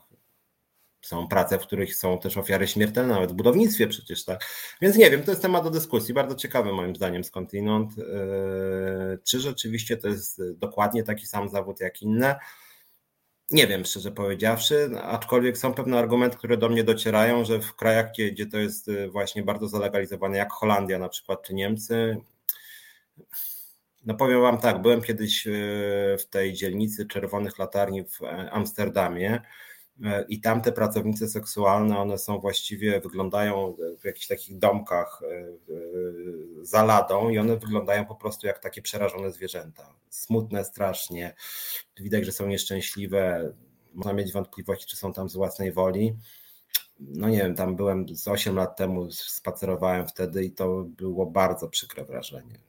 Są prace, w których są też ofiary śmiertelne, nawet w budownictwie przecież, tak. Więc nie wiem, to jest temat do dyskusji, bardzo ciekawy moim zdaniem skądinąd. E, czy rzeczywiście to jest dokładnie taki sam zawód jak inne? Nie wiem, szczerze powiedziawszy, aczkolwiek są pewne argumenty, które do mnie docierają, że w krajach, gdzie, gdzie to jest e, właśnie bardzo zalegalizowane, jak Holandia na przykład, czy Niemcy, no powiem Wam tak, byłem kiedyś e, w tej dzielnicy Czerwonych Latarni w Amsterdamie E, i tamte pracownice seksualne, one są właściwie, wyglądają w jakichś takich domkach e, e, za ladą i one wyglądają po prostu jak takie przerażone zwierzęta. Smutne strasznie, widać, że są nieszczęśliwe, można mieć wątpliwości, czy są tam z własnej woli. No nie wiem, tam byłem z 8 lat temu, spacerowałem wtedy i to było bardzo przykre wrażenie.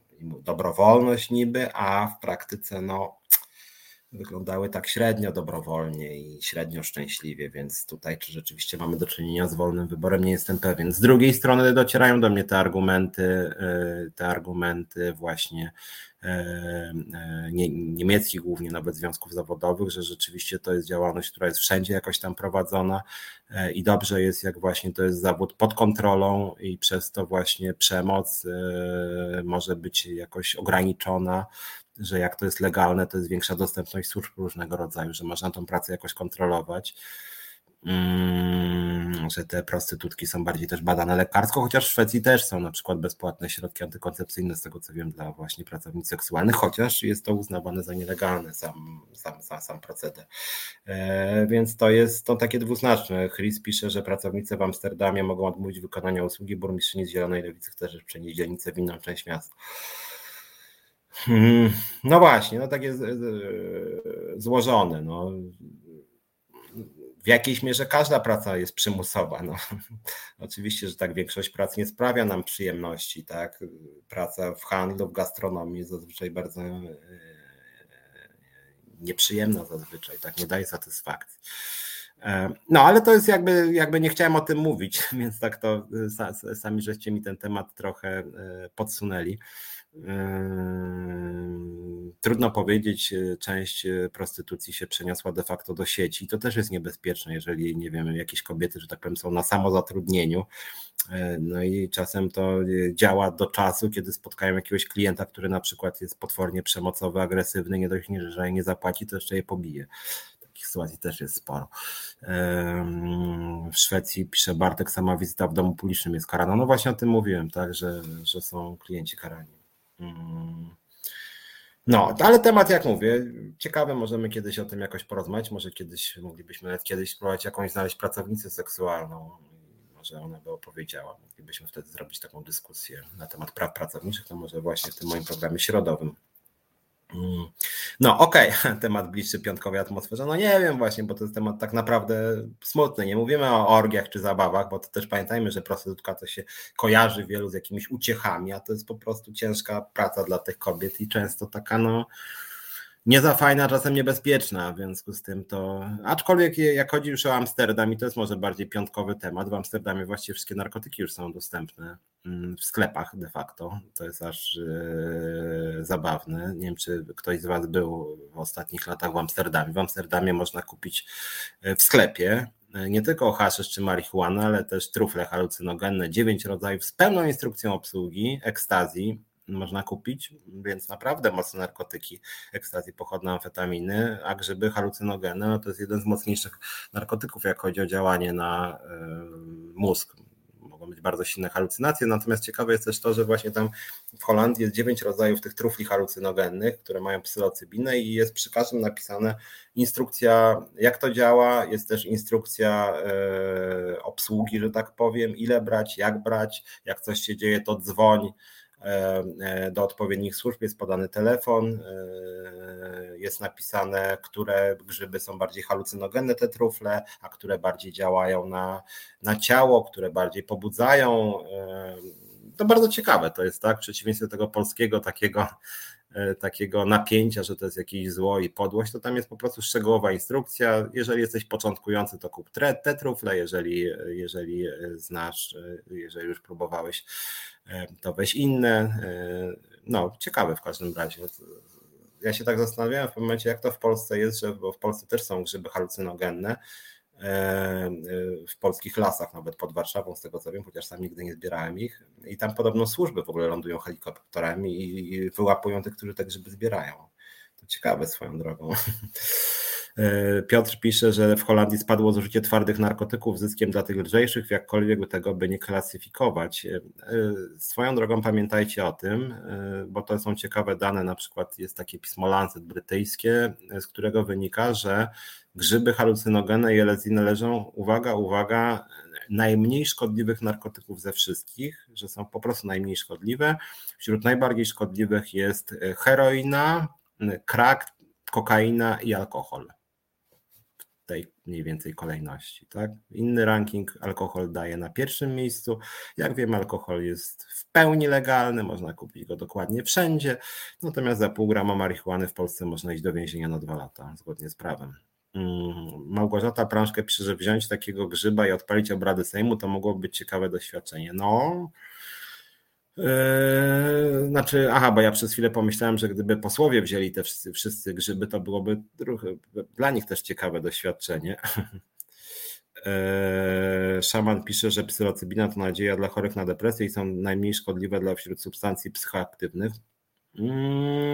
Dobrowolność niby, a w praktyce no wyglądały tak średnio dobrowolnie i średnio szczęśliwie, więc tutaj czy rzeczywiście mamy do czynienia z wolnym wyborem, nie jestem pewien. Z drugiej strony docierają do mnie te argumenty, y, te argumenty właśnie y, y, niemieckich głównie nawet związków zawodowych, że rzeczywiście to jest działalność, która jest wszędzie jakoś tam prowadzona i dobrze jest, jak właśnie to jest zawód pod kontrolą i przez to właśnie przemoc może być jakoś ograniczona, że jak to jest legalne, to jest większa dostępność służb różnego rodzaju, że można tą pracę jakoś kontrolować. Mm, że te prostytutki są bardziej też badane lekarsko, chociaż w Szwecji też są na przykład bezpłatne środki antykoncepcyjne, z tego co wiem, dla właśnie pracownic seksualnych, chociaż jest to uznawane za nielegalne, sam, sam, sam, sam proceder. E, więc to jest to takie dwuznaczne. Chris pisze, że pracownice w Amsterdamie mogą odmówić wykonania usługi, burmistrzyni z Zielonej Lewicy chce też przenieść dzielnicę w inną część miasta. Hmm, no właśnie, no takie złożone. No. W jakiejś mierze każda praca jest przymusowa. No. Oczywiście, że tak większość prac nie sprawia nam przyjemności. Tak? Praca w handlu, w gastronomii jest zazwyczaj bardzo e, nieprzyjemna zazwyczaj, tak nie daje satysfakcji. E, no, ale to jest jakby, jakby nie chciałem o tym mówić, więc tak to sami żeście mi ten temat trochę podsunęli. Trudno powiedzieć, e, część e, prostytucji się przeniosła de facto do sieci. To też jest niebezpieczne, jeżeli nie wiem, jakieś kobiety, że tak powiem, są na samozatrudnieniu. E, no i czasem to działa do czasu, kiedy spotkają jakiegoś klienta, który na przykład jest potwornie przemocowy, agresywny, nie dość, że nie zapłaci, to jeszcze je pobije takich sytuacji też jest sporo. W Szwecji pisze Bartek, sama wizyta w domu publicznym jest karana. No właśnie o tym mówiłem, tak, że, że są klienci karani. Mm. No, ale temat, jak mówię, ciekawy, możemy kiedyś o tym jakoś porozmawiać, może kiedyś moglibyśmy nawet kiedyś spróbować jakąś znaleźć pracownicę seksualną, może ona by opowiedziała, moglibyśmy wtedy zrobić taką dyskusję na temat praw pracowniczych, to może właśnie w tym moim programie środowym. No okej, okay. temat bliższy piątkowej atmosferze, no nie wiem właśnie, bo to jest temat tak naprawdę smutny, nie mówimy o orgiach czy zabawach, bo to też pamiętajmy, że prostytutka to się kojarzy wielu z jakimiś uciechami, a to jest po prostu ciężka praca dla tych kobiet i często taka no nie za fajna, czasem niebezpieczna, w związku z tym to, aczkolwiek jak chodzi już o Amsterdam i to jest może bardziej piątkowy temat, w Amsterdamie właściwie wszystkie narkotyki już są dostępne mm, w sklepach de facto, to jest aż yy, zabawne, nie wiem czy ktoś z Was był w ostatnich latach w Amsterdamie, w Amsterdamie można kupić e, w sklepie e, nie tylko haszysz czy marihuanę, ale też trufle halucynogenne, dziewięć rodzajów z pełną instrukcją obsługi, ekstazji, można kupić, więc naprawdę mocne narkotyki, ekstazji pochodne amfetaminy, a grzyby halucynogenne no to jest jeden z mocniejszych narkotyków, jak chodzi o działanie na mózg. Mogą być bardzo silne halucynacje, natomiast ciekawe jest też to, że właśnie tam w Holandii jest dziewięć rodzajów tych trufli halucynogennych, które mają psylocybinę i jest przy każdym napisane instrukcja, jak to działa, jest też instrukcja e, obsługi, że tak powiem, ile brać, jak brać, jak coś się dzieje, to dzwoń, do odpowiednich służb jest podany telefon, e, jest napisane, które grzyby są bardziej halucynogenne, te trufle, a które bardziej działają na, na ciało, które bardziej pobudzają. To bardzo ciekawe to jest, tak? W przeciwieństwie do tego polskiego takiego takiego napięcia, że to jest jakieś zło i podłość, to tam jest po prostu szczegółowa instrukcja. Jeżeli jesteś początkujący, to kup te trufle, jeżeli, jeżeli znasz, jeżeli już próbowałeś E, to weź inne. E, no, ciekawe w każdym razie. Ja się tak zastanawiałem w momencie, jak to w Polsce jest, że bo w Polsce też są grzyby halucynogenne, e, w polskich lasach, nawet pod Warszawą, z tego co wiem, chociaż sam nigdy nie zbierałem ich. I tam podobno służby w ogóle lądują helikopterami i wyłapują tych, którzy te grzyby zbierają. To ciekawe swoją drogą. E, Piotr pisze, że w Holandii spadło zużycie twardych narkotyków zyskiem dla tych lżejszych, jakkolwiek tego by nie klasyfikować. E, swoją drogą pamiętajcie o tym, e, bo to są ciekawe dane, na przykład jest takie pismo Lancet brytyjskie, z którego wynika, że grzyby halucynogenne i LSD należą, uwaga, uwaga, najmniej szkodliwych narkotyków ze wszystkich, że są po prostu najmniej szkodliwe. Wśród najbardziej szkodliwych jest heroina, krak, kokaina i alkohol tej mniej więcej kolejności. Tak? Inny ranking alkohol daje na pierwszym miejscu. Jak wiemy, alkohol jest w pełni legalny, można kupić go dokładnie wszędzie, natomiast za pół grama marihuany w Polsce można iść do więzienia na dwa lata, zgodnie z prawem. Mm, Małgorzata Prążkę pisze, że wziąć takiego grzyba i odpalić obrady Sejmu to mogłoby być ciekawe doświadczenie. No, Yy, znaczy, aha, bo ja przez chwilę pomyślałem, że gdyby posłowie wzięli te wszyscy, wszyscy grzyby, to byłoby trochę, dla nich też ciekawe doświadczenie. Yy, szaman pisze, że psylocybina to nadzieja dla chorych na depresję i są najmniej szkodliwe dla wśród substancji psychoaktywnych. Mm,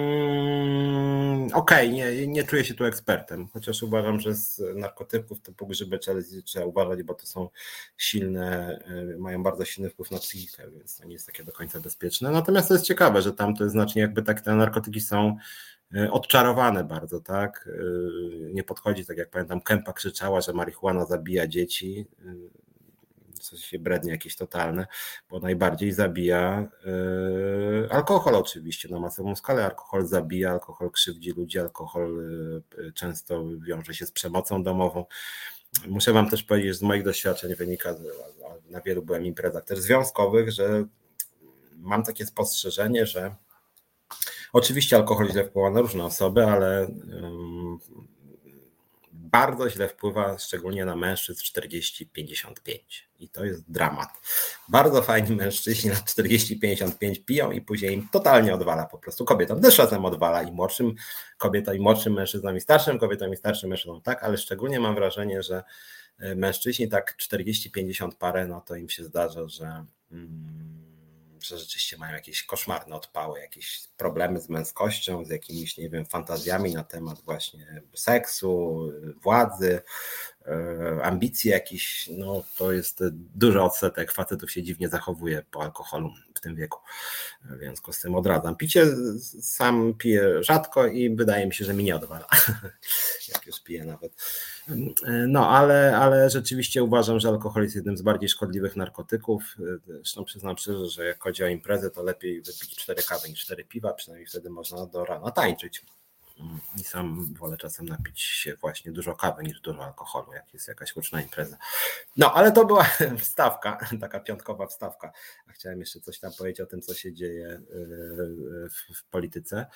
Okej, okay, nie, nie czuję się tu ekspertem, chociaż uważam, że z narkotyków typu grzyby czy trzeba uważać, bo to są silne, y, mają bardzo silny wpływ na psychikę, więc to nie jest takie do końca bezpieczne. Natomiast to jest ciekawe, że tam to jest znacznie jakby tak te narkotyki są y, odczarowane bardzo, tak? Y, nie podchodzi, tak jak pamiętam, Kępa krzyczała, że marihuana zabija dzieci w sensie brednie jakieś totalne, bo najbardziej zabija yy, alkohol oczywiście na masową skalę. Alkohol zabija, alkohol krzywdzi ludzi, alkohol yy, często wiąże się z przemocą domową. muszę Wam też powiedzieć, że z moich doświadczeń wynika, na wielu byłem imprezach też związkowych, że mam takie spostrzeżenie, że oczywiście alkohol źle wpływa na różne osoby, ale bardzo źle wpływa szczególnie na mężczyzn 40-55 i to jest dramat. Bardzo fajni mężczyźni lat 40-55 piją i później im totalnie odwala po prostu. Kobietom też odwala i młodszym kobietom, i młodszym mężczyznom i starszym kobietom i starszym mężczyznom tak, ale szczególnie mam wrażenie, że e, mężczyźni tak 40-50 parę, no to im się zdarza, że mm, że rzeczywiście mają jakieś koszmarne odpały, jakieś problemy z męskością, z jakimiś, nie wiem, fantazjami na temat właśnie seksu, władzy, ambicji jakichś, no to jest duży odsetek facetów się dziwnie zachowuje po alkoholu w tym wieku. W związku z tym odradzam. Picie sam piję rzadko i wydaje mi się, że mi nie odwala, jak już piję nawet. No, ale, ale rzeczywiście uważam, że alkohol jest jednym z bardziej szkodliwych narkotyków. Zresztą przyznam szczerze, że jak chodzi o imprezę, to lepiej wypić cztery kawy niż cztery piwa, przynajmniej wtedy można do rana tańczyć. I sam wolę czasem napić się właśnie dużo kawy niż dużo alkoholu, jak jest jakaś huczna impreza. No, ale to była wstawka, taka piątkowa wstawka. A chciałem jeszcze coś tam powiedzieć o tym, co się dzieje yy, w, w polityce.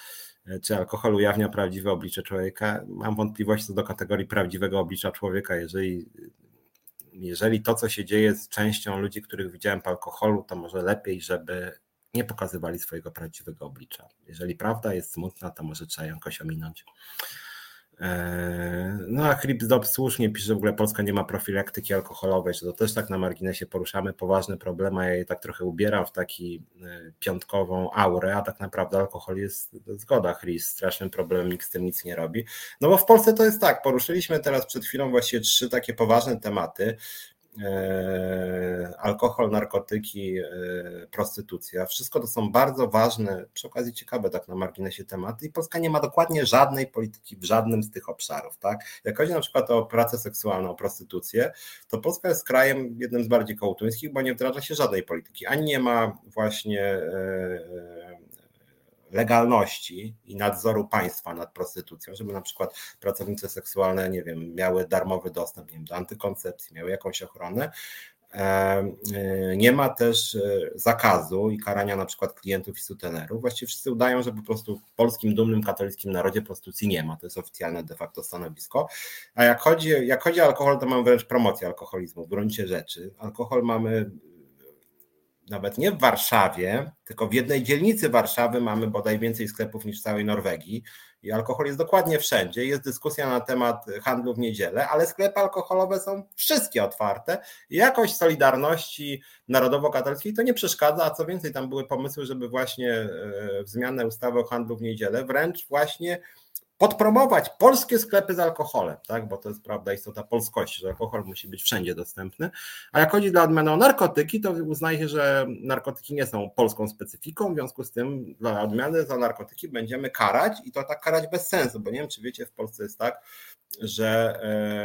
Czy alkohol ujawnia prawdziwe oblicze człowieka? Mam wątpliwości co do kategorii prawdziwego oblicza człowieka. Jeżeli jeżeli to, co się dzieje z częścią ludzi, których widziałem po alkoholu, to może lepiej, żeby nie pokazywali swojego prawdziwego oblicza. Jeżeli prawda jest smutna, to może trzeba ją jakoś ominąć. Eee, no a Chripsdop słusznie pisze, że w ogóle Polska nie ma profilaktyki alkoholowej, że to też tak na marginesie poruszamy poważny problem, a ja je tak trochę ubieram w taki e, piątkową aurę, a tak naprawdę alkohol jest, zgoda Chris, strasznym problemem, nikt z tym nic nie robi. No bo w Polsce to jest tak, poruszyliśmy teraz przed chwilą właściwie trzy takie poważne tematy, E, alkohol, narkotyki, e, prostytucja. Wszystko to są bardzo ważne, przy okazji ciekawe tak na marginesie tematy i Polska nie ma dokładnie żadnej polityki w żadnym z tych obszarów. Tak? Jak chodzi na przykład o pracę seksualną, o prostytucję, to Polska jest krajem jednym z bardziej kołtuńskich, bo nie wdraża się żadnej polityki. Ani nie ma właśnie e, legalności i nadzoru państwa nad prostytucją, żeby na przykład pracownice seksualne, nie wiem, miały darmowy dostęp nie wiem, do antykoncepcji, miały jakąś ochronę. E, nie ma też e, zakazu i karania na przykład klientów i sutenerów. Właściwie wszyscy udają, że po prostu w polskim dumnym katolickim narodzie prostytucji nie ma. To jest oficjalne de facto stanowisko. A jak chodzi, jak chodzi o alkohol, to mamy wręcz promocję alkoholizmu w gruncie rzeczy. Alkohol mamy nawet nie w Warszawie, tylko w jednej dzielnicy Warszawy mamy bodaj więcej sklepów niż w całej Norwegii i alkohol jest dokładnie wszędzie. Jest dyskusja na temat handlu w niedzielę, ale sklepy alkoholowe są wszystkie otwarte jakość Solidarności Narodowo-Katolickiej to nie przeszkadza, a co więcej, tam były pomysły, żeby właśnie e, w zmianę ustawy o handlu w niedzielę wręcz właśnie podpromować polskie sklepy z alkoholem, tak? bo to jest prawda istota polskości, że alkohol musi być wszędzie dostępny. A jak chodzi dla odmiany o narkotyki, to uznaje się, że narkotyki nie są polską specyfiką, w związku z tym dla odmiany za narkotyki będziemy karać i to tak karać bez sensu, bo nie wiem, czy wiecie, w Polsce jest tak, że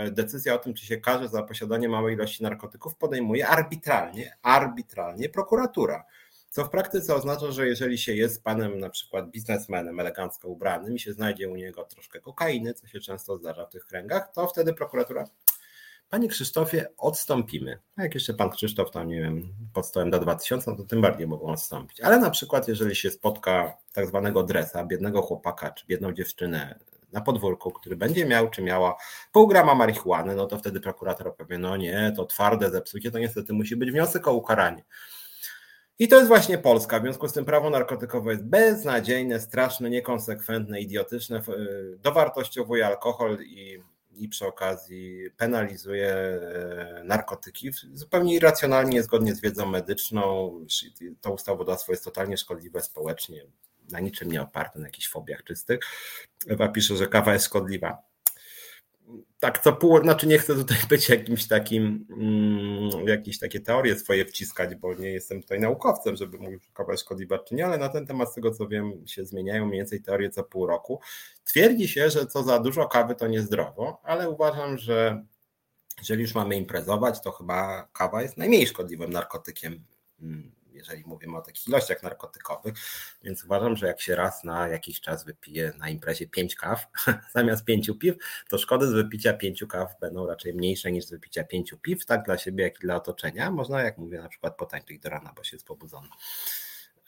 e, decyzja o tym, czy się karze za posiadanie małej ilości narkotyków podejmuje arbitralnie, arbitralnie prokuratura. Co w praktyce oznacza, że jeżeli się jest panem na przykład biznesmenem elegancko ubranym i się znajdzie u niego troszkę kokainy, co się często zdarza w tych kręgach, to wtedy prokuratura Panie Krzysztofie, odstąpimy. A jak jeszcze pan Krzysztof tam, nie wiem, pod stołem da 2000, no to tym bardziej mogą odstąpić. Ale na przykład, jeżeli się spotka tak zwanego dresa, biednego chłopaka czy biedną dziewczynę na podwórku, który będzie miał czy miała pół grama marihuany, no to wtedy prokurator powie, no nie, to twarde zepsucie, to niestety musi być wniosek o ukaranie. I to jest właśnie Polska. W związku z tym prawo narkotykowe jest beznadziejne, straszne, niekonsekwentne, idiotyczne. Dowartościowuje alkohol i, i przy okazji penalizuje e, narkotyki zupełnie irracjonalnie, niezgodnie z wiedzą medyczną. To ustawodawstwo jest totalnie szkodliwe społecznie, na niczym nie oparte, na jakichś fobiach czystych. Ewa pisze, że kawa jest szkodliwa tak co pół, znaczy nie chcę tutaj być jakimś takim, mm, jakieś takie teorie swoje wciskać, bo nie jestem tutaj naukowcem, żeby mówić, czy kawa jest szkodliwa czy nie, ale na ten temat z tego co wiem się zmieniają mniej więcej teorie co pół roku. Twierdzi się, że co za dużo kawy to niezdrowo, ale uważam, że jeżeli już mamy imprezować, to chyba kawa jest najmniej szkodliwym narkotykiem mm, jeżeli mówimy o takich ilościach narkotykowych, więc uważam, że jak się raz na jakiś czas wypije na imprezie pięć kaw zamiast pięciu piw, to szkody z wypicia pięciu kaw będą raczej mniejsze niż z wypicia pięciu piw, tak dla siebie, jak i dla otoczenia. Można, jak mówię, na przykład potańczyć do rana, bo się jest pobudzony.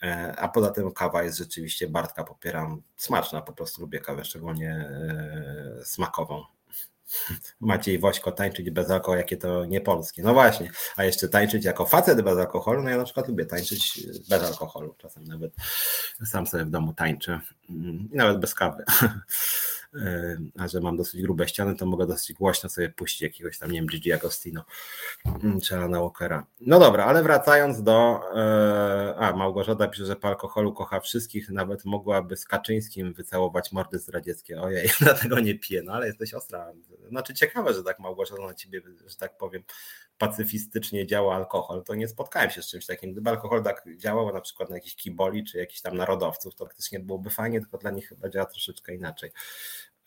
E, a poza tym kawa jest rzeczywiście, Bartka popieram, smaczna, po prostu lubię kawę, szczególnie e, smakową. Maciej Wośko tańczyć bez alkoholu, jakie to nie polskie. No właśnie, a jeszcze tańczyć jako facet bez alkoholu, no ja na przykład lubię tańczyć bez alkoholu, czasem nawet sam sobie w domu tańczę mm, nawet bez kawy. E, a że mam dosyć grube ściany, to mogę dosyć głośno sobie puścić jakiegoś tam, nie wiem, Gigi Agostino mm, czy Alana Walkera. No dobra, ale wracając do... E, a, Małgorzata pisze, że po alkoholu kocha wszystkich, nawet mogłaby z Kaczyńskim wycałować mordy zdradzieckie. Ojej, dlatego nie piję, no ale jesteś ostra. Znaczy ciekawe, że tak Małgorzata na ciebie, że tak powiem, pacyfistycznie działa alkohol, to nie spotkałem się z czymś takim. Gdyby alkohol tak działał na przykład na jakichś kiboli czy jakichś tam narodowców, to faktycznie byłoby fajnie, tylko dla nich chyba działa troszeczkę inaczej.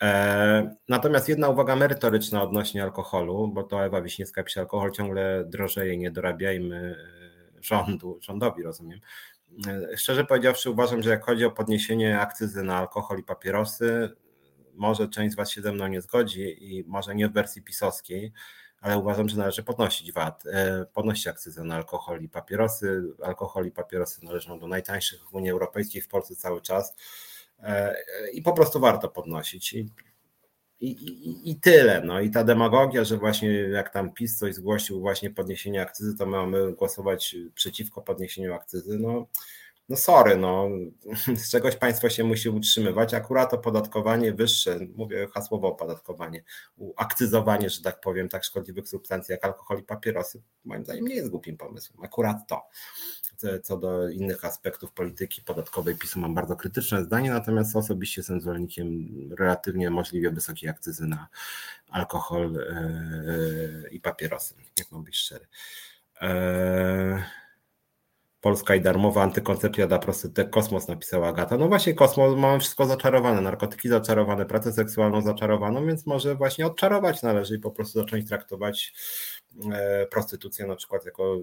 E, natomiast jedna uwaga merytoryczna odnośnie alkoholu, bo to Ewa Wiśniewska pisze, alkohol ciągle drożeje, nie dorabiajmy e, rządu, rządowi, rozumiem. E, szczerze powiedziawszy, uważam, że jak chodzi o podniesienie akcyzy na alkohol i papierosy, może część z Was się ze mną nie zgodzi i może nie w wersji pisowskiej, ale uważam, że należy podnosić VAT, podnosić akcyzę na alkohol i papierosy. Alkohol i papierosy należą do najtańszych w Unii Europejskiej w Polsce cały czas E, i po prostu warto podnosić. I, i, I, tyle. No i ta demagogia, że właśnie jak tam PiS coś zgłosił właśnie podniesienie akcyzy, to mamy głosować przeciwko podniesieniu akcyzy. No, no sorry, no z czegoś państwo się musi utrzymywać. Akurat opodatkowanie wyższe, mówię hasłowo opodatkowanie, akcyzowanie, że tak powiem, tak szkodliwych substancji jak alkohol i papierosy, moim zdaniem nie jest głupim pomysłem. Akurat to co do innych aspektów polityki podatkowej PiSu mam bardzo krytyczne zdanie, natomiast osobiście jestem zwolennikiem relatywnie możliwie wysokiej akcyzy na alkohol e, i papierosy, jak mam być szczery. E, Polska i darmowa antykoncepcja dla prostytutek Kosmos napisała Agata. No właśnie Kosmos, mamy wszystko zaczarowane, narkotyki zaczarowane, pracę seksualną zaczarowaną, więc może właśnie odczarować należy i po prostu zacząć traktować E, prostytucję na przykład jako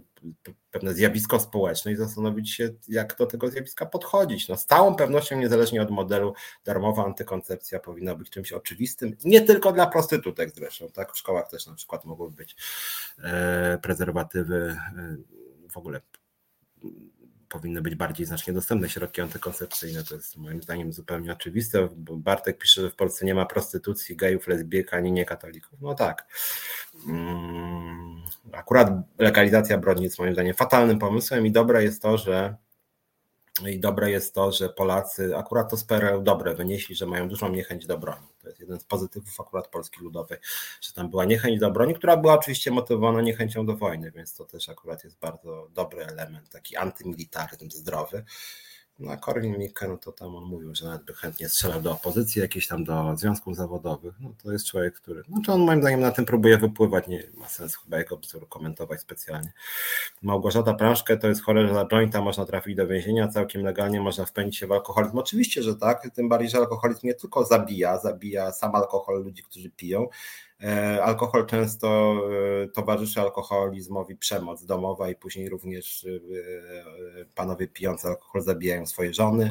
pewne zjawisko społeczne i zastanowić się, jak do tego zjawiska podchodzić. No, z całą pewnością, niezależnie od modelu, darmowa antykoncepcja powinna być czymś oczywistym, nie tylko dla prostytutek zresztą, tak? W szkołach też na przykład mogły być e, prezerwatywy, e, w ogóle powinny być bardziej znacznie dostępne środki antykoncepcyjne. To jest moim zdaniem zupełnie oczywiste, bo Bartek pisze, że w Polsce nie ma prostytucji, gejów, lesbijek ani niekatolików. No tak. Mm, akurat legalizacja broni jest moim zdaniem fatalnym pomysłem i dobre jest to, że i dobre jest to, że Polacy, akurat to z PRL dobre wynieśli, że mają dużą niechęć do broni. To jest jeden z pozytywów akurat Polski Ludowej, że tam była niechęć do broni, która była oczywiście motywowana niechęcią do wojny, więc to też akurat jest bardzo dobry element, taki antymilitaryzm zdrowy. Na Korwin Mikke, no to tam on mówił, że nawet by chętnie strzelał do opozycji, jakieś tam do związków zawodowych. No to jest człowiek, który, znaczy on moim zdaniem na tym próbuje wypływać, nie ma sensu chyba jego bzdur komentować specjalnie. Małgorzata Prążkę to jest chore, że za jointa można trafić do więzienia, całkiem legalnie można wpędzić się w alkoholizm. Oczywiście, że tak, tym bardziej, że alkoholizm nie tylko zabija, zabija sam alkohol ludzi, którzy piją, alkohol często e, towarzyszy alkoholizmowi przemoc domowa i później również e, panowie pijący alkohol zabijają swoje żony,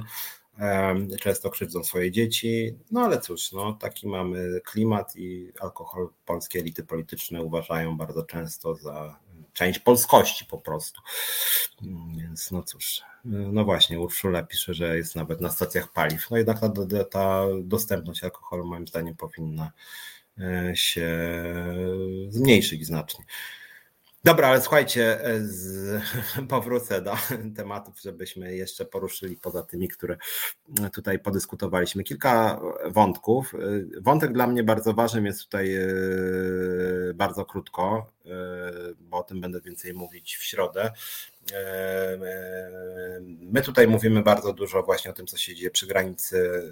często krzywdzą swoje dzieci. No ale cóż, no, taki mamy klimat i alkohol polskie elity polityczne uważają bardzo często za część polskości po prostu. Więc no cóż, no właśnie, Urszula pisze, że jest nawet na stacjach paliw. No jednak ta, ta dostępność alkoholu moim zdaniem powinna E, się zmniejszyć znacznie. Dobra, ale słuchajcie, e, z, powrócę do tematów, żebyśmy jeszcze poruszyli poza tymi, które tutaj podyskutowaliśmy. Kilka wątków. E, wątek dla mnie bardzo ważny jest tutaj bardzo krótko, bo o tym będę więcej mówić w środę. My tutaj mówimy bardzo dużo właśnie o tym, co się dzieje przy granicy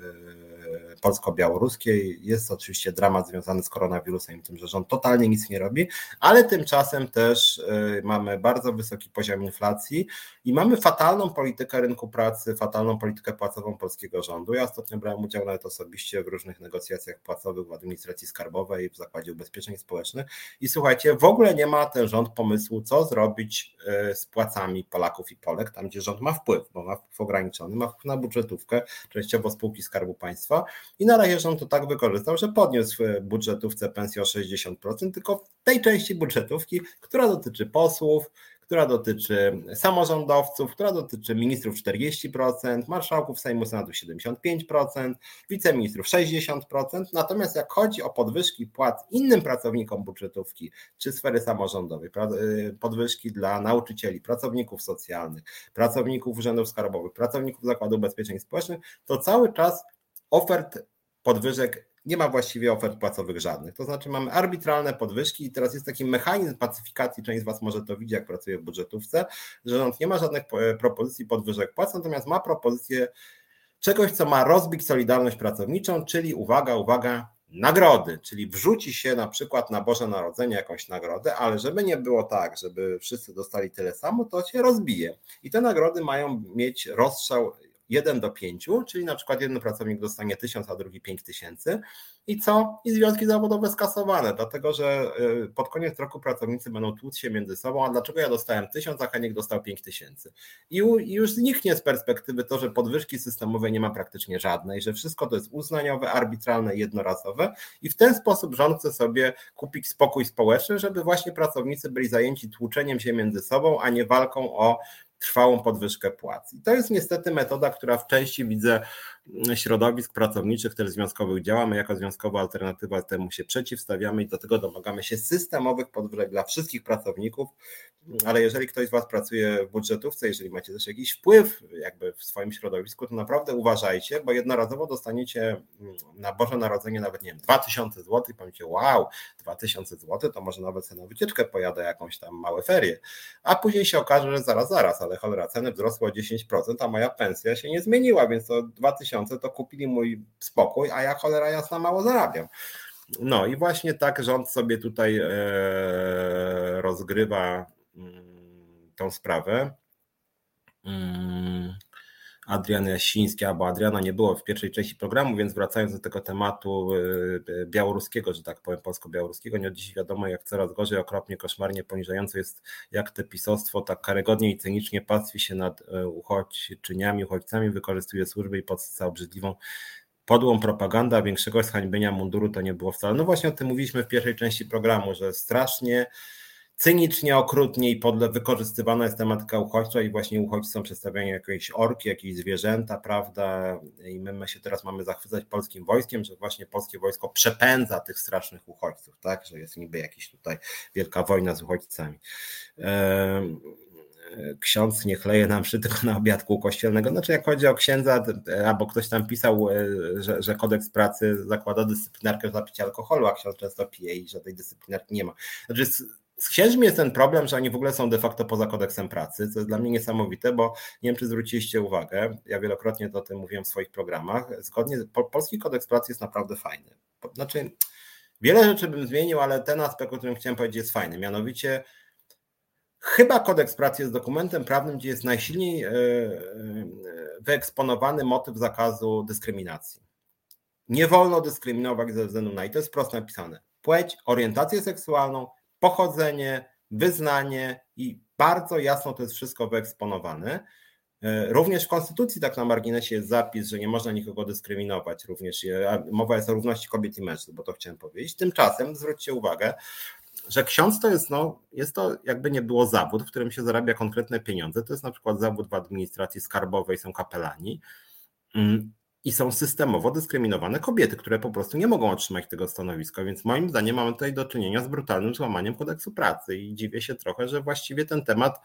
polsko-białoruskiej. Jest oczywiście dramat związany z koronawirusem i tym, że rząd totalnie nic nie robi, ale tymczasem też mamy bardzo wysoki poziom inflacji i mamy fatalną politykę rynku pracy, fatalną politykę płacową polskiego rządu. Ja ostatnio brałem udział nawet osobiście w różnych negocjacjach płacowych w administracji skarbowej, w Zakładzie Ubezpieczeń Społecznych i słuchajcie, w ogóle nie ma ten rząd pomysłu, co zrobić z płacami Polaków i Polek, tam gdzie rząd ma wpływ, bo ma wpływ ograniczony, ma wpływ na budżetówkę, częściowo spółki Skarbu Państwa i na razie rząd to tak wykorzystał, że podniósł budżetówce pensję o 60%, tylko w tej części budżetówki, która dotyczy posłów, która dotyczy samorządowców, która dotyczy ministrów 40%, marszałków Sejmu Senatu 75%, wiceministrów 60%. Natomiast jak chodzi o podwyżki płac innym pracownikom budżetówki czy sfery samorządowej, y, podwyżki dla nauczycieli, pracowników socjalnych, pracowników urzędów skarbowych, pracowników Zakładu Ubezpieczeń Społecznych, to cały czas ofert podwyżek nie ma właściwie ofert płacowych żadnych. To znaczy mamy arbitralne podwyżki i teraz jest taki mechanizm pacyfikacji, część z Was może to widzi, jak pracuje w budżetówce, że rząd nie ma żadnych propozycji podwyżek płac, natomiast ma propozycję czegoś, co ma rozbić solidarność pracowniczą, czyli uwaga, uwaga, nagrody, czyli wrzuci się na przykład na Boże Narodzenie jakąś nagrodę, ale żeby nie było tak, żeby wszyscy dostali tyle samo, to się rozbije. I te nagrody mają mieć rozstrzał 1 do 5, czyli na przykład jeden pracownik dostanie 1000, a drugi 5000 i co? I związki zawodowe skasowane, dlatego że y, pod koniec roku pracownicy będą tłuc się między sobą, a dlaczego ja dostałem 1000, a Heniek dostał 5000. I już zniknie z perspektywy to, że podwyżki systemowe nie ma praktycznie żadnej, że wszystko to jest uznaniowe, arbitralne, jednorazowe i w ten sposób rząd chce sobie kupić spokój społeczny, żeby właśnie pracownicy byli zajęci tłuczeniem się między sobą, a nie walką o trwałą podwyżkę płac. I to jest niestety metoda, która w części widzę środowisk pracowniczych, też związkowych działa. My jako związkowa alternatywa temu się przeciwstawiamy i do tego domagamy się systemowych podwyżek dla wszystkich pracowników, ale jeżeli ktoś z Was pracuje w budżetówce, jeżeli macie też jakiś wpływ jakby w swoim środowisku, to naprawdę uważajcie, bo jednorazowo dostaniecie na Boże Narodzenie nawet, nie wiem, 2000 zł i powiecie, wow, 2000 zł, to może nawet sobie na wycieczkę pojadę jakąś tam małe ferie, a później się okaże, że zaraz, zaraz, ale cholera, ceny wzrosły o 10%, a moja pensja się nie zmieniła, więc to 2000 to kupili mój spokój, a ja cholera jasna mało zarabiam. No i właśnie tak rząd sobie tutaj e, rozgrywa mm, tą sprawę. Adrian Jasiński albo Adriana nie było w pierwszej części programu, więc wracając do tego tematu y, białoruskiego, że tak powiem, polsko-białoruskiego, nie od dziś wiadomo, jak coraz gorzej, okropnie, koszmarnie poniżające jest, jak te pisostwo tak karygodnie i cynicznie pastwi się nad y, uchodźczyniami, uchodźcami, wykorzystuje służby i podsyca obrzydliwą podłą propaganda, większego zhańbienia munduru to nie było wcale. No właśnie o tym mówiliśmy w pierwszej części programu, że strasznie cynicznie, okrutnie i podle wykorzystywana jest tematyka uchodźcza i właśnie uchodźcy są przedstawiani jakieś orki, jakieś zwierzęta, prawda? I my, my się teraz mamy zachwycać polskim wojskiem, że właśnie polskie wojsko przepędza tych strasznych uchodźców, tak? Że jest niby jakaś tutaj wielka wojna z uchodźcami. Ksiądz nie chleje nam przy tylko na obiadku kościelnego. Znaczy, jak chodzi o księdza, albo ktoś tam pisał, e, że, że kodeks pracy zakłada dyscyplinarkę za picie alkoholu, a ksiądz często pije i że tej dyscyplinarki nie ma. Znaczy, z księżmi jest ten problem, że oni w ogóle są de facto poza kodeksem pracy, co jest dla mnie niesamowite, bo nie wiem, czy zwróciliście uwagę, ja wielokrotnie o tym mówiłem w swoich programach, zgodnie, polski kodeks pracy jest naprawdę fajny. Znaczy, wiele rzeczy bym zmienił, ale ten aspekt, o którym chciałem powiedzieć, jest fajny. Mianowicie, chyba kodeks pracy jest dokumentem prawnym, gdzie jest najsilniej e, e, wyeksponowany motyw zakazu dyskryminacji. Nie wolno dyskryminować ze względu na, i to jest prosto napisane, płeć, orientację seksualną, pochodzenie, wyznanie i bardzo jasno to jest wszystko wyeksponowane. E, również w Konstytucji, tak na marginesie, jest zapis, że nie można nikogo dyskryminować, również mowa jest o równości kobiet i mężczyzn, bo to chciałem powiedzieć. Tymczasem zwróćcie uwagę, że ksiądz to jest, no, jest to jakby nie było zawód, w którym się zarabia konkretne pieniądze. To jest na przykład zawód w administracji skarbowej, są kapelani. I są systemowo dyskryminowane kobiety, które po prostu nie mogą otrzymać tego stanowiska, więc moim zdaniem mamy tutaj do czynienia z brutalnym złamaniem kodeksu pracy. I dziwię się trochę, że właściwie ten temat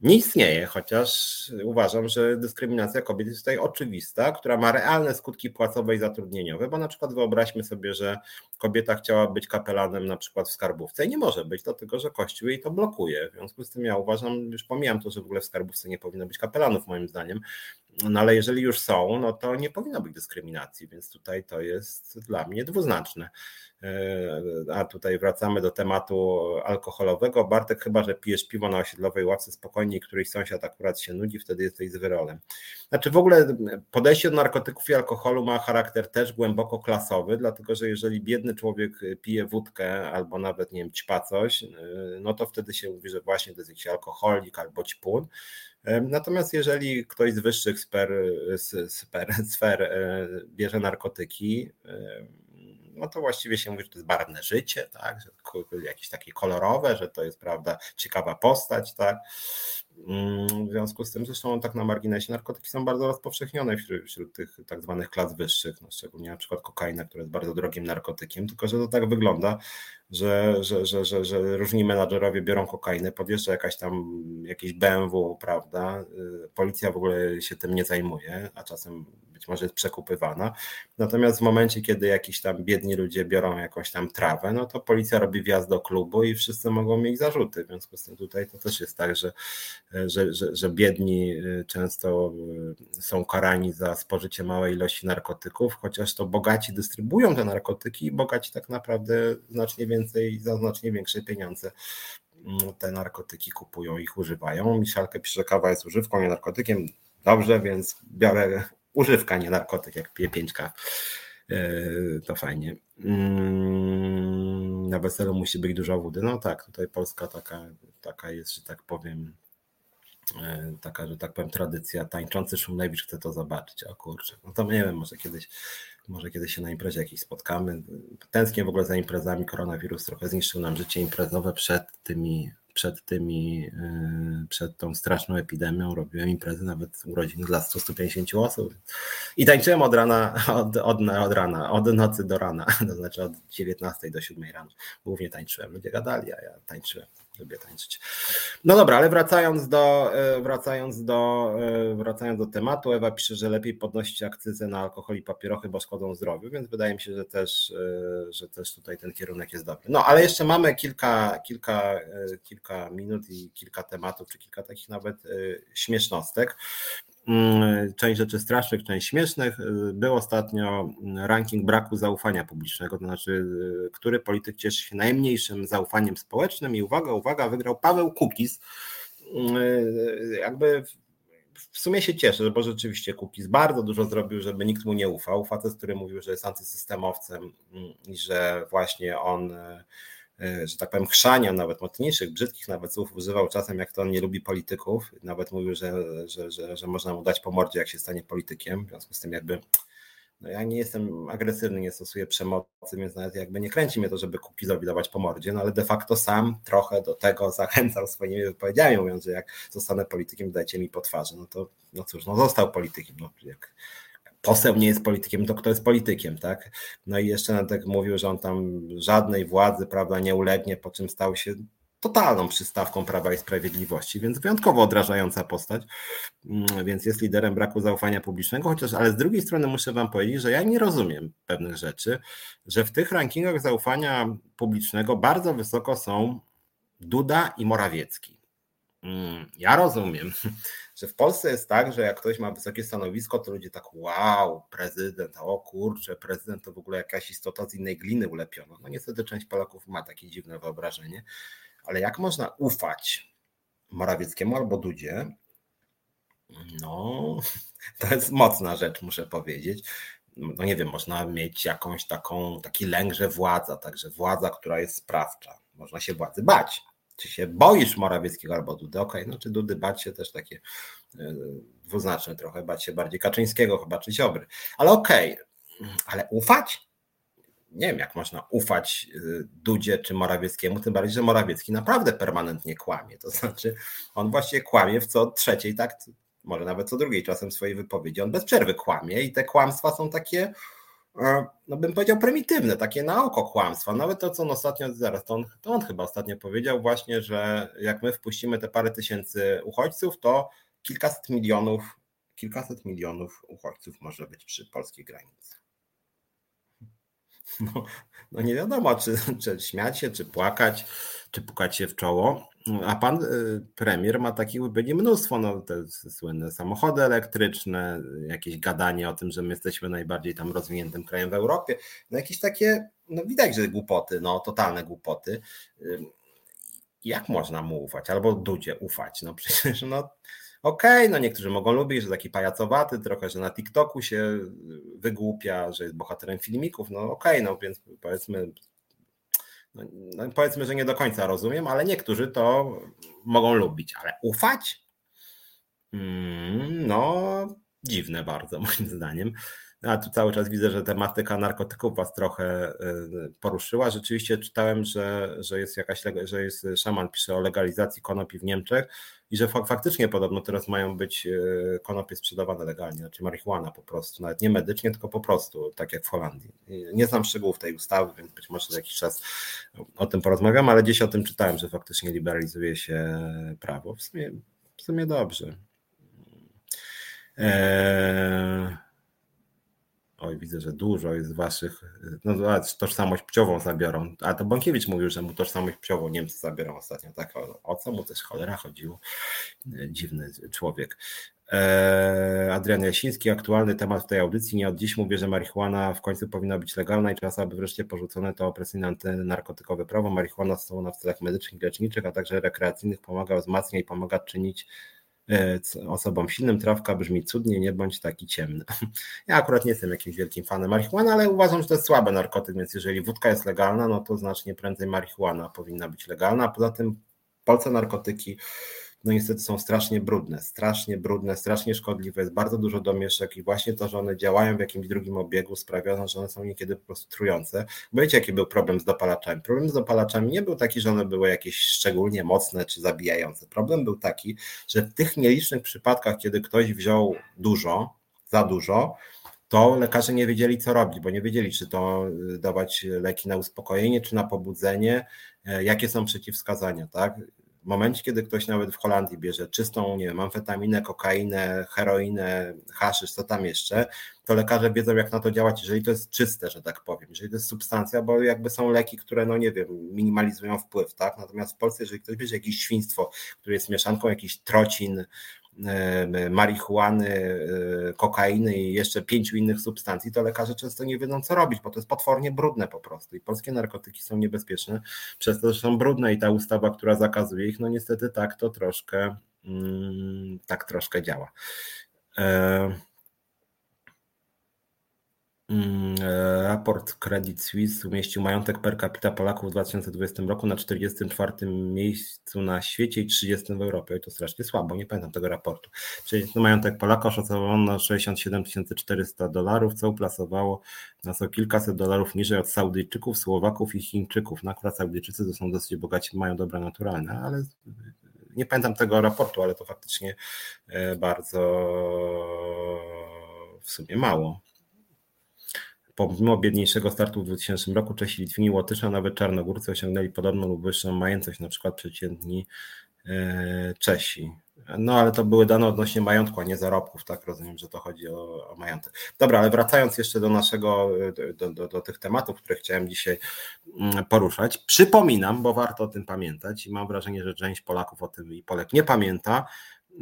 nie istnieje, chociaż uważam, że dyskryminacja kobiet jest tutaj oczywista, która ma realne skutki płacowe i zatrudnieniowe, bo na przykład wyobraźmy sobie, że kobieta chciała być kapelanem na przykład w skarbówce i nie może być, dlatego że Kościół jej to blokuje. W związku z tym ja uważam, już pomijam to, że w ogóle w skarbówce nie powinno być kapelanów moim zdaniem, No ale jeżeli już są, no to nie powinno być dyskryminacji, więc tutaj to jest dla mnie dwuznaczne. E, a tutaj wracamy do tematu alkoholowego. Bartek, chyba że pijesz piwo na osiedlowej ławce spokojnie i któryś sąsiad akurat się nudzi, wtedy jesteś z wyrolem. Znaczy w ogóle podejście do narkotyków i alkoholu ma charakter też głęboko klasowy, dlatego że jeżeli biedny człowiek pije wódkę albo nawet nie wiem, ćpa coś, e, no to wtedy się mówi, że właśnie to jest jakiś alkoholik albo ćpun. E, natomiast jeżeli ktoś z wyższych sfer, sfer, sfer bierze narkotyki, no to właściwie się mówi, że to jest barwne życie, tak, że jakieś takie kolorowe, że to jest, prawda, ciekawa postać, tak. Mm, w związku z tym, zresztą tak na marginesie, narkotyki są bardzo rozpowszechnione wśród, wśród tych tak zwanych klas wyższych, no szczególnie na przykład kokaina, która jest bardzo drogim narkotykiem, tylko że to tak wygląda, że, że, że, że, że różni menadżerowie biorą kokainę, podjeżdża jakaś tam jakieś BMW, prawda, y, policja w ogóle się tym nie zajmuje, a czasem być może jest przekupywana. Natomiast w momencie, kiedy jakiś tam biedni ludzie biorą jakąś tam trawę, no to policja robi wjazd do klubu i wszyscy mogą mieć zarzuty. W związku z tym tutaj to też jest tak, że, że, że, że biedni y, często y, są karani za spożycie małej ilości narkotyków, chociaż to bogaci dystrybuują te narkotyki i bogaci tak naprawdę znacznie więcej, za znacznie większe pieniądze mm, te narkotyki kupują, ich używają. Miszalkę pisze, że kawa jest używką, nie narkotykiem. Dobrze, więc biorę używka, nie narkotyk, jak 5K. E, to fajnie. Mm, na weselu musi być dużo wody. No tak, tutaj Polska taka, taka jest, że tak powiem, e, taka, że tak powiem, tradycja. Tańczący Szumlewicz chce to zobaczyć. O kurczę, no to nie wiem, może kiedyś, może kiedyś się na imprezie jakiś spotkamy. Tęsknię w ogóle za imprezami. Koronawirus trochę zniszczył nam życie imprezowe przed tymi przed tymi, y, przed tą straszną epidemią robiłem imprezy nawet urodziny dla 100-150 osób i tańczyłem od rana, od, od, od rana, od nocy do rana, to znaczy od 19 do 7 rano. Głównie tańczyłem, ludzie gadali, a ja tańczyłem lubię tańczyć. No dobra, ale wracając do, e, wracając do, e, wracając do tematu, Ewa pisze, że lepiej podnosić akcyzę na alkohol i papierochy, bo szkodzą zdrowiu, więc wydaje mi się, że też, e, że też tutaj ten kierunek jest dobry. No ale jeszcze mamy kilka, kilka, kilka minut i kilka tematów, czy kilka takich nawet śmiesznostek. Mm, część rzeczy strasznych, część śmiesznych. Y, był ostatnio ranking braku zaufania publicznego, to znaczy, y, który polityk cieszy się najmniejszym zaufaniem społecznym i uwaga, uwaga, wygrał Paweł Kukiz. Y, jakby w sumie się cieszę, bo rzeczywiście Kukiz bardzo dużo zrobił, żeby nikt mu nie ufał. Facet, który mówił, że jest antysystemowcem i że właśnie on że tak powiem, chrzania nawet mocniejszych, brzydkich nawet słów używał czasem, jak to on nie lubi polityków. Nawet mówił, że, że, że, że można mu dać po mordzie, jak się stanie politykiem. W związku z tym jakby no ja nie jestem agresywny, nie stosuję przemocy, więc nawet jakby nie kręci mnie to, żeby Kukizowi dawać po mordzie, no ale de facto sam trochę do tego zachęcał swoimi wypowiedziami, mówiąc, że jak zostanę politykiem, dajcie mi po twarzy. No to, no cóż, no został politykiem. No, jak poseł nie jest politykiem, to kto jest politykiem, tak? No i jeszcze Nadek mówił, że on tam żadnej władzy, prawda, nie ulegnie, po czym stał się totalną przystawką Prawa i Sprawiedliwości, więc wyjątkowo odrażająca postać, mm, więc jest liderem braku zaufania publicznego, chociaż, ale z drugiej strony muszę wam powiedzieć, że ja nie rozumiem pewnych rzeczy, że w tych rankingach zaufania publicznego bardzo wysoko są Duda i Morawiecki. Mm, ja rozumiem, że w Polsce jest tak, że jak ktoś ma wysokie stanowisko, to ludzie tak wow, prezydent, o kurczę, prezydent to w ogóle jakaś istota z innej gliny ulepiona. No niestety część Polaków ma takie dziwne wyobrażenie, ale jak można ufać Morawieckiemu albo Dudzie, no to jest mocna rzecz, muszę powiedzieć. No nie wiem, można mieć jakąś taką, taki lęk, że władza, także władza, która jest sprawcza. Można się władzy bać, czy się boisz Morawieckiego albo Dudy? Okej, okay, no czy Dudy bać się też takie e, dwuznaczne trochę, bać się bardziej Kaczyńskiego chyba, czy Ziobry. Ale okej, okay. ale ufać? Nie wiem, jak można ufać e, Dudzie czy Morawieckiemu, tym bardziej, że Morawiecki naprawdę permanentnie kłamie. To znaczy, on właśnie kłamie w co trzeciej, tak, może nawet co drugiej czasem swojej wypowiedzi. On bez przerwy kłamie i te kłamstwa są takie no bym powiedział prymitywne, takie na oko kłamstwa. Nawet to, co on ostatnio, zaraz, to on, to on chyba ostatnio powiedział właśnie, że jak my wpuścimy te parę tysięcy uchodźców, to kilkaset milionów, kilkaset milionów uchodźców może być przy polskiej granicy. No, no nie wiadomo, czy, czy śmiać się, czy płakać, czy pukać się w czoło. A pan y, premier ma takich wypowiedzi mnóstwo, no te słynne samochody elektryczne, jakieś gadanie o tym, że my jesteśmy najbardziej tam rozwiniętym krajem w Europie, no jakieś takie, no widać, że głupoty, no totalne głupoty. Jak można mu ufać? Albo Dudzie ufać? No przecież no okej, okay, no niektórzy mogą lubić, że taki pajacowaty, trochę, że na TikToku się wygłupia, że jest bohaterem filmików, no okej, okay, no więc powiedzmy no, no powiedzmy, że nie do końca rozumiem, ale niektórzy to mogą lubić, ale ufać? Mm, no, dziwne bardzo, moim zdaniem. A tu cały czas widzę, że tematyka narkotyków was trochę y, poruszyła. Rzeczywiście czytałem, że, że jest jakaś, że jest szaman pisze o legalizacji konopi w Niemczech i że faktycznie podobno teraz mają być y, konopie sprzedawane legalnie, znaczy marihuana po prostu, nawet nie medycznie, tylko po prostu, tak jak w Holandii. Nie znam szczegółów tej ustawy, więc być może za jakiś czas o tym porozmawiam, ale gdzieś o tym czytałem, że faktycznie liberalizuje się prawo. W sumie, w sumie dobrze. Eee... Oj, widzę, że dużo jest waszych. No, tożsamość płciową zabiorą. A to Bąkiewicz mówił, że mu tożsamość płciową Niemcy zabiorą ostatnio. Tak, o, o co mu też cholera chodziło? E, dziwny człowiek. Eee, Adrian Jasiński, aktualny temat w tej audycji. Nie od dziś mówię, że marihuana w końcu powinna być legalna i czas, aby wreszcie porzucone to opresyjne antynarkotykowe prawo. Marihuana stosowana w celach medycznych, leczniczych, a także rekreacyjnych pomaga wzmacniać i pomaga czynić E, osobom silnym. Trawka brzmi cudnie, nie bądź taki ciemny. Ja akurat nie jestem jakimś wielkim fanem marihuany, ale uważam, że to jest słaby narkotyk, więc jeżeli wódka jest legalna, no to znacznie prędzej marihuana powinna być legalna. Poza tym w Polsce narkotyki no niestety są strasznie brudne, strasznie brudne, strasznie szkodliwe, jest bardzo dużo domieszek i właśnie to, że one działają w jakimś drugim obiegu sprawia, że one są niekiedy po prostu trujące. Bo wiecie, jaki był problem z dopalaczami? Problem z dopalaczami nie był taki, że one były jakieś szczególnie mocne czy zabijające. Problem był taki, że w tych nielicznych przypadkach, kiedy ktoś wziął dużo, za dużo, to lekarze nie wiedzieli, co robić, bo nie wiedzieli, czy to dawać leki na uspokojenie, czy na pobudzenie, e, jakie są przeciwwskazania, tak? W momencie, kiedy ktoś nawet w Holandii bierze czystą, nie wiem, amfetaminę, kokainę, heroinę, haszysz, co tam jeszcze, to lekarze wiedzą, jak na to działać, jeżeli to jest czyste, że tak powiem, jeżeli to jest substancja, bo jakby są leki, które, no nie wiem, minimalizują wpływ, tak? Natomiast w Polsce, jeżeli ktoś bierze jakieś świństwo, które jest mieszanką jakiś trocin, marihuany, e, kokainy i jeszcze pięciu innych substancji, to lekarze często nie wiedzą, co robić, bo to jest potwornie brudne po prostu. I polskie narkotyki są niebezpieczne przez to, są brudne i ta ustawa, która zakazuje ich, no niestety tak to troszkę, mm, tak troszkę działa. Mm, e, raport Credit Suisse umieścił majątek per capita Polaków w 2020 roku na 44 miejscu na świecie i 30 w Europie. I to strasznie słabo, nie pamiętam tego raportu. Czyli majątek Polaka oszacowano na 67 400 dolarów, co uplasowało nas o kilkaset dolarów niżej od Saudyjczyków, Słowaków i Chińczyków. No akurat Saudyjczycy to są dosyć bogaci, mają dobra naturalne, ale nie pamiętam tego raportu, ale to faktycznie e, bardzo w sumie mało. Pomimo biedniejszego startu w 2000 roku Czesi, Litwini, Łotysze, a nawet Czarnogórcy osiągnęli podobną lub wyższą majątność, na przykład przeciętni e, Czesi. No ale to były dane odnośnie majątku, a nie zarobków, tak? Rozumiem, że to chodzi o, o majątek. Dobra, ale wracając jeszcze do naszego, do, do, do, tych tematów, które chciałem dzisiaj mm, poruszać. Przypominam, bo warto o tym pamiętać i mam wrażenie, że część Polaków o tym i Polek nie pamięta,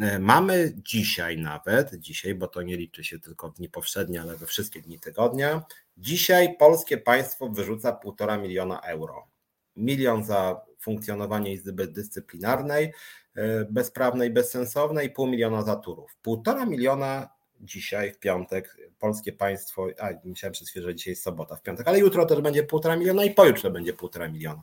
E, mamy dzisiaj nawet, dzisiaj, bo to nie liczy się tylko dni powszednie, ale we wszystkie dni tygodnia, dzisiaj polskie państwo wyrzuca półtora miliona euro. Milion za funkcjonowanie Izby Dyscyplinarnej, e, bezprawnej, bezsensownej, pół miliona za turów. Półtora miliona dzisiaj w piątek polskie państwo, a myślałem przez chwilę, że dzisiaj jest sobota w piątek, ale jutro też będzie półtora miliona i pojutrze będzie półtora miliona.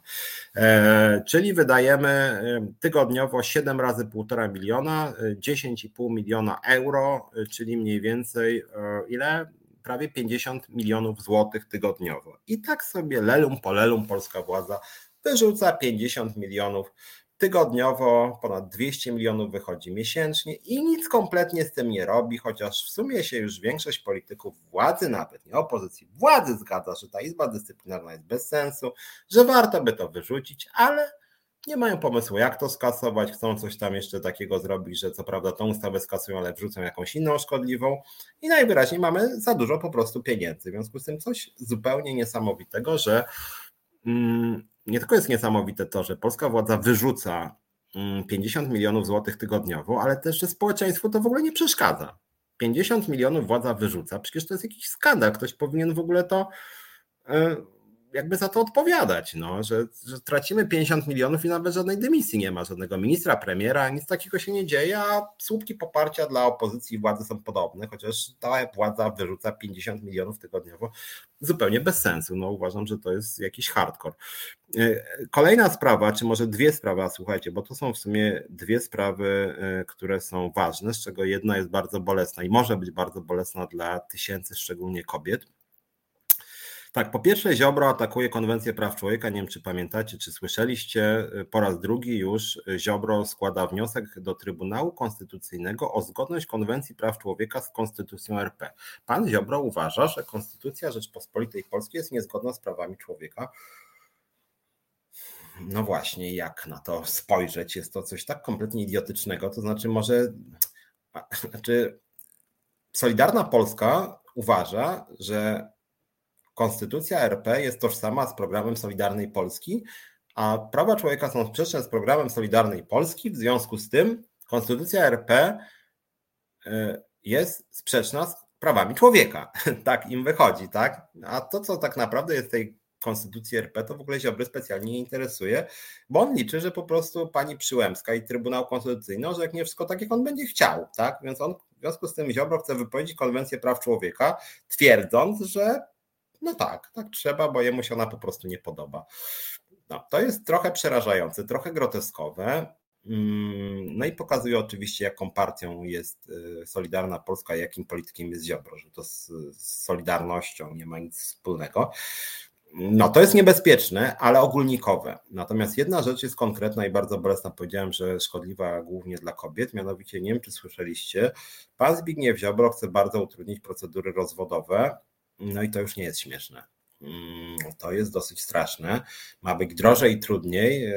E, czyli wydajemy e, tygodniowo 7 razy półtora miliona, 10,5 e, miliona euro, czyli mniej więcej ile? Prawie 50 milionów złotych tygodniowo. I tak sobie lelum po lelum polska władza wyrzuca 50 milionów tygodniowo ponad 200 milionów wychodzi miesięcznie i nic kompletnie z tym nie robi, chociaż w sumie się już większość polityków władzy, nawet nie opozycji, władzy zgadza, że ta Izba Dyscyplinarna jest bez sensu, że warto by to wyrzucić, ale nie mają pomysłu, jak to skasować, chcą coś tam jeszcze takiego zrobić, że co prawda tą ustawę skasują, ale wrzucą jakąś inną szkodliwą i najwyraźniej mamy za dużo po prostu pieniędzy. W związku z tym coś zupełnie niesamowitego, że mm, nie tylko jest niesamowite to, że polska władza wyrzuca 50 mm, milionów złotych tygodniowo, ale też, że społeczeństwu to w ogóle nie przeszkadza. 50 milionów władza wyrzuca, przecież to jest jakiś skandal. Ktoś powinien w ogóle to e, jakby za to odpowiadać, no, że, że tracimy 50 milionów i nawet żadnej dymisji nie ma, żadnego ministra, premiera, nic takiego się nie dzieje, a słupki poparcia dla opozycji władzy są podobne, chociaż ta władza wyrzuca 50 milionów tygodniowo zupełnie bez sensu. No, uważam, że to jest jakiś hardcore. E, kolejna sprawa, czy może dwie sprawy, słuchajcie, bo to są w sumie dwie sprawy, e, które są ważne, z czego jedna jest bardzo bolesna i może być bardzo bolesna dla tysięcy, szczególnie kobiet tak, po pierwsze Ziobro atakuje konwencję praw człowieka, nie wiem czy pamiętacie, czy słyszeliście, po raz drugi już Ziobro składa wniosek do Trybunału Konstytucyjnego o zgodność konwencji praw człowieka z konstytucją RP. Pan Ziobro uważa, że konstytucja Rzeczpospolitej Polskiej jest niezgodna z prawami człowieka. No właśnie, jak na to spojrzeć? Jest to coś tak kompletnie idiotycznego, to znaczy może, znaczy Solidarna Polska uważa, że Konstytucja RP jest tożsama z programem Solidarnej Polski, a prawa człowieka są sprzeczne z programem Solidarnej Polski. W związku z tym Konstytucja RP e, jest sprzeczna z prawami człowieka. Tak im wychodzi, tak? A to, co tak naprawdę jest tej Konstytucji RP, to w ogóle Ziobry specjalnie nie interesuje, bo on liczy, że po prostu pani Przyłębska i Trybunał Konstytucyjny orzeknie wszystko tak, jak on będzie chciał, tak? Więc on w związku z tym Ziobro chce wypowiedzieć konwencję praw człowieka, twierdząc, że no tak, tak trzeba, bo jemu się ona po prostu nie podoba. No, to jest trochę przerażające, trochę groteskowe. Mm, no i pokazuje oczywiście, jaką partią jest y, Solidarna Polska, jakim politykiem jest Ziobro, że to z, Solidarnością nie ma nic wspólnego. No to jest niebezpieczne, ale ogólnikowe. Natomiast jedna rzecz jest konkretna i bardzo bolesna. Powiedziałem, że szkodliwa głównie dla kobiet. Mianowicie, nie wiem czy słyszeliście, pan Zbigniew Ziobro chce bardzo utrudnić procedury rozwodowe no i to już nie jest śmieszne. Mm, to jest dosyć straszne. Ma być drożej i trudniej. E,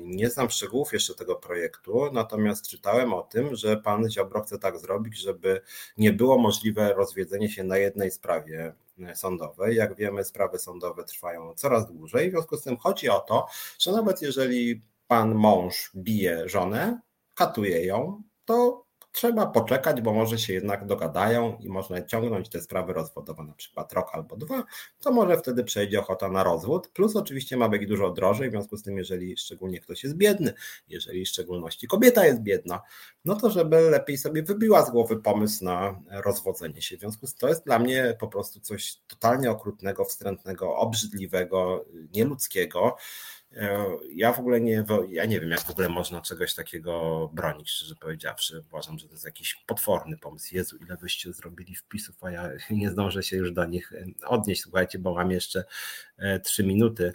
nie znam szczegółów jeszcze tego projektu, natomiast czytałem o tym, że pan Ziobro chce tak zrobić, żeby nie było możliwe rozwiedzenie się na jednej sprawie sądowej. Jak wiemy, sprawy sądowe trwają coraz dłużej. W związku z tym chodzi o to, że nawet jeżeli pan mąż bije żonę, katuje ją, to trzeba poczekać, bo może się jednak dogadają i można ciągnąć te sprawy rozwodowe na przykład rok albo dwa, to może wtedy przejdzie ochota na rozwód, plus oczywiście ma być dużo drożej, w związku z tym, jeżeli szczególnie ktoś jest biedny, jeżeli w szczególności kobieta jest biedna, no to żeby lepiej sobie wybiła z głowy pomysł na rozwodzenie się. W związku z tym to jest dla mnie po prostu coś totalnie okrutnego, wstrętnego, obrzydliwego, nieludzkiego. E, ja w ogóle nie, ja nie wiem, jak w ogóle można czegoś takiego bronić, szczerze powiedziawszy. Uważam, że to jest jakiś potworny pomysł. Jezu, ile wyście zrobili wpisów, a ja nie zdążę się już do nich odnieść. Słuchajcie, bo mam jeszcze trzy minuty.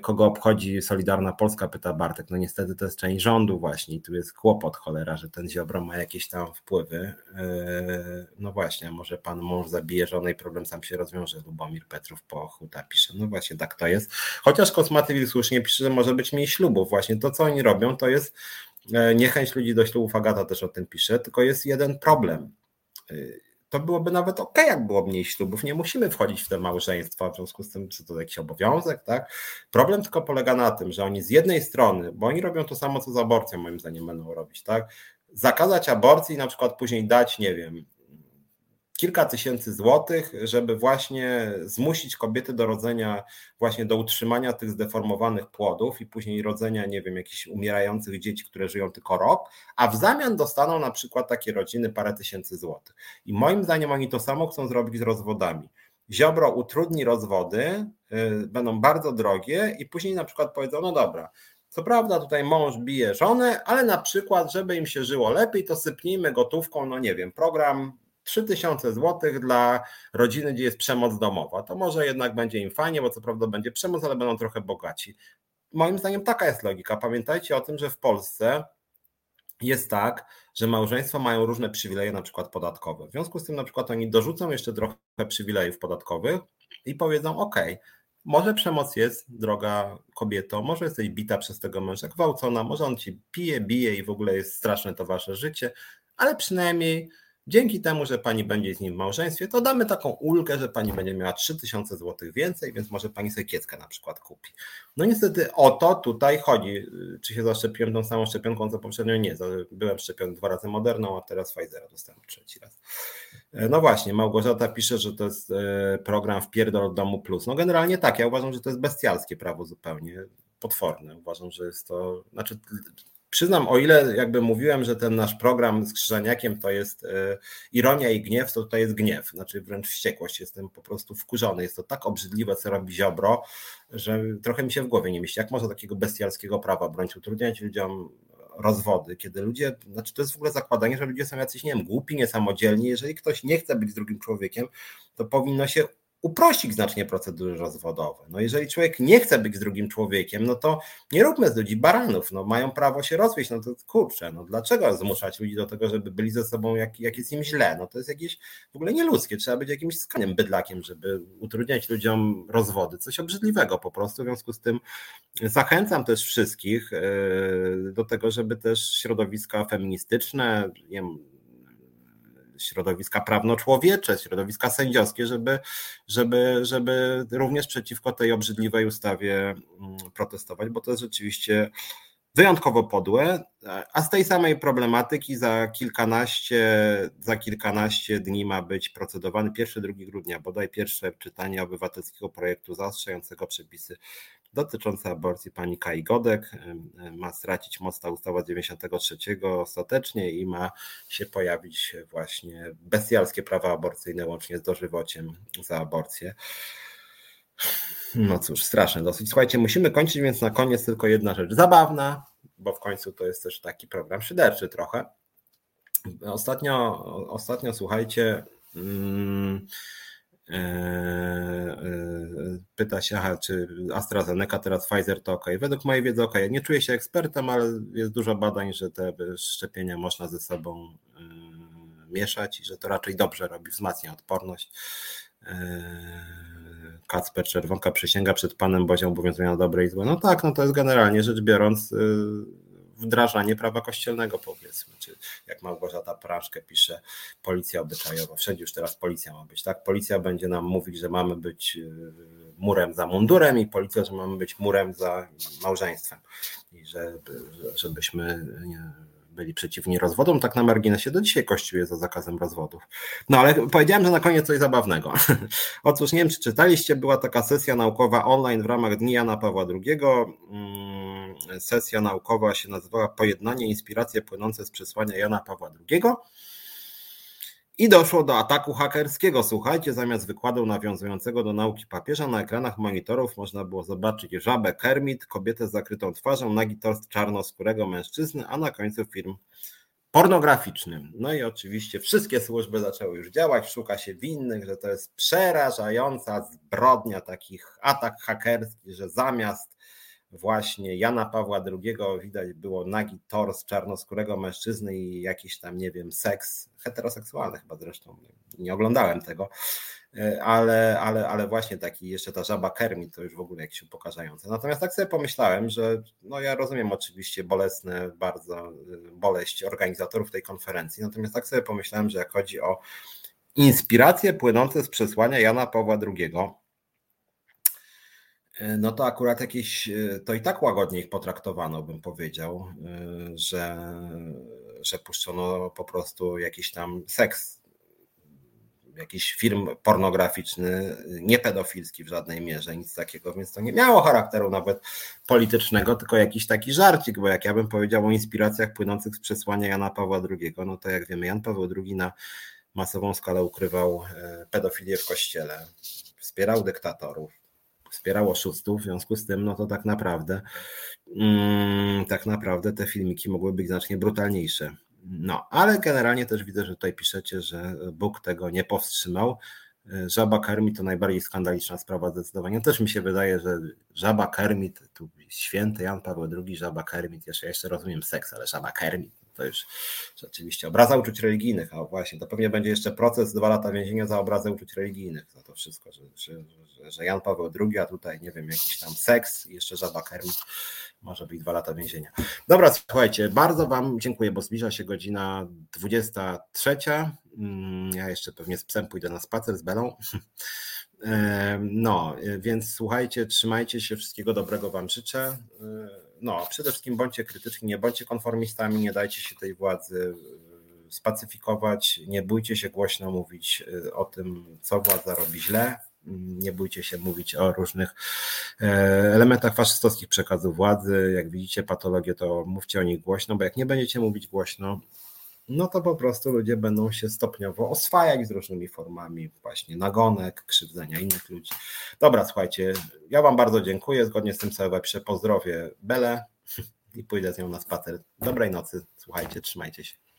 Kogo obchodzi Solidarna Polska, pyta Bartek. No niestety to jest część rządu właśnie i tu jest kłopot cholera, że ten Ziobro ma jakieś tam wpływy. No właśnie, może pan mąż zabije żonę i problem sam się rozwiąże. Lubomir Petrów po Huta pisze. No właśnie, tak to jest. Chociaż Kosmaty słusznie pisze, że może być mniej ślubów. Właśnie to, co oni robią, to jest e, niechęć ludzi do ślubów. Agata też o tym pisze, tylko jest jeden problem. To byłoby nawet ok, jak było mniej ślubów. Nie musimy wchodzić w te małżeństwa, w związku z tym, czy to jakiś obowiązek, tak? Problem tylko polega na tym, że oni z jednej strony, bo oni robią to samo, co z aborcją, moim zdaniem, będą robić, tak? Zakazać aborcji i na przykład później dać, nie wiem, kilka tysięcy złotych, żeby właśnie zmusić kobiety do rodzenia, właśnie do utrzymania tych zdeformowanych płodów i później rodzenia, nie wiem, jakichś umierających dzieci, które żyją tylko rok, a w zamian dostaną na przykład takie rodziny parę tysięcy złotych. I moim zdaniem oni to samo chcą zrobić z rozwodami. Ziobro utrudni rozwody, yy, będą bardzo drogie i później na przykład powiedzą, no dobra, co prawda tutaj mąż bije żonę, ale na przykład, żeby im się żyło lepiej, to sypnijmy gotówką, no nie wiem, program 3000 zł dla rodziny, gdzie jest przemoc domowa. To może jednak będzie im fajnie, bo co prawda będzie przemoc, ale będą trochę bogaci. Moim zdaniem taka jest logika. Pamiętajcie o tym, że w Polsce jest tak, że małżeństwa mają różne przywileje, na przykład podatkowe. W związku z tym, na przykład, oni dorzucą jeszcze trochę przywilejów podatkowych i powiedzą: OK, może przemoc jest, droga kobieto, może jesteś bita przez tego męża, gwałcona, może on ci pije, bije i w ogóle jest straszne to wasze życie, ale przynajmniej Dzięki temu, że pani będzie z nim w małżeństwie, to damy taką ulgę, że pani będzie miała 3000 zł więcej, więc może pani sobie kieckę na przykład kupi. No niestety o to tutaj chodzi. Czy się zaszczepiłem tą samą szczepionką co poprzednio? Nie. Byłem szczepiony dwa razy Moderną, a teraz Pfizera dostałem trzeci raz. No właśnie, Małgorzata pisze, że to jest e, program w pierdol domu plus. No generalnie tak, ja uważam, że to jest bestialskie prawo zupełnie, potworne. Uważam, że jest to, znaczy Przyznam, o ile jakby mówiłem, że ten nasz program z Krzyżaniakiem to jest e, ironia i gniew, to tutaj jest gniew, znaczy wręcz wściekłość. Jestem po prostu wkurzony. Jest to tak obrzydliwe, co robi Ziobro, że trochę mi się w głowie nie mieści. Jak można takiego bestialskiego prawa bronić, utrudniać ludziom rozwody, kiedy ludzie, znaczy to jest w ogóle zakładanie, że ludzie są jacyś, nie wiem, głupi, niesamodzielni. Jeżeli ktoś nie chce być drugim człowiekiem, to powinno się uprościć znacznie procedury rozwodowe. No jeżeli człowiek nie chce być z drugim człowiekiem, no to nie róbmy z ludzi baranów, no mają prawo się rozwieść, no to kurczę, no dlaczego zmuszać ludzi do tego, żeby byli ze sobą, jak, jak jest im źle, no to jest jakieś w ogóle nieludzkie, trzeba być jakimś skaniem bydlakiem, żeby utrudniać ludziom rozwody, coś obrzydliwego po prostu, w związku z tym zachęcam też wszystkich e, do tego, żeby też środowiska feministyczne, nie wiem, środowiska prawno-człowiecze, środowiska sędziowskie, żeby, żeby, żeby również przeciwko tej obrzydliwej ustawie mm, protestować, bo to jest rzeczywiście wyjątkowo podłe, a z tej samej problematyki za kilkanaście, za kilkanaście dni ma być procedowany 1-2 grudnia, bodaj pierwsze czytanie obywatelskiego projektu zaostrzającego przepisy dotyczące aborcji pani Kai Godek. Ma stracić moc ta ustawa 93 ostatecznie i ma się pojawić właśnie bestialskie prawa aborcyjne łącznie z dożywociem za aborcję. No cóż, straszne dosyć. Słuchajcie, musimy kończyć, więc na koniec tylko jedna rzecz zabawna, bo w końcu to jest też taki program szyderczy trochę. Ostatnio, ostatnio słuchajcie, e, e, pyta się, aha, czy AstraZeneca, teraz Pfizer to ok. Według mojej wiedzy ok. Nie czuję się ekspertem, ale jest dużo badań, że te szczepienia można ze sobą e, mieszać i że to raczej dobrze robi, wzmacnia odporność. Kacper Czerwonka przysięga przed Panem Bozią obowiązują dobre i złe. No tak, no to jest generalnie rzecz biorąc y, wdrażanie prawa kościelnego powiedzmy, czy jak Małgorzata Praszkę pisze, policja obyczajowa, wszędzie już teraz policja ma być, tak? Policja będzie nam mówić, że mamy być y, murem za mundurem i policja, że mamy być murem za małżeństwem i że, żebyśmy nie, byli przeciwni rozwodom, tak na marginesie do dzisiaj Kościół jest za zakazem rozwodów. No ale powiedziałem, że na koniec coś zabawnego. Otóż nie wiem, czy czytaliście, była taka sesja naukowa online w ramach Dni Jana Pawła II. Mm, sesja naukowa się nazywała Pojednanie, inspiracje płynące z przesłania Jana Pawła II. I doszło do ataku hakerskiego. Słuchajcie, zamiast wykładu nawiązującego do nauki papieża, na ekranach monitorów można było zobaczyć żabę Kermit, kobietę z zakrytą twarzą, nagi torst czarnoskórego mężczyzny, a na końcu film pornograficzny. No i oczywiście wszystkie służby zaczęły już działać, szuka się winnych, że to jest przerażająca zbrodnia, takich atak hakerski, że zamiast właśnie Jana Pawła II widać było nagi tors czarnoskórego mężczyzny i jakiś tam, nie wiem, seks heteroseksualny chyba zresztą, nie oglądałem tego, e, ale, ale, ale właśnie taki jeszcze ta żaba Kermit to już w ogóle jakieś upokarzające. Natomiast tak sobie pomyślałem, że no ja rozumiem oczywiście bolesne bardzo e, boleść organizatorów tej konferencji, natomiast tak sobie pomyślałem, że jak chodzi o inspiracje płynące z przesłania Jana Pawła II, no to akurat jakieś, e, to i tak łagodnie ich potraktowano, bym powiedział, e, że, że puszczono po prostu jakiś tam seks, jakiś film pornograficzny, nie pedofilski w żadnej mierze, nic takiego, więc to nie miało charakteru nawet politycznego, tylko jakiś taki żarcik, bo jak ja bym powiedział o inspiracjach płynących z przesłania Jana Pawła II, no to jak wiemy, Jan Paweł II na masową skalę ukrywał pedofilię w kościele, wspierał dyktatorów, wspierał oszustów, w związku z tym, no to tak naprawdę, mm, tak naprawdę te filmiki mogły być znacznie brutalniejsze. No, ale generalnie też widzę, że tutaj piszecie, że Bóg tego nie powstrzymał. Żaba Kermit to najbardziej skandaliczna sprawa zdecydowanie. Też mi się wydaje, że Żaba Kermit, tu święty Jan Paweł II, Żaba Kermit, jeszcze, jeszcze rozumiem seks, ale Żaba Kermit, to już rzeczywiście obraza uczuć religijnych, a właśnie to pewnie będzie jeszcze proces, dwa lata więzienia za obrazę uczuć religijnych, za to wszystko, że, że, że Jan Paweł II, a tutaj nie wiem, jakiś tam seks i jeszcze żaba kermit, może być dwa lata więzienia. Dobra, słuchajcie, bardzo Wam dziękuję, bo zbliża się godzina 23. Mm, ja jeszcze pewnie z psem pójdę na spacer z Belą. No, więc słuchajcie, trzymajcie się, wszystkiego dobrego Wam życzę. No, przede wszystkim bądźcie krytyczni, nie bądźcie konformistami, nie dajcie się tej władzy spacyfikować, nie bójcie się głośno mówić o tym, co władza robi źle, nie bójcie się mówić o różnych e, elementach faszystowskich przekazu władzy. Jak widzicie patologię, to mówcie o nich głośno, bo jak nie będziecie mówić głośno, no to po prostu ludzie będą się stopniowo oswajać z różnymi formami właśnie nagonek, krzywdzenia innych ludzi. Dobra, słuchajcie, ja Wam bardzo dziękuję. Zgodnie z tym sobie pozdrowię Belę i pójdę z nią na spacer. Dobrej nocy, słuchajcie, trzymajcie się.